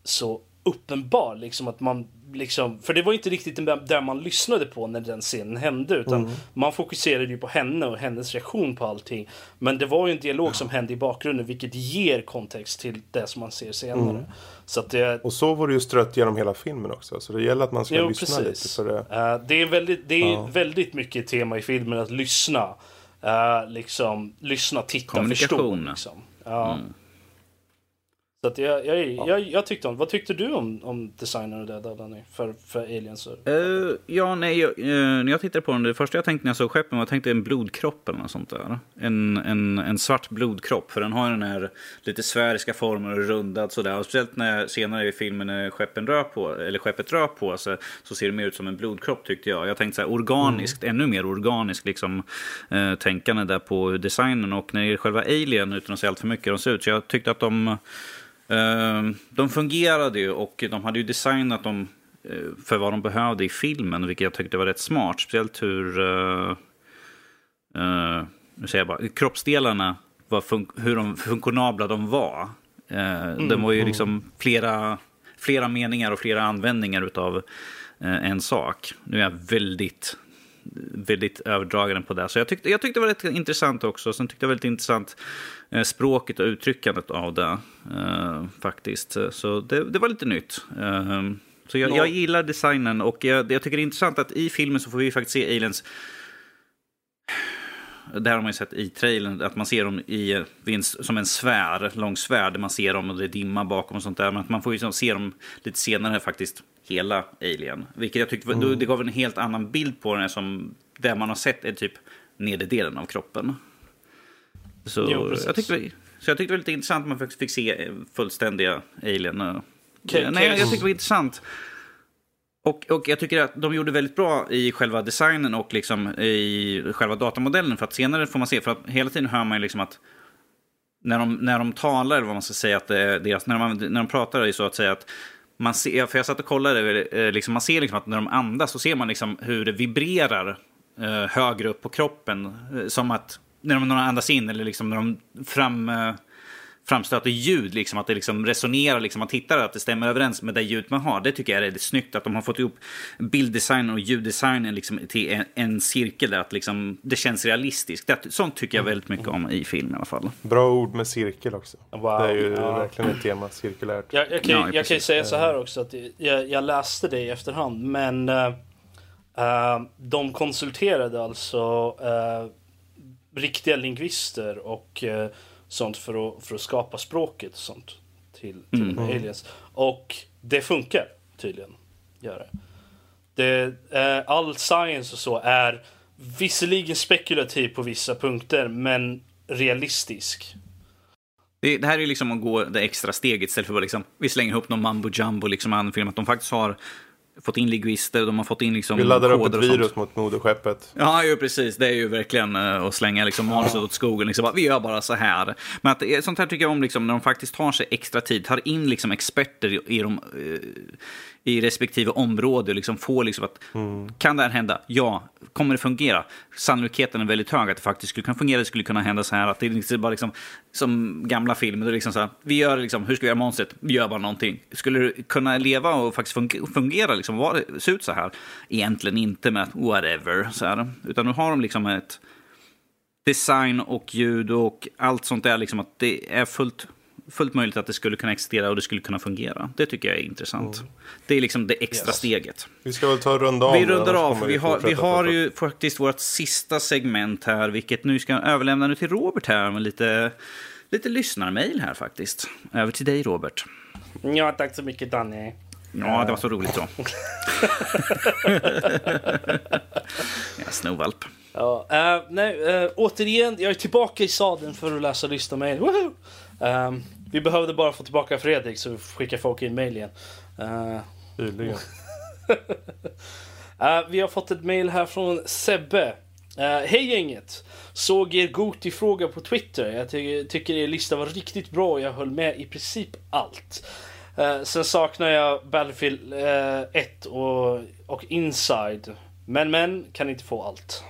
så uppenbar liksom att man liksom, för det var inte riktigt där man lyssnade på när den scenen hände utan mm. man fokuserade ju på henne och hennes reaktion på allting. Men det var ju en dialog ja. som hände i bakgrunden vilket ger kontext till det som man ser senare. Mm. Så det... Och så var det ju strött genom hela filmen också så det gäller att man ska jo, lyssna precis. lite på det. Uh, det är, väldigt, det är ja. väldigt mycket tema i filmen att lyssna. Uh, liksom, lyssna, titta, förstå. Liksom. Uh, mm. Så att jag, jag, ja. jag, jag, tyckte om Vad tyckte du om, om designen och det där, Danny? För, för aliens? Uh, ja, nej, jag, uh, när jag tittade på den, det första jag tänkte när jag såg skeppen var jag tänkte en blodkropp eller något sånt där. En, en, en svart blodkropp, för den har den här lite sfäriska former och rundad sådär. Och speciellt när senare i filmen när skeppen rör på, eller skeppet rör på sig så ser det mer ut som en blodkropp tyckte jag. Jag tänkte så här organiskt, mm. ännu mer organiskt liksom uh, tänkande där på designen. Och när det är själva alien, utan att säga allt för mycket de ser ut. Så jag tyckte att de de fungerade ju och de hade ju designat dem eh, för vad de behövde i filmen, vilket jag tyckte var rätt smart. Speciellt hur, uh, uh, säger jag bara, kroppsdelarna, var hur de funktionabla de var. Uh, mm, de var ju mm. liksom flera, flera meningar och flera användningar av uh, en sak. Nu är jag väldigt väldigt överdragande på det. Så jag tyckte, jag tyckte det var rätt intressant också. Sen tyckte jag väldigt intressant språket och uttryckandet av det eh, faktiskt. Så det, det, var lite nytt. Eh, så jag, jag, gillar designen och jag, jag, tycker det är intressant att i filmen så får vi faktiskt se aliens det här har man ju sett i trailern, att man ser dem i, som en svär, lång svärd. Man ser dem och det är dimma bakom och sånt där. Men att man får ju se dem lite senare faktiskt hela Alien. Vilket jag tyckte mm. det gav en helt annan bild på den som det man har sett är typ nedre delen av kroppen. Så, jo, jag, tyckte, så jag tyckte det var lite intressant att man fick se fullständiga Alien. Okay, Nej, jag tyckte det var intressant. Och, och jag tycker att de gjorde väldigt bra i själva designen och liksom i själva datamodellen. För att senare får man se, för att hela tiden hör man ju liksom att när de, när de talar, vad man ska säga, att deras, när, man, när de pratar är det så att säga att man ser, för jag satt och kollade, eh, liksom, man ser liksom att när de andas så ser man liksom hur det vibrerar eh, högre upp på kroppen. Eh, som att när de, när de andas in eller liksom när de fram, eh, framstöter ljud, liksom, att det liksom resonerar, liksom, man tittar att det stämmer överens med det ljud man har. Det tycker jag är det snyggt, att de har fått ihop bilddesign och ljuddesignen liksom, till en, en cirkel där att liksom, det känns realistiskt. Det, sånt tycker jag väldigt mycket om i film i alla fall. Bra ord med cirkel också. Wow. Det är ju ja. verkligen ett tema, cirkulärt. Jag, jag, kan, ja, jag kan ju säga så här också, att jag, jag läste det i efterhand, men uh, de konsulterade alltså uh, riktiga lingvister och sånt för att, för att skapa språket och sånt till, till mm. aliens. Och det funkar tydligen. Gör det. det eh, all science och så är visserligen spekulativ på vissa punkter men realistisk. Det, det här är liksom att gå det extra steget istället för att liksom, vi slänger ihop någon mambo jumbo liksom annan film. Att de faktiskt har fått in lingvister, de har fått in liksom Vi laddar upp ett virus mot moderskeppet. Ja, ju precis. Det är ju verkligen uh, att slänga liksom manuset åt skogen. Liksom, vi gör bara så här. Men att, sånt här tycker jag om, liksom, när de faktiskt tar sig extra tid, tar in liksom, experter i, de uh, i respektive område. Liksom få liksom att, mm. Kan det här hända? Ja. Kommer det fungera? Sannolikheten är väldigt hög att det faktiskt skulle kunna fungera. Det skulle kunna hända så här. Att det är liksom bara liksom, som gamla filmer. Det är liksom så här, vi gör liksom, hur ska vi göra monstret? Vi gör bara någonting. Skulle det kunna leva och faktiskt fungera? Liksom, vad, se ut så här? Egentligen inte med whatever. Så här. Utan nu har de liksom ett design och ljud och allt sånt där. Liksom att det är fullt fullt möjligt att det skulle kunna existera och det skulle kunna fungera. Det tycker jag är intressant. Mm. Det är liksom det extra yes. steget. Vi ska väl ta och runda av. Vi rundar av. Vi har, vi har ju faktiskt vårt sista segment här, vilket nu ska överlämna nu till Robert här med lite, lite lyssnarmail här faktiskt. Över till dig Robert. Ja, tack så mycket Danny. Ja, det var så roligt så. ja, snovalp. Ja, uh, nej, uh, återigen, jag är tillbaka i sadeln för att läsa lyssnarmail. Um, vi behövde bara få tillbaka Fredrik så skickar folk in mail igen. Uh, Tydligen. uh, vi har fått ett mail här från Sebbe. Uh, Hej gänget! Såg er Goti-fråga på Twitter. Jag ty tycker er lista var riktigt bra och jag höll med i princip allt. Uh, sen saknar jag Battlefield 1 och, och Inside. Men men, kan inte få allt.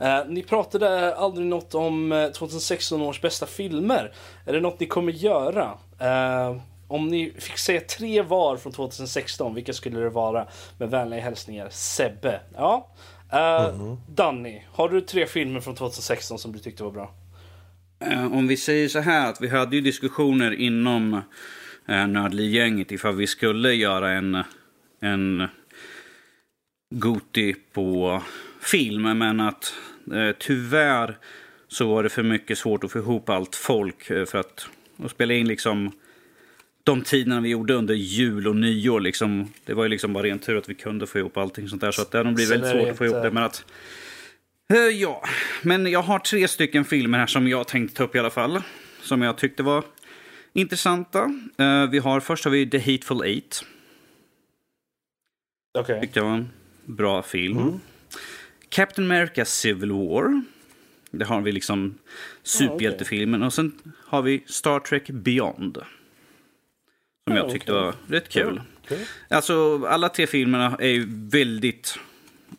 Eh, ni pratade aldrig något om 2016 eh, års bästa filmer. Är det något ni kommer göra? Eh, om ni fick säga tre var från 2016, vilka skulle det vara? Med vänliga hälsningar, Sebbe. Ja. Uh, mm. Danny, har du tre filmer från 2016 som du tyckte var bra? Uh, om vi säger så här att vi hade ju diskussioner inom uh, Nördli-gänget ifall vi skulle göra en, en Goti på film, men att Eh, tyvärr så var det för mycket svårt att få ihop allt folk eh, för att, att spela in liksom de tiderna vi gjorde under jul och nyår. Liksom, det var ju liksom bara ren tur att vi kunde få ihop allting sånt där. Så att det nog blivit väldigt svårt att få ihop det. Men att, eh, ja, men jag har tre stycken filmer här som jag tänkte ta upp i alla fall. Som jag tyckte var intressanta. vi har, först har vi The Hateful Eight. Okej. Okay. Tyckte jag var en bra film. Mm. Captain America Civil War. Det har vi liksom superhjältefilmen. Och sen har vi Star Trek Beyond. Som jag tyckte var rätt kul. Alltså alla tre filmerna är ju väldigt,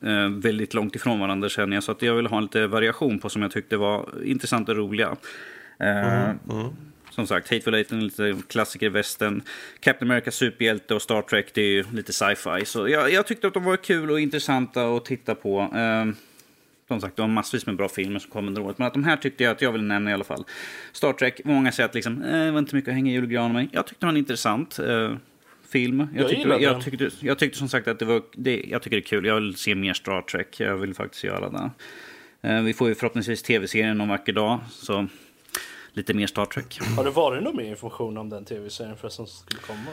eh, väldigt långt ifrån varandra känner jag. Så att jag vill ha lite variation på som jag tyckte var intressant och roliga. Eh, mm, mm. Som sagt, Hateful Eight är lite klassiker i västern. Captain America superhjälte och Star Trek det är ju lite sci-fi. Så jag, jag, tyckte att de var kul och intressanta att titta på. Eh, som sagt, det var massvis med bra filmer som kom under året. Men att de här tyckte jag att jag vill nämna i alla fall. Star Trek, många säger att liksom, eh, det var inte mycket att hänga i julgranen med. Jag tyckte det var en intressant eh, film. Jag, jag tyckte, jag, tyckte, jag tyckte som sagt att det var, det, jag tycker det är kul. Jag vill se mer Star Trek. Jag vill faktiskt göra det. Eh, vi får ju förhoppningsvis tv-serien någon vacker dag. Så lite mer Star Trek. Har det varit någon mer information om den tv-serien för som skulle komma?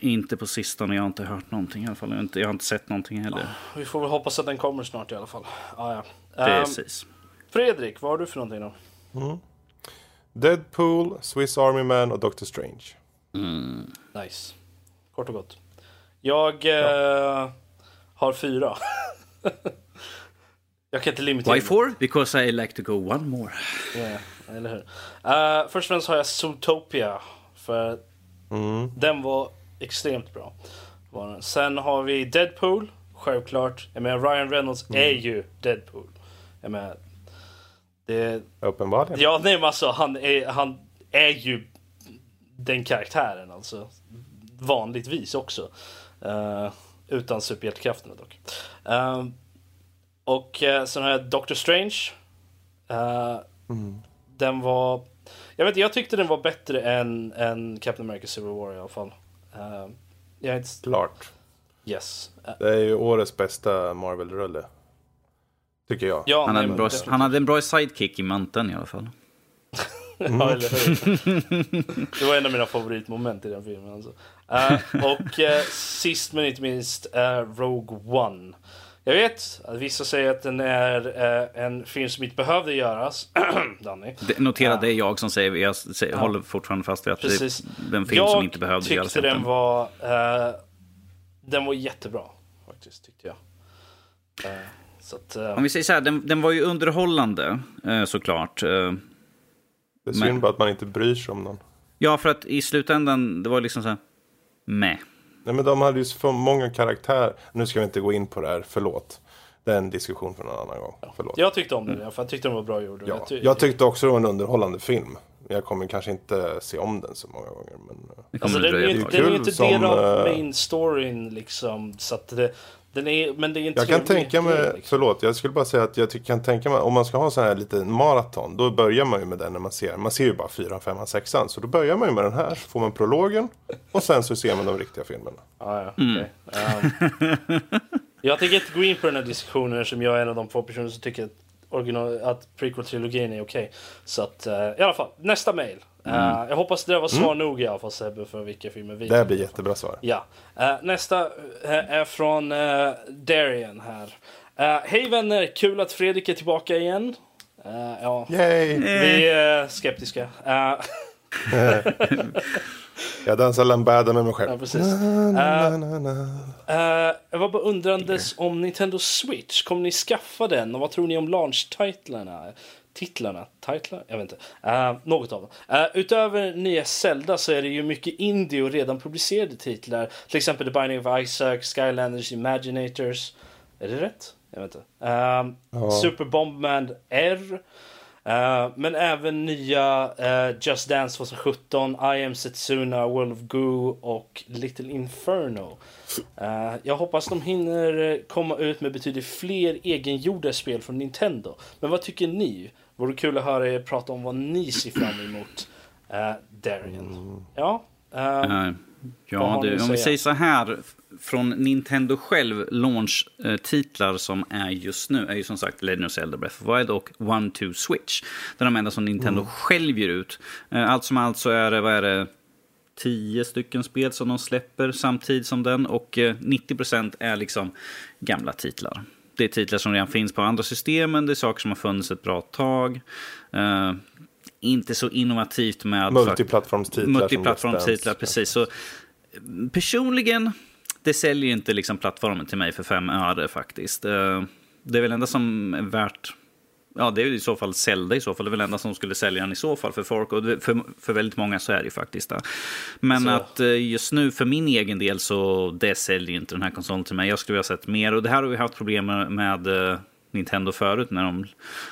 Inte på sistone, jag har inte hört någonting i alla fall. Jag har inte, jag har inte sett någonting heller. Vi får väl hoppas att den kommer snart i alla fall. Ah, ja. Precis. Um, Fredrik, vad har du för någonting då? Mm. Deadpool, Swiss Army Man och Doctor Strange. Mm. Nice. Kort och gott. Jag ja. uh, har fyra. jag kan inte limitera Why four? Because I like to go one more. Yeah eller hur? Uh, först och främst har jag Zootopia. För mm. den var extremt bra. Sen har vi Deadpool, självklart. Jag menar, Ryan Reynolds mm. är ju Deadpool. Jag menar, det... Uppenbarligen. Ja, nej men alltså han är, han är ju den karaktären alltså. Vanligtvis också. Uh, utan superhjältekrafterna dock. Uh, och uh, sen har jag Doctor Strange. Uh, mm. Den var... Jag vet jag tyckte den var bättre än, än Captain America Civil War i alla fall. Uh, jag är inte... Klart. Yes. Det är ju årets bästa Marvel-rulle. Tycker jag. Ja, han, hade en bra, han hade en bra sidekick i manteln i alla fall. Mm. ja, eller hur? Det var en av mina favoritmoment i den filmen. Alltså. Uh, och uh, sist men inte minst uh, Rogue One. Jag vet att vissa säger att den är en film som inte behövde göras. Danny. Det, notera, det är jag som säger, jag säger, ja. håller fortfarande fast vid att Precis. det är en film jag som inte behövde göras. Jag tyckte den var, den var jättebra. Faktiskt, tyckte jag. Att, Om vi säger så här, den, den var ju underhållande såklart. Det är synd men... bara att man inte bryr sig om någon. Ja, för att i slutändan, det var liksom så här, med. Nej, men de hade ju för många karaktärer. Nu ska vi inte gå in på det här, förlåt. Det är en diskussion för någon annan gång. Förlåt. Jag tyckte om den, mm. för jag tyckte den var bra gjord. Ja. Jag, ty jag tyckte också det var en underhållande film. Jag kommer kanske inte se om den så många gånger. Men... Alltså, den, är, den är ju inte del av eh, main storyn liksom. Så att det, är, men det är jag kan tänka mig, liksom. förlåt, jag skulle bara säga att jag kan tänka mig, om man ska ha så här lite maraton, då börjar man ju med den när man ser, man ser ju bara 4, 5, 6, så då börjar man ju med den här, så får man prologen och sen så ser man de riktiga filmerna. Ah, ja, mm. um, jag tänker inte gå in på den här diskussionen som jag är en av de få personer som tycker att, original, att prequel-trilogin är okej. Okay. Så att, uh, i alla fall, nästa mail. Mm. Uh, jag hoppas det var svar mm. nog i alla fall Sebbe för vilka filmer vi Det blir jättebra svar. Ja. Uh, nästa uh, är från uh, Darian här. Hej vänner, kul att Fredrik är tillbaka igen. ja, Yay. vi är skeptiska. jag dansar lambada med mig själv. Ja, precis. Na, na, na, jag var bara undrandes om Nintendo Switch. Kommer ni skaffa den? Och vad tror ni om launch-titlarna? Titlarna, titlar, jag vet inte, uh, något av dem. Uh, utöver nya Zelda så är det ju mycket indie och redan publicerade titlar. Till exempel The Binding of Isaac, Skylanders Imaginators. Är det rätt? Jag vet inte. Uh, ja. Super Bombman R. Uh, men även nya Just Dance 2017, I am Setsuna, World of Goo och Little Inferno. Jag hoppas de hinner komma ut med betydligt fler egengjorda spel från Nintendo. Men vad tycker ni? Vore kul att höra er prata om vad ni ser fram emot. Uh, Darian. Mm. Ja. Uh, ja, du, om vi säger så här. Från Nintendo själv, launch-titlar som är just nu är ju som sagt Legend of Zelda Breath of Wild och One Two Switch. Det är de enda som Nintendo mm. själv ger ut. Uh, allt som allt så är det, vad är det, tio stycken spel som de släpper samtidigt som den och 90% är liksom gamla titlar det är titlar som redan finns på andra systemen, det är saker som har funnits ett bra tag. Uh, inte så innovativt med... Multiplattformstitlar. Multiplattformstitlar, precis. Så, personligen, det säljer inte liksom plattformen till mig för fem öre faktiskt. Uh, det är väl enda som är värt Ja, det är i så fall Zelda i så fall. Det är väl enda som skulle sälja den i så fall för folk. Och för, för väldigt många så är det ju faktiskt det. Men så. att eh, just nu för min egen del så det säljer inte den här konsolen till mig. Jag skulle vilja ha sett mer. Och det här har vi haft problem med, med uh, Nintendo förut när de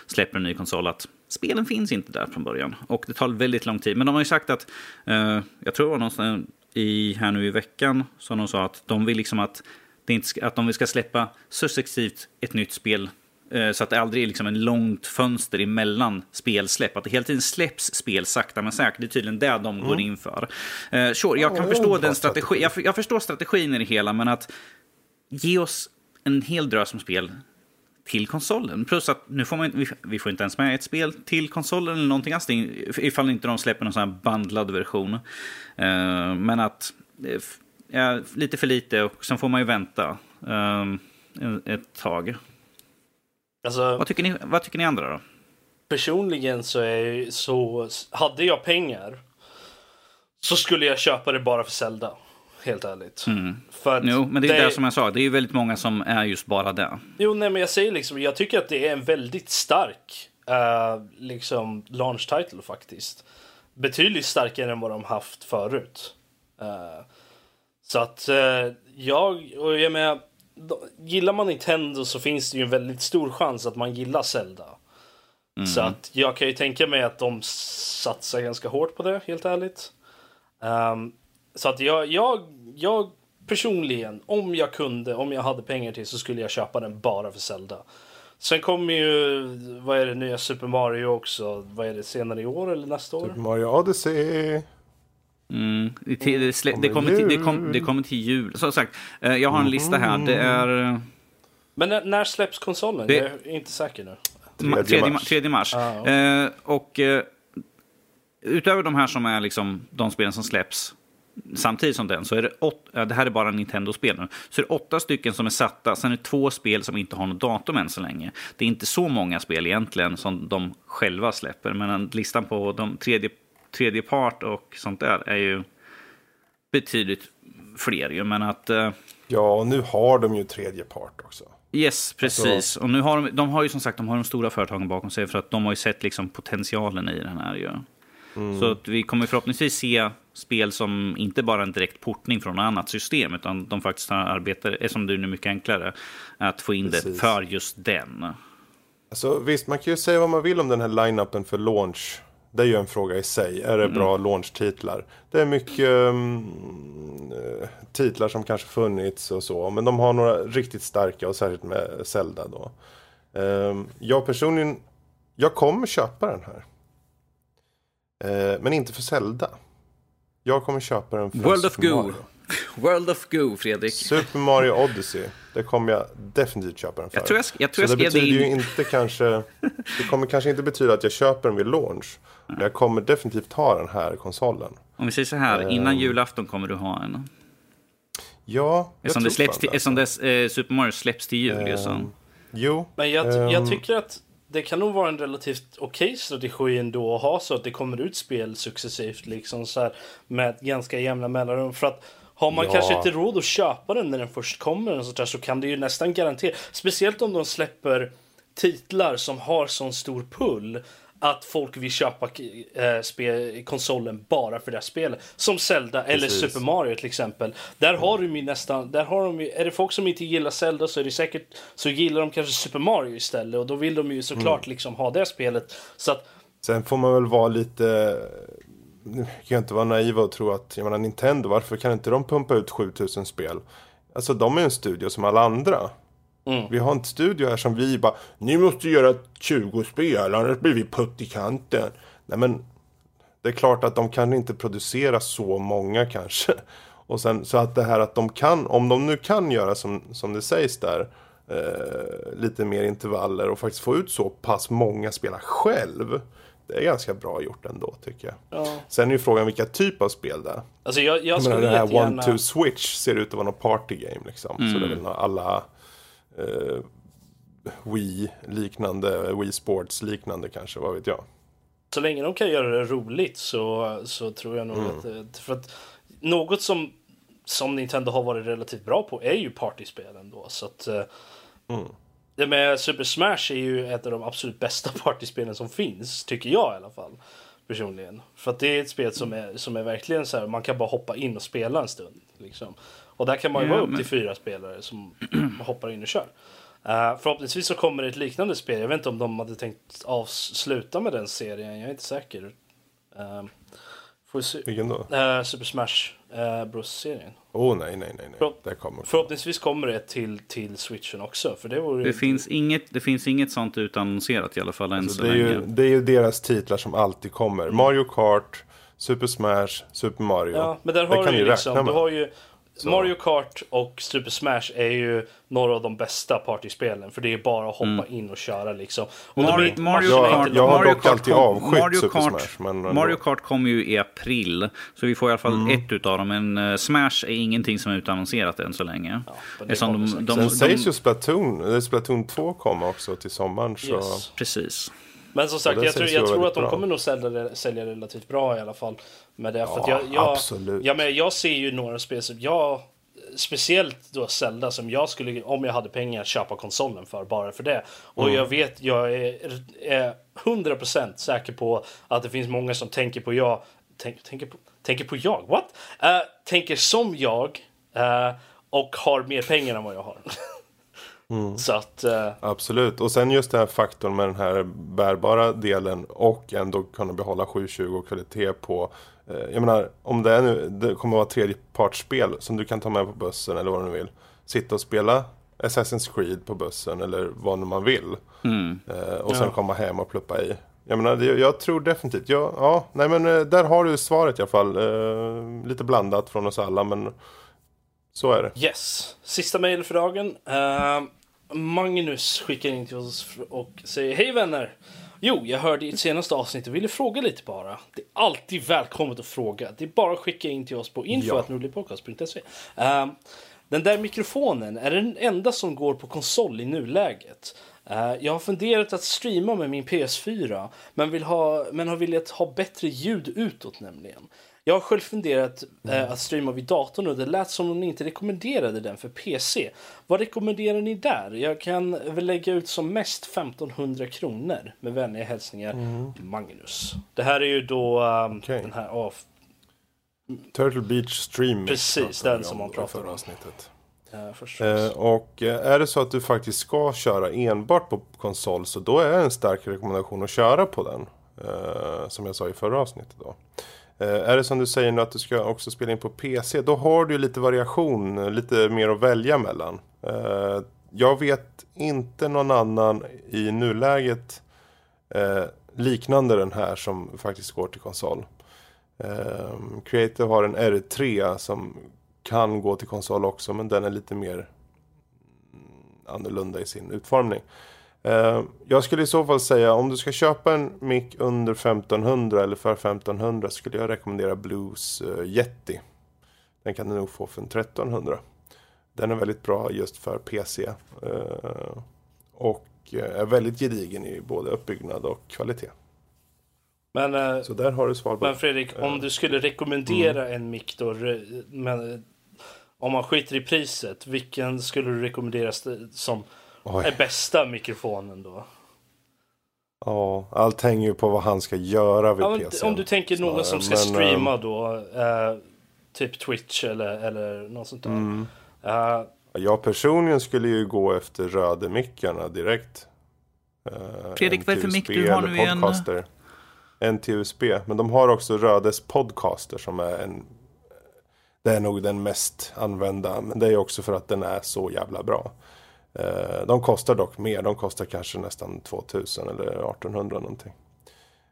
släpper en ny konsol. Att spelen finns inte där från början. Och det tar väldigt lång tid. Men de har ju sagt att, uh, jag tror det var någonstans i, här nu i veckan, som de sa att de vill liksom att, det inte, att de ska släppa successivt ett nytt spel Eh, så att det aldrig är liksom en långt fönster emellan spelsläpp. Att det hela tiden släpps spel sakta men säkert. Det är tydligen det de mm. går in för. Uh, sure, jag kan förstå den strategi. Jag, jag, förstår strategin i det hela, men att ge oss en hel drös med spel till konsolen. Plus att nu får man, vi, vi får inte ens med ett spel till konsolen eller någonting alls. Ifall inte de släpper någon sån här bandlad version. Uh, men att uh, lite för lite och sen får man ju vänta ett tag. Alltså, vad, tycker ni, vad tycker ni andra då? Personligen så är så, hade jag pengar så skulle jag köpa det bara för Zelda. Helt ärligt. Mm. För jo, men det är det, det som jag sa, det är ju väldigt många som är just bara det. Jo, nej men jag säger liksom, jag tycker att det är en väldigt stark uh, liksom launch title faktiskt. Betydligt starkare än vad de haft förut. Uh, så att uh, jag, och jag menar, gillar man Nintendo så finns det ju en väldigt stor chans att man gillar Zelda. Mm. Så att jag kan ju tänka mig att de satsar ganska hårt på det, helt ärligt. Um, så att jag, jag, jag personligen, om jag kunde, om jag hade pengar till så skulle jag köpa den bara för Zelda. Sen kommer ju, vad är det, nya Super Mario också. Vad är det, senare i år eller nästa år? Super Mario Odyssey. Mm, det, det, det, kommer till, det, kom, det kommer till jul. Som sagt, eh, jag har en lista här. Det är... Men när, när släpps konsolen? Det... Jag är inte säker nu. 3 mars. 3 mars. Ah, okay. eh, och eh, utöver de här som är liksom de spelen som släpps samtidigt som den så är det, åt, ja, det här är bara Nintendo-spel nu, så är det åtta stycken som är satta, sen är det två spel som inte har något datum än så länge. Det är inte så många spel egentligen som de själva släpper, men listan på de tredje, tredje part och sånt där är ju betydligt fler ju, men att... Uh, ja, och nu har de ju tredje part också. Yes, precis. Alltså... Och nu har de, de har ju som sagt de har de stora företagen bakom sig för att de har ju sett liksom potentialen i den här ju. Mm. Så att vi kommer förhoppningsvis se spel som inte bara en direkt portning från ett annat system, utan de faktiskt arbetar, som är nu mycket enklare, att få in Precis. det för just den. Alltså, visst, man kan ju säga vad man vill om den här line-upen för launch. Det är ju en fråga i sig. Är det bra mm. launch-titlar? Det är mycket um, titlar som kanske funnits och så. Men de har några riktigt starka och särskilt med Zelda då. Um, jag personligen, jag kommer köpa den här. Uh, men inte för Zelda. Jag kommer köpa den för World of Goo. World of Goo, Fredrik. Super Mario Odyssey. Det kommer jag definitivt köpa den för. Jag tror jag, jag tror Så jag det betyder in... ju inte kanske... Det kommer kanske inte betyda att jag köper den vid launch. Men jag kommer definitivt ha den här konsolen. Om vi säger så här, innan um... julafton kommer du ha en. Ja, jag eftersom tror det släpps till, alltså. Eftersom dess, eh, Super Mario släpps till jul. Um... Så. Jo. Men jag, um... jag tycker att det kan nog vara en relativt okej okay strategi ändå att ha så att det kommer ut spel successivt liksom så här med ganska jämna mellanrum. För att har man ja. kanske inte råd att köpa den när den först kommer och så, där, så kan det ju nästan garantera, speciellt om de släpper titlar som har sån stor pull att folk vill köpa spel, konsolen bara för det här spelet. Som Zelda Precis. eller Super Mario till exempel. Där har de ju nästan, där har de ju, är det folk som inte gillar Zelda så är det säkert, så gillar de kanske Super Mario istället och då vill de ju såklart mm. liksom ha det spelet. Så att, Sen får man väl vara lite, nu kan jag inte vara naiv och tro att, jag menar Nintendo, varför kan inte de pumpa ut 7000 spel? Alltså de är en studio som alla andra. Mm. Vi har en studio här som vi bara, ni måste göra 20 spel, annars blir vi putt i kanten. Nej men, det är klart att de kan inte producera så många kanske. Och sen så att det här att de kan, om de nu kan göra som, som det sägs där, eh, lite mer intervaller och faktiskt få ut så pass många spelare själv. Det är ganska bra gjort ändå tycker jag. Ja. Sen är ju frågan vilka typ av spel det är. Alltså jag, jag, jag menar, det här One Two Switch ser ut att vara något party game liksom. Mm. Så det är väl alla eh, Wii-liknande, Wii Sports-liknande kanske, vad vet jag. Så länge de kan göra det roligt så, så tror jag nog mm. att, för att något som, som Nintendo har varit relativt bra på är ju partyspelen då. Så att, eh, mm. Det med Super Smash är ju ett av de absolut bästa partyspelen som finns, tycker jag i alla fall. Personligen. För att det är ett spel som är, som är verkligen så här, man kan bara hoppa in och spela en stund. Liksom. Och där kan man ju vara upp till fyra spelare som hoppar in och kör. Uh, förhoppningsvis så kommer det ett liknande spel. Jag vet inte om de hade tänkt avsluta med den serien. Jag är inte säker. Uh, får se. Vilken då? Uh, Super Smash uh, Bros-serien. Oh nej, nej, nej. nej. Förhopp det kommer. Förhoppningsvis kommer det till, till switchen också. För det, vore det, finns inget, det finns inget sånt utannonserat i alla fall alltså, än så det är. Ju, det är ju deras titlar som alltid kommer. Mm. Mario Kart, Super Smash, Super Mario. Ja, men där har det kan du liksom, du har ju så. Mario Kart och Super Smash är ju några av de bästa partyspelen. För det är bara att hoppa mm. in och köra liksom. Och Mario, inte, Mario Kart, jag, har dock alltid avskytt Mario Super Kart, Smash. Men Mario Kart kommer ju i april. Så vi får i alla fall mm. ett utav dem. Men uh, Smash är ingenting som är utannonserat än så länge. Ja, de, de, de, Sen sägs ju Splatoon, Splatoon 2 kommer också till sommaren. Så... Yes. Precis. Men som sagt, jag tror, jag tror att de bra. kommer nog sälja, sälja relativt bra i alla fall. Med det. Ja, för jag, jag, absolut. Ja, men jag ser ju några spel som jag speciellt då Zelda som jag skulle, om jag hade pengar, köpa konsolen för bara för det. Och mm. jag vet, jag är, är 100% säker på att det finns många som tänker på jag, tänk, tänker, på, tänker på jag, what? Uh, tänker som jag uh, och har mer pengar än vad jag har. Mm. Så att, uh... Absolut, och sen just den här faktorn med den här bärbara delen och ändå kunna behålla 720 kvalitet på uh, Jag menar, om det, är nu, det kommer att vara tredjepartsspel som du kan ta med på bussen eller vad du vill. Sitta och spela Assassin's Creed på bussen eller vad man vill. Mm. Uh, och sen ja. komma hem och pluppa i. Jag menar, jag tror definitivt, ja, ja, nej men där har du svaret i alla fall. lite blandat från oss alla men så är det. Yes. Sista mejl för dagen. Uh, Magnus skickar in till oss och säger Hej vänner! Jo, jag hörde i ett senaste avsnitt och ville fråga lite bara. Det är alltid välkommet att fråga. Det är bara att skicka in till oss på info.nordlypodcast.se. Uh, den där mikrofonen, är den enda som går på konsol i nuläget? Uh, jag har funderat att streama med min PS4 men, vill ha, men har velat ha bättre ljud utåt nämligen. Jag har själv funderat eh, att streama vid datorn och det lät som om ni inte rekommenderade den för PC. Vad rekommenderar ni där? Jag kan väl lägga ut som mest 1500 kronor med vänliga hälsningar mm. Magnus. Det här är ju då um, okay. den här... Oh, Turtle Beach Stream. Precis, den som man pratar om. Avsnittet. Eh, och eh, är det så att du faktiskt ska köra enbart på konsol så då är det en stark rekommendation att köra på den. Eh, som jag sa i förra avsnittet då. Eh, är det som du säger nu att du ska också spela in på PC, då har du lite variation, lite mer att välja mellan. Eh, jag vet inte någon annan i nuläget eh, liknande den här som faktiskt går till konsol. Creative har en R3 som kan gå till konsol också, men den är lite mer annorlunda i sin utformning. Uh, jag skulle i så fall säga om du ska köpa en mick under 1500 eller för 1500 skulle jag rekommendera Blues uh, Yeti. Den kan du nog få för 1300. Den är väldigt bra just för PC. Eh, och är väldigt gedigen i både uppbyggnad och kvalitet. Men, så där har du svar Men Fredrik, om du skulle rekommendera mm. en mick då, men, om man skiter i priset, vilken skulle du rekommendera som Oj. är bästa mikrofonen då? Ja, allt hänger ju på vad han ska göra vid ja, PC. Om du tänker någon som ska men, streama då, eh, typ Twitch eller, eller något sånt där. Mm. Uh, jag personligen skulle ju gå efter rödemickarna direkt. Uh, Fredrik, vad är för mick du har nu igen? En till USB. Men de har också Rödes Podcaster som är en... Det är nog den mest använda. Men det är också för att den är så jävla bra. Eh, de kostar dock mer. De kostar kanske nästan 2000 eller 1800 någonting.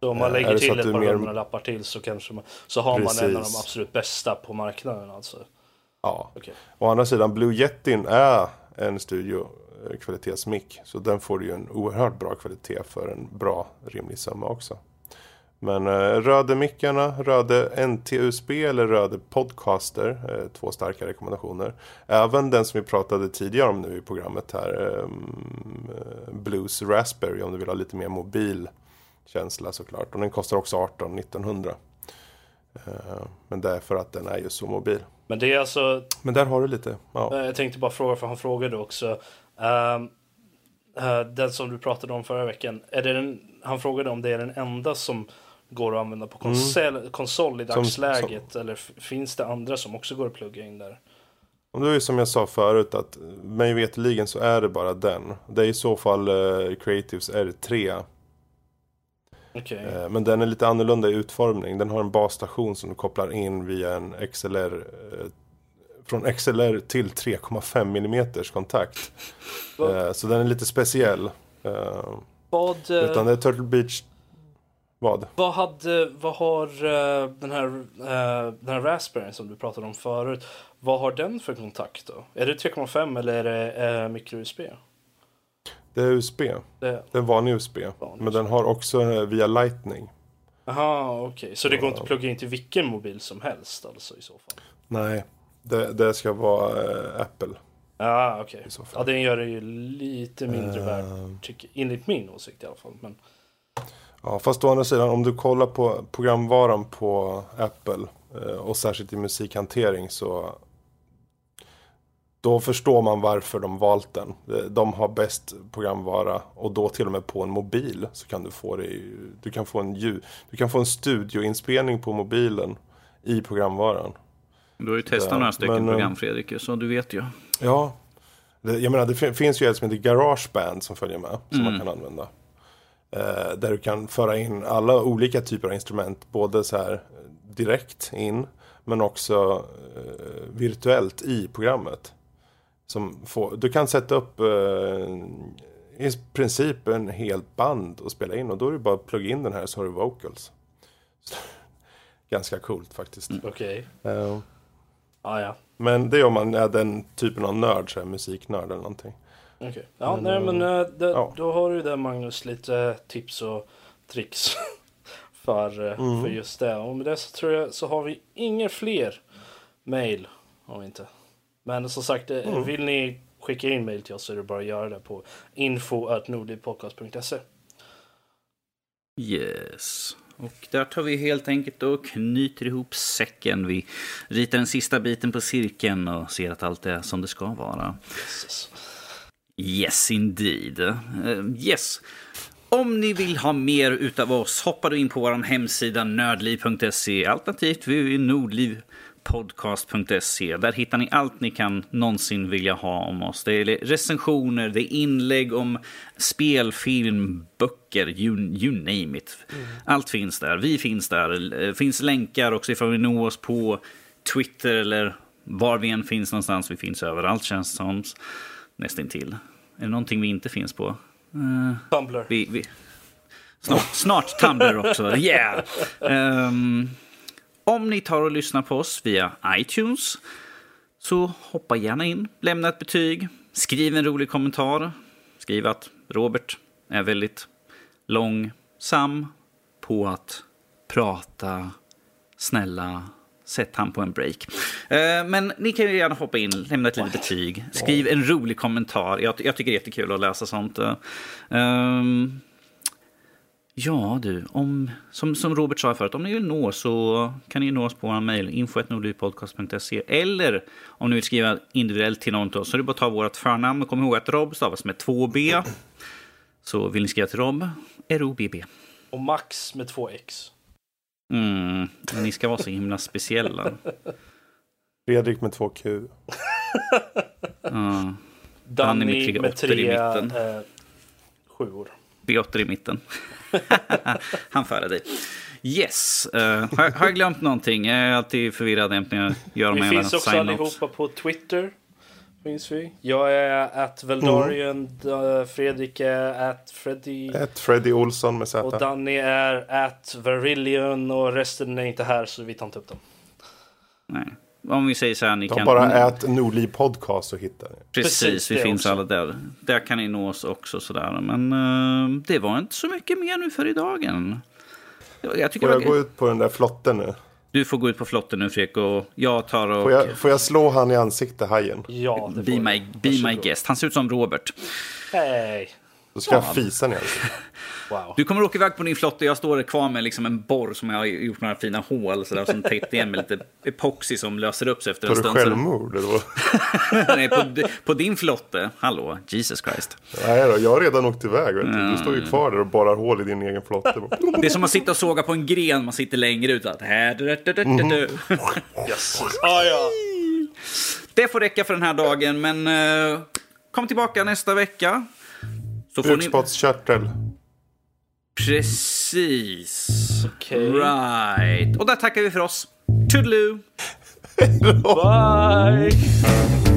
Så om man eh, lägger till ett par mer... hundralappar till så, kanske man, så har Precis. man en av de absolut bästa på marknaden alltså? Ja. Okay. Å andra sidan, Blue Jetin är en studiokvalitetsmick. Så den får ju en oerhört bra kvalitet för en bra rimlig summa också. Men eh, Röde-mickarna, Röde NT-USB eller Röde Podcaster, eh, två starka rekommendationer. Även den som vi pratade tidigare om nu i programmet här, eh, Blues Raspberry om du vill ha lite mer mobil känsla såklart. Och den kostar också 18 1900. Eh, men det är för att den är ju så mobil. Men det är alltså... Men där har du lite. Ja. Eh, jag tänkte bara fråga, för han frågade också. Um, uh, den som du pratade om förra veckan, är det den, han frågade om det är den enda som går att använda på konsol, mm. konsol i dagsläget? Som, som... Eller finns det andra som också går att plugga in där? Och det är ju som jag sa förut att mig veteligen så är det bara den. Det är i så fall uh, Creatives R3. Okay. Uh, men den är lite annorlunda i utformning. Den har en basstation som du kopplar in via en XLR. Eh, från XLR till 3,5 mm kontakt. så den är lite speciell. Vad, utan det är Turtle Beach vad? Vad, hade, vad har uh, den, här, uh, den här Raspberry som du pratade om förut, vad har den för kontakt då? Är det 3,5 eller är det uh, micro-USB? Det är USB. Det, är en vanlig USB. Vanlig men den har också via Lightning. Jaha, okej. Okay. Så det går inte att plugga in till vilken mobil som helst alltså i så fall? Nej, det, det ska vara Apple. Ja, okej. Okay. Ja, den gör det ju lite mindre uh... värd, enligt min åsikt i alla fall. Men... Ja, fast å andra sidan om du kollar på programvaran på Apple eh, och särskilt i musikhantering så då förstår man varför de valt den. Eh, de har bäst programvara och då till och med på en mobil så kan du få det i, du kan få en ljud, du kan få en studioinspelning på mobilen i programvaran. Du har ju testat några stycken men, program Fredrik, så du vet ju. Ja, Det, jag menar, det finns ju ett som heter Garageband som följer med. Som mm. man kan använda. Eh, där du kan föra in alla olika typer av instrument. Både så här direkt in. Men också eh, virtuellt i programmet. Som får, du kan sätta upp eh, i princip en helt band och spela in. Och då är det bara att plugga in den här så har du vocals. Så, ganska coolt faktiskt. Mm. Okej. Okay. Uh, ah, ja. Men det är om man är den typen av nörd, så här, musiknörd eller någonting. Okej. Okay. Ja, men, nej men uh, det, ja. då har du där Magnus lite tips och tricks. för, uh, mm. för just det. Och med det så tror jag så har vi inga fler mail. Om inte. Men som sagt, mm. vill ni skicka in mail till oss så är det bara att göra det på info.nordlivpodcast.se. Yes. Och där tar vi helt enkelt och knyter ihop säcken. Vi ritar den sista biten på cirkeln och ser att allt är som det ska vara. Yes, yes indeed. Uh, yes. Om ni vill ha mer utav oss, hoppa då in på vår hemsida nördliv.se alternativt www.nordliv.se podcast.se. Där hittar ni allt ni kan någonsin vilja ha om oss. Det är recensioner, det är inlägg om spel, film, böcker, you, you name it. Mm. Allt finns där. Vi finns där. Det finns länkar också ifall vi når oss på Twitter eller var vi än finns någonstans. Vi finns överallt känns det som. Nästintill. Är det någonting vi inte finns på? Uh, Tumblr. Vi, vi, snart, snart Tumblr också. Yeah! Um, om ni tar och lyssnar på oss via iTunes så hoppa gärna in, lämna ett betyg, skriv en rolig kommentar. Skriv att Robert är väldigt långsam på att prata. Snälla, sätt han på en break. Eh, men ni kan ju gärna hoppa in, lämna ett litet betyg, skriv en rolig kommentar. Jag, jag tycker det är jättekul att läsa sånt. Um, Ja du, om, som, som Robert sa förut, om ni vill nå så kan ni nå oss på vår mejl info.nordlypodcast.se eller om ni vill skriva individuellt till någon av oss så är det bara att ta vårt förnamn kom ihåg att Rob stavas med två B. Så vill ni skriva till Rob, R-O-B-B. Och Max med två X. Mm, men ni ska vara så himla speciella. Fredrik med två Q. ja. Danny med tre, med tre eh, sjuor. B8 i mitten. Han före dig. Yes. Uh, har, har, jag glömt någonting? Jag är alltid förvirrad när jag gör Vi finns också allihopa på Twitter. Finns vi. Jag är att Veldarian, mm. Fredrik är att Freddy... Att Freddy Olsson med Z. Och Danny är att Verillion och resten är inte här så vi tar inte upp dem. Nej. Om vi säger så här, ni De kan... bara ät Nordliv Podcast så hittar ni. Precis, Precis vi finns också. alla där. Där kan ni nå oss också sådär. Men uh, det var inte så mycket mer nu för idag. Jag tycker Får jag, jag gå ut på den där flotten nu? Du får gå ut på flotten nu Fredrik och jag tar och... Får jag, får jag slå han i ansiktet, hajen? Ja, det får Be my, be my guest. Han ser ut som Robert. Hej. Då ska ja. jag fisa ner. Wow. Du kommer åka iväg på din flotte. Jag står kvar med liksom en borr som jag har gjort några fina hål så där, som täckt igen med lite epoxy som löser upp sig efter en stund. Tar du självmord eller Nej, på, på, din flotte. Hallå, Jesus Christ. Nej då, jag har redan åkt iväg. Vet du. du står ju kvar där och borrar hål i din egen flotte. Det är som att sitta och såga på en gren. Man sitter längre ut. Yes. Ah, ja. Det får räcka för den här dagen, men uh, kom tillbaka nästa vecka. Bukspottkörtel. Precis. Okay. Right. Och där tackar vi för oss. Toodaloo. Bye.